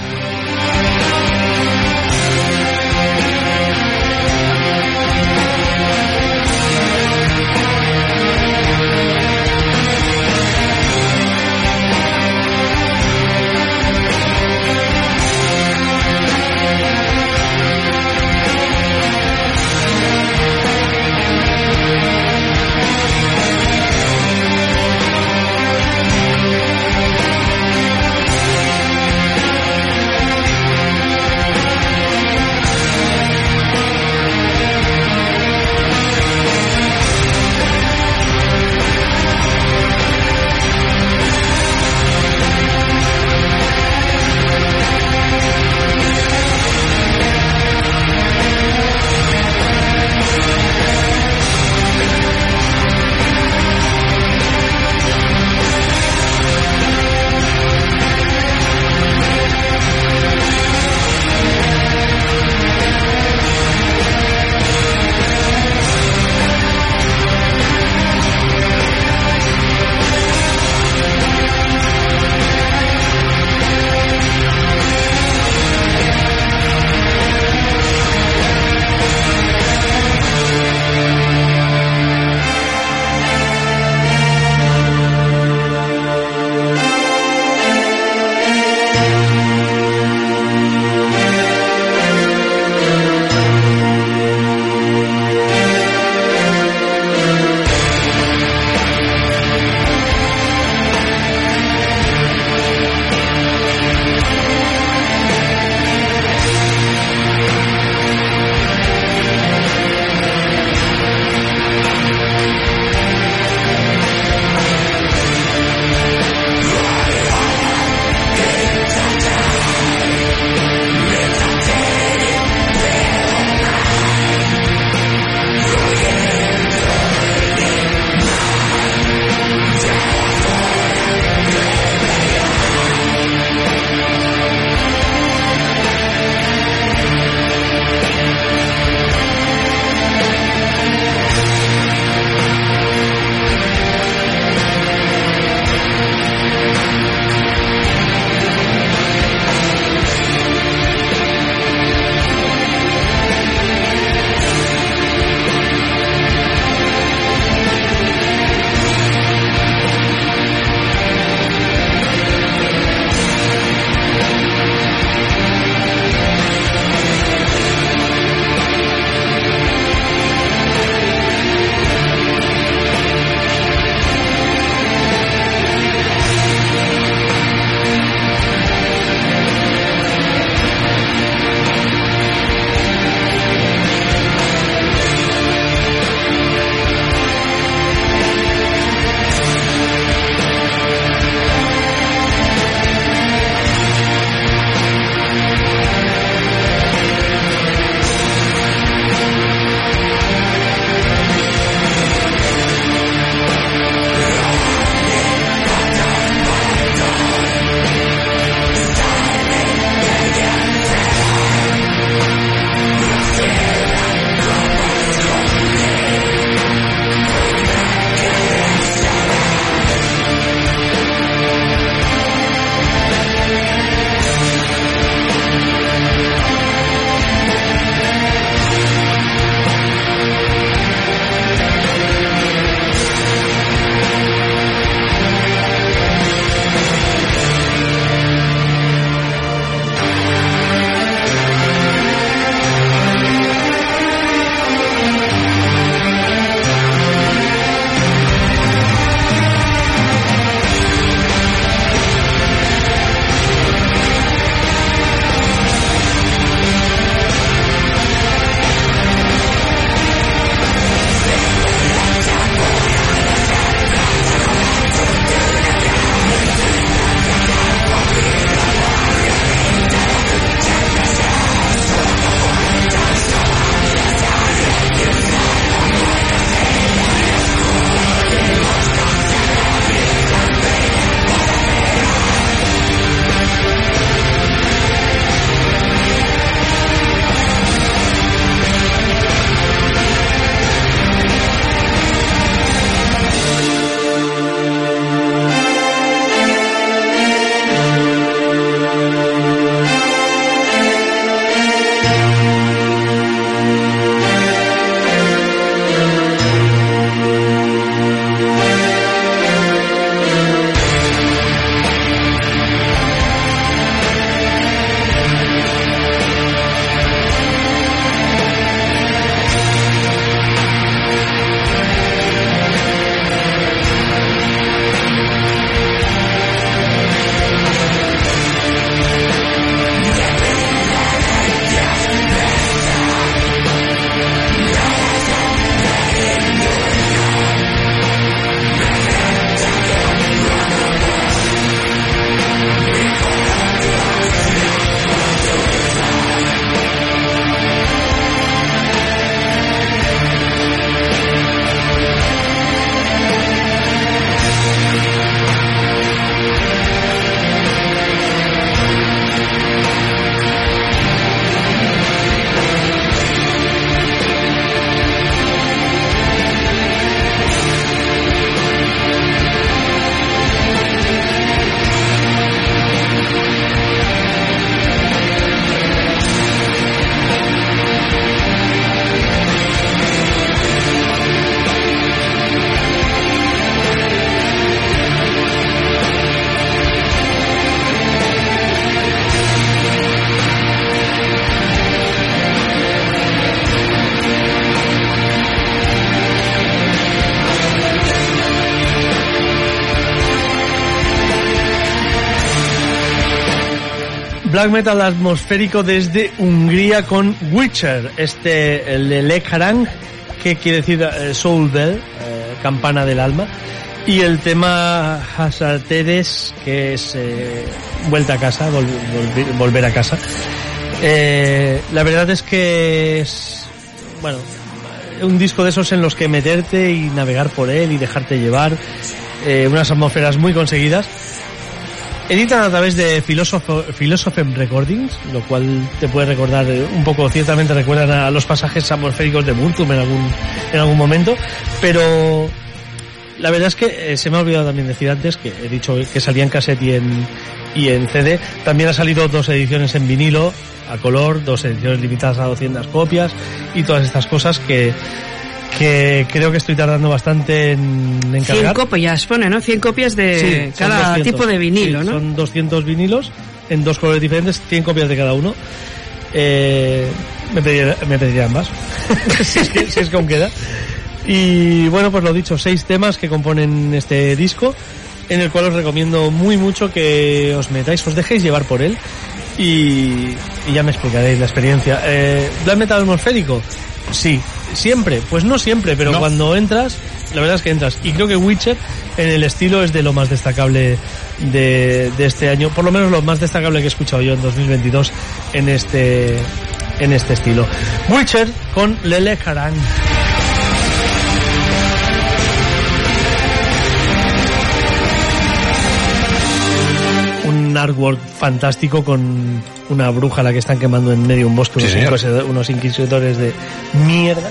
Black metal atmosférico desde Hungría con Witcher, este el Lelek Harang, que quiere decir eh, Soul Bell, eh, campana del alma, y el tema Hasarteres, que es eh, vuelta a casa, vol- volver, a casa. La verdad es que es, bueno, un disco de esos en los que meterte y navegar por él y dejarte llevar, unas atmósferas muy conseguidas. Editan a través de Philosoph- Philosophem Recordings, lo cual te puede recordar eh, un poco, ciertamente recuerdan a los pasajes atmosféricos de Multum en algún, en algún momento, pero la verdad es que eh, se me ha olvidado también decir antes que he dicho que salía en cassette y en, y en CD. También ha salido dos ediciones en vinilo, a color, dos ediciones limitadas a 200 copias y todas estas cosas que, que creo que estoy tardando bastante en 100 encargar. copias pone, ¿no? 100 copias de Sí, cada 200. tipo de vinilo, Sí, ¿no? Son 200 vinilos en dos colores diferentes, 100 copias de cada uno. Eh, me, pediría, me pedirían más, si, es que, si es que aún queda. Y bueno, pues lo dicho, seis temas que componen este disco, en el cual os recomiendo muy mucho que os metáis, os dejéis llevar por él y, y ya me explicaréis la experiencia. Eh, ¿Black metal atmosférico? Sí. ¿Siempre? Pues no siempre, pero No. cuando entras, la verdad es que entras. Y creo que Witcher en el estilo es de lo más destacable de, de este año, por lo menos lo más destacable que he escuchado yo en 2022 en este, en este estilo. Witcher con Lele Harang. Artwork fantástico con una bruja a la que están quemando en medio de un bosque Sí, unos, inquisidores, unos inquisidores de mierda.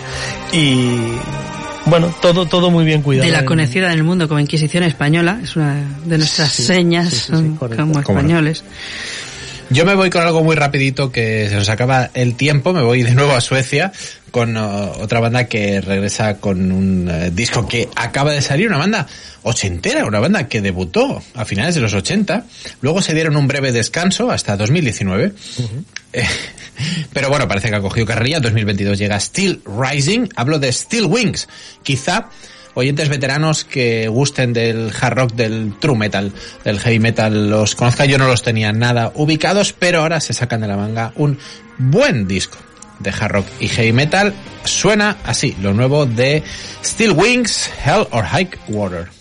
Y bueno todo todo muy bien cuidado De la conocida en el mundo como Inquisición Española, es una de nuestras Sí, señas sí, como no. Yo me voy con algo muy rapidito que se nos acaba el tiempo. Me voy de nuevo a Suecia con uh, otra banda que regresa con un eh, disco que acaba de salir, una banda ochentera, una banda que debutó a finales de los 80. Luego se dieron un breve descanso hasta 2019. Eh, pero bueno, parece que ha cogido carrera. En 2022 llega Steel Rising. Hablo de Steel Wings. Quizá oyentes veteranos que gusten del hard rock, del true metal, del heavy metal, los conozca. Yo no los tenía nada ubicados, pero ahora se sacan de la manga un buen disco de hard rock y heavy metal. Suena así, lo nuevo de Steel Wings, Hell or High Water.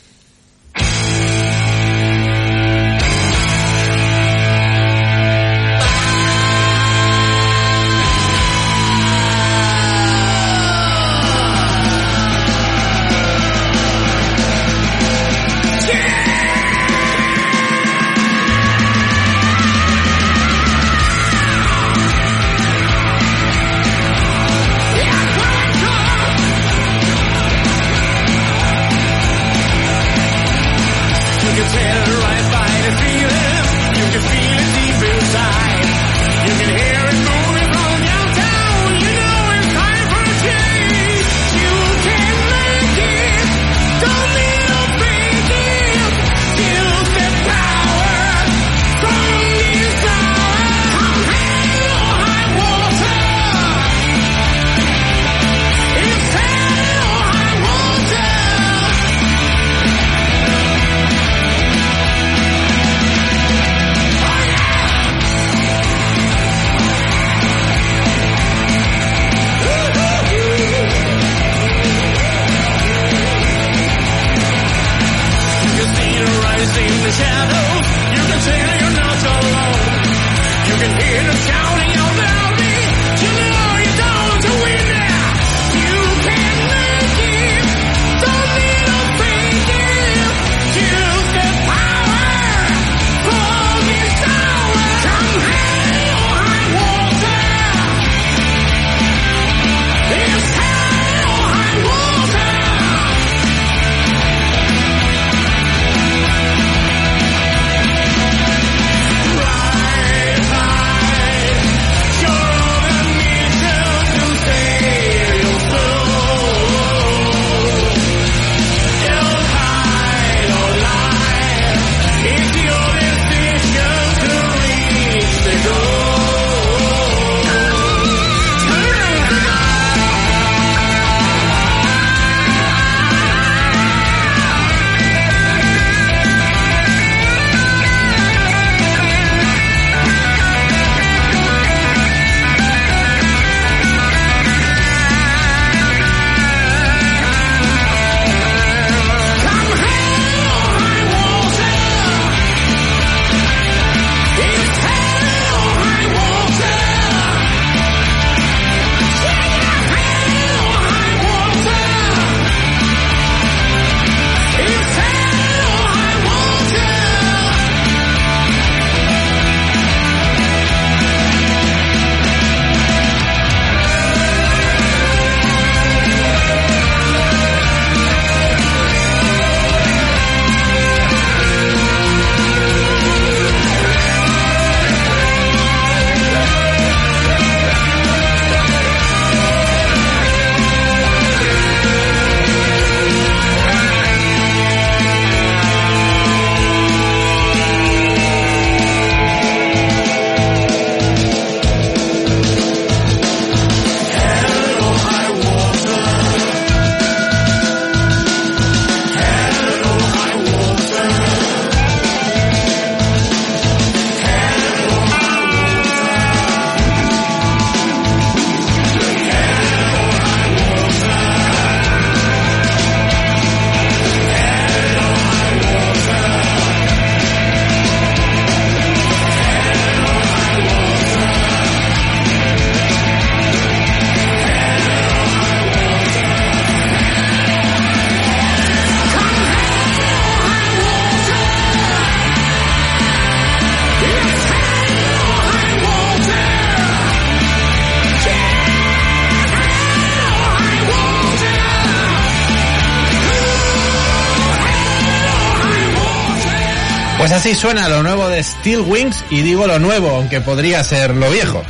Así suena lo nuevo de Steel Wings y digo lo nuevo, aunque podría ser lo viejo.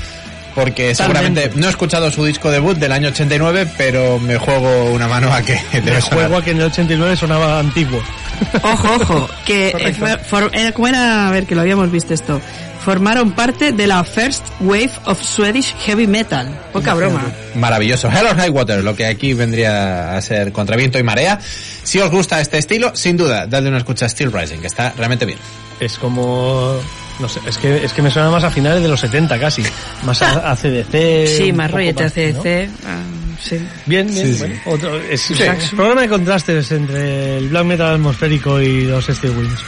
Porque seguramente no he escuchado su disco debut del año 89, pero me juego una mano a que sonar. juego a que en el 89 sonaba antiguo. Ojo, ojo, que eh, era, ¿cómo era? A ver, que lo habíamos visto esto. Formaron parte de la First Wave of Swedish Heavy Metal. Poca broma. Maravilloso. Hello Nightwater, lo que aquí vendría a ser contra viento y marea. Si os gusta este estilo, sin duda, dadle una escucha a Steel Rising, que está realmente bien. Es como... No sé, es que, es que me suena más a finales de los 70 casi. Más a, a CDC. Sí, un más rollete más, ¿no? ACDC. ah, sí. Bien, bien. Sí, sí. bueno, otro- es, Sí. es programa de contrastes entre el black metal atmosférico y los Steel Wings.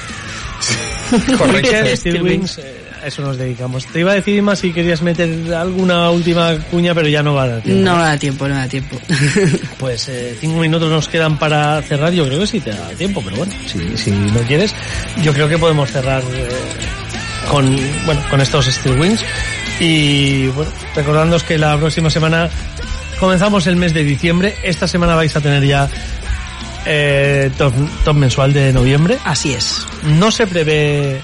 Correcto. Steel Steel Wings, eh, a eso nos dedicamos. Te iba a decir más si querías meter alguna última cuña, pero ya no va a dar tiempo. No da tiempo, no da tiempo. Pues eh, cinco minutos nos quedan para cerrar. Yo creo que sí te da tiempo, pero bueno, si, si no quieres, yo creo que podemos cerrar eh, con bueno con estos Steel Wings. Y bueno, recordándoos que la próxima semana comenzamos el mes de diciembre. Esta semana vais a tener ya eh, top, top mensual de noviembre. Así es. No se prevé,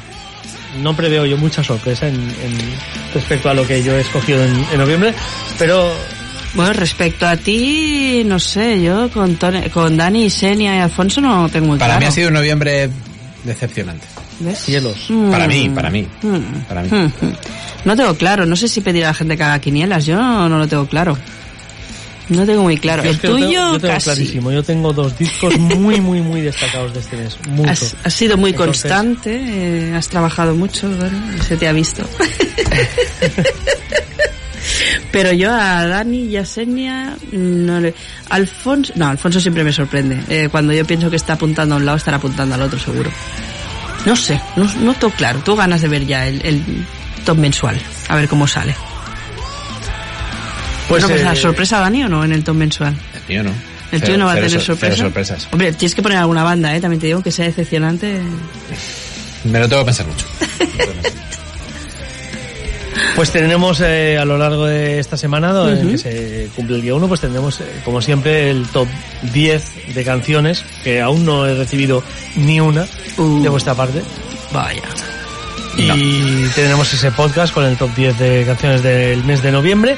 no preveo yo mucha sorpresa en, en- respecto a lo que yo he escogido en, en noviembre, pero Bueno, respecto a ti, no sé, yo con, Tony- con Dani, Senia y Alfonso no tengo muy Para claro. mí ha sido un noviembre decepcionante. ¿Ves? cielos. Mm. Para mí, para mí. Mm. Para mí. Mm. No tengo claro, no sé si pedir a la gente que haga quinielas, yo no lo tengo claro. No tengo muy claro. Yo El tuyo tengo, yo tengo casi. clarísimo. Yo tengo dos discos muy, muy, muy destacados de este mes. Mucho. Has, has sido muy Entonces- constante, eh, has trabajado mucho, se te ha visto. Pero yo a Dani y a Senia no le... Alfonso, no, Alfonso siempre me sorprende. Eh, cuando yo pienso que está apuntando a un lado, estará apuntando al otro seguro. No sé, no, no tengo claro. Tú ganas de ver ya el, el top mensual, a ver cómo sale. Pues, Pues, eh, ¿a sorpresa Dani o no en el top mensual? El mío no. El Cero- tuyo no va a tener sorpresa. sorpresas. Hombre, tienes que poner alguna banda, ¿eh? También te digo que sea decepcionante. Me lo tengo que pensar mucho. Pues tendremos eh, a lo largo de esta semana, ¿no? en que se cumple el día 1, pues tendremos, eh, como siempre, el top 10 de canciones, que aún no he recibido ni una Uh. de vuestra parte. Vaya. Y tendremos ese podcast con el top 10 de canciones del mes de noviembre.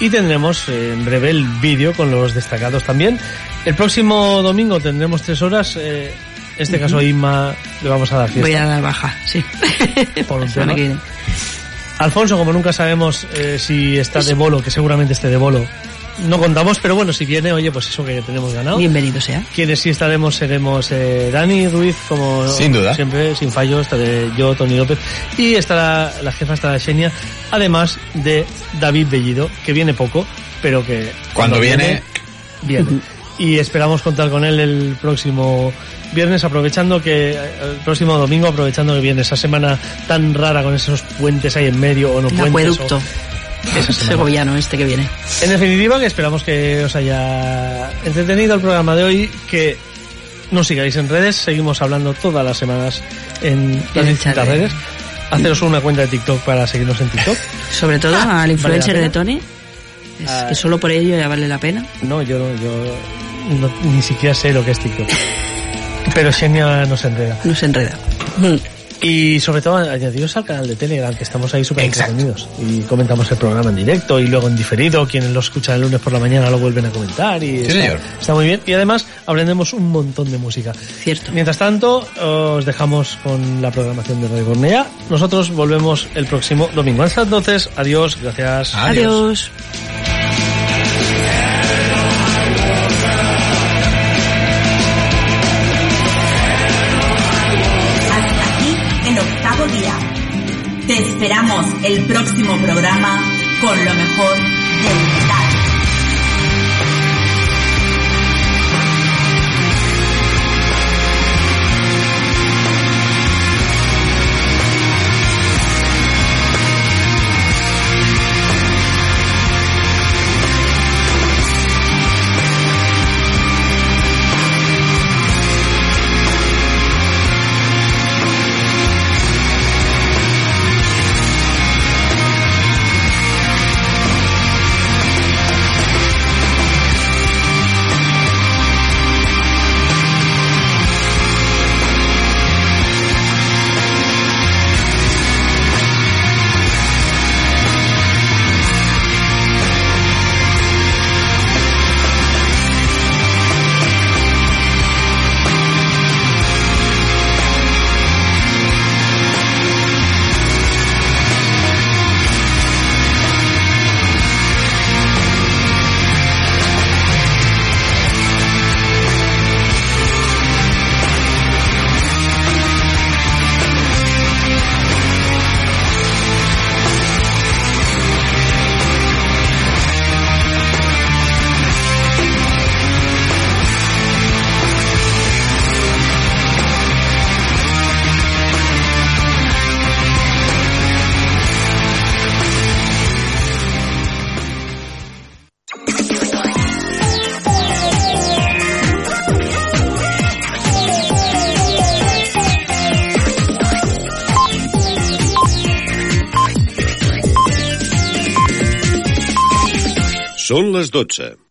Y tendremos eh, en breve el vídeo con los destacados también. El próximo domingo tendremos tres horas. eh, en este caso a Inma le vamos a dar fiesta. Voy a dar baja, sí. Por un tema. Alfonso, como nunca sabemos eh, si está de bolo, que seguramente esté de bolo, no contamos, pero bueno, si viene, oye, pues eso que tenemos ganado. Bienvenido sea. Quienes sí estaremos seremos eh, Dani Ruiz, como Sin duda. siempre, sin fallo, estaré yo, Tony López, y estará la jefa, estará Xenia, además de David Bellido, que viene poco, pero que Cuando viene, viene. Y esperamos contar con él el próximo viernes, aprovechando que, eh, el próximo domingo, aprovechando que viene esa semana tan rara con esos puentes ahí en medio, o no El puentes. acueducto. o- semana. Segoviano este que viene. En definitiva, que esperamos que os haya entretenido el programa de hoy, que nos sigáis en redes, seguimos hablando todas las semanas en las distintas de- redes. Haceros una cuenta de TikTok para seguirnos en TikTok. Sobre todo Ah, al influencer ¿vale la de Tony. Es Ah. que solo por ello ya vale la pena. No, yo, yo no- ni siquiera sé lo que es TikTok. Pero Xenia nos enreda. No se enreda. Y sobre todo añadiros al canal de Telegram, que estamos ahí súper Exacto. entretenidos. Y comentamos el programa en directo y luego en diferido. Quienes lo escuchan el lunes por la mañana lo vuelven a comentar. Y está, señor. está muy bien. Y además aprendemos un montón de música. Cierto. Mientras tanto, os dejamos con la programación de Radio Cornea. Nosotros volvemos el próximo domingo. Hasta entonces, adiós, gracias. Adiós. Adiós. El próximo programa con lo mejor Són les 12.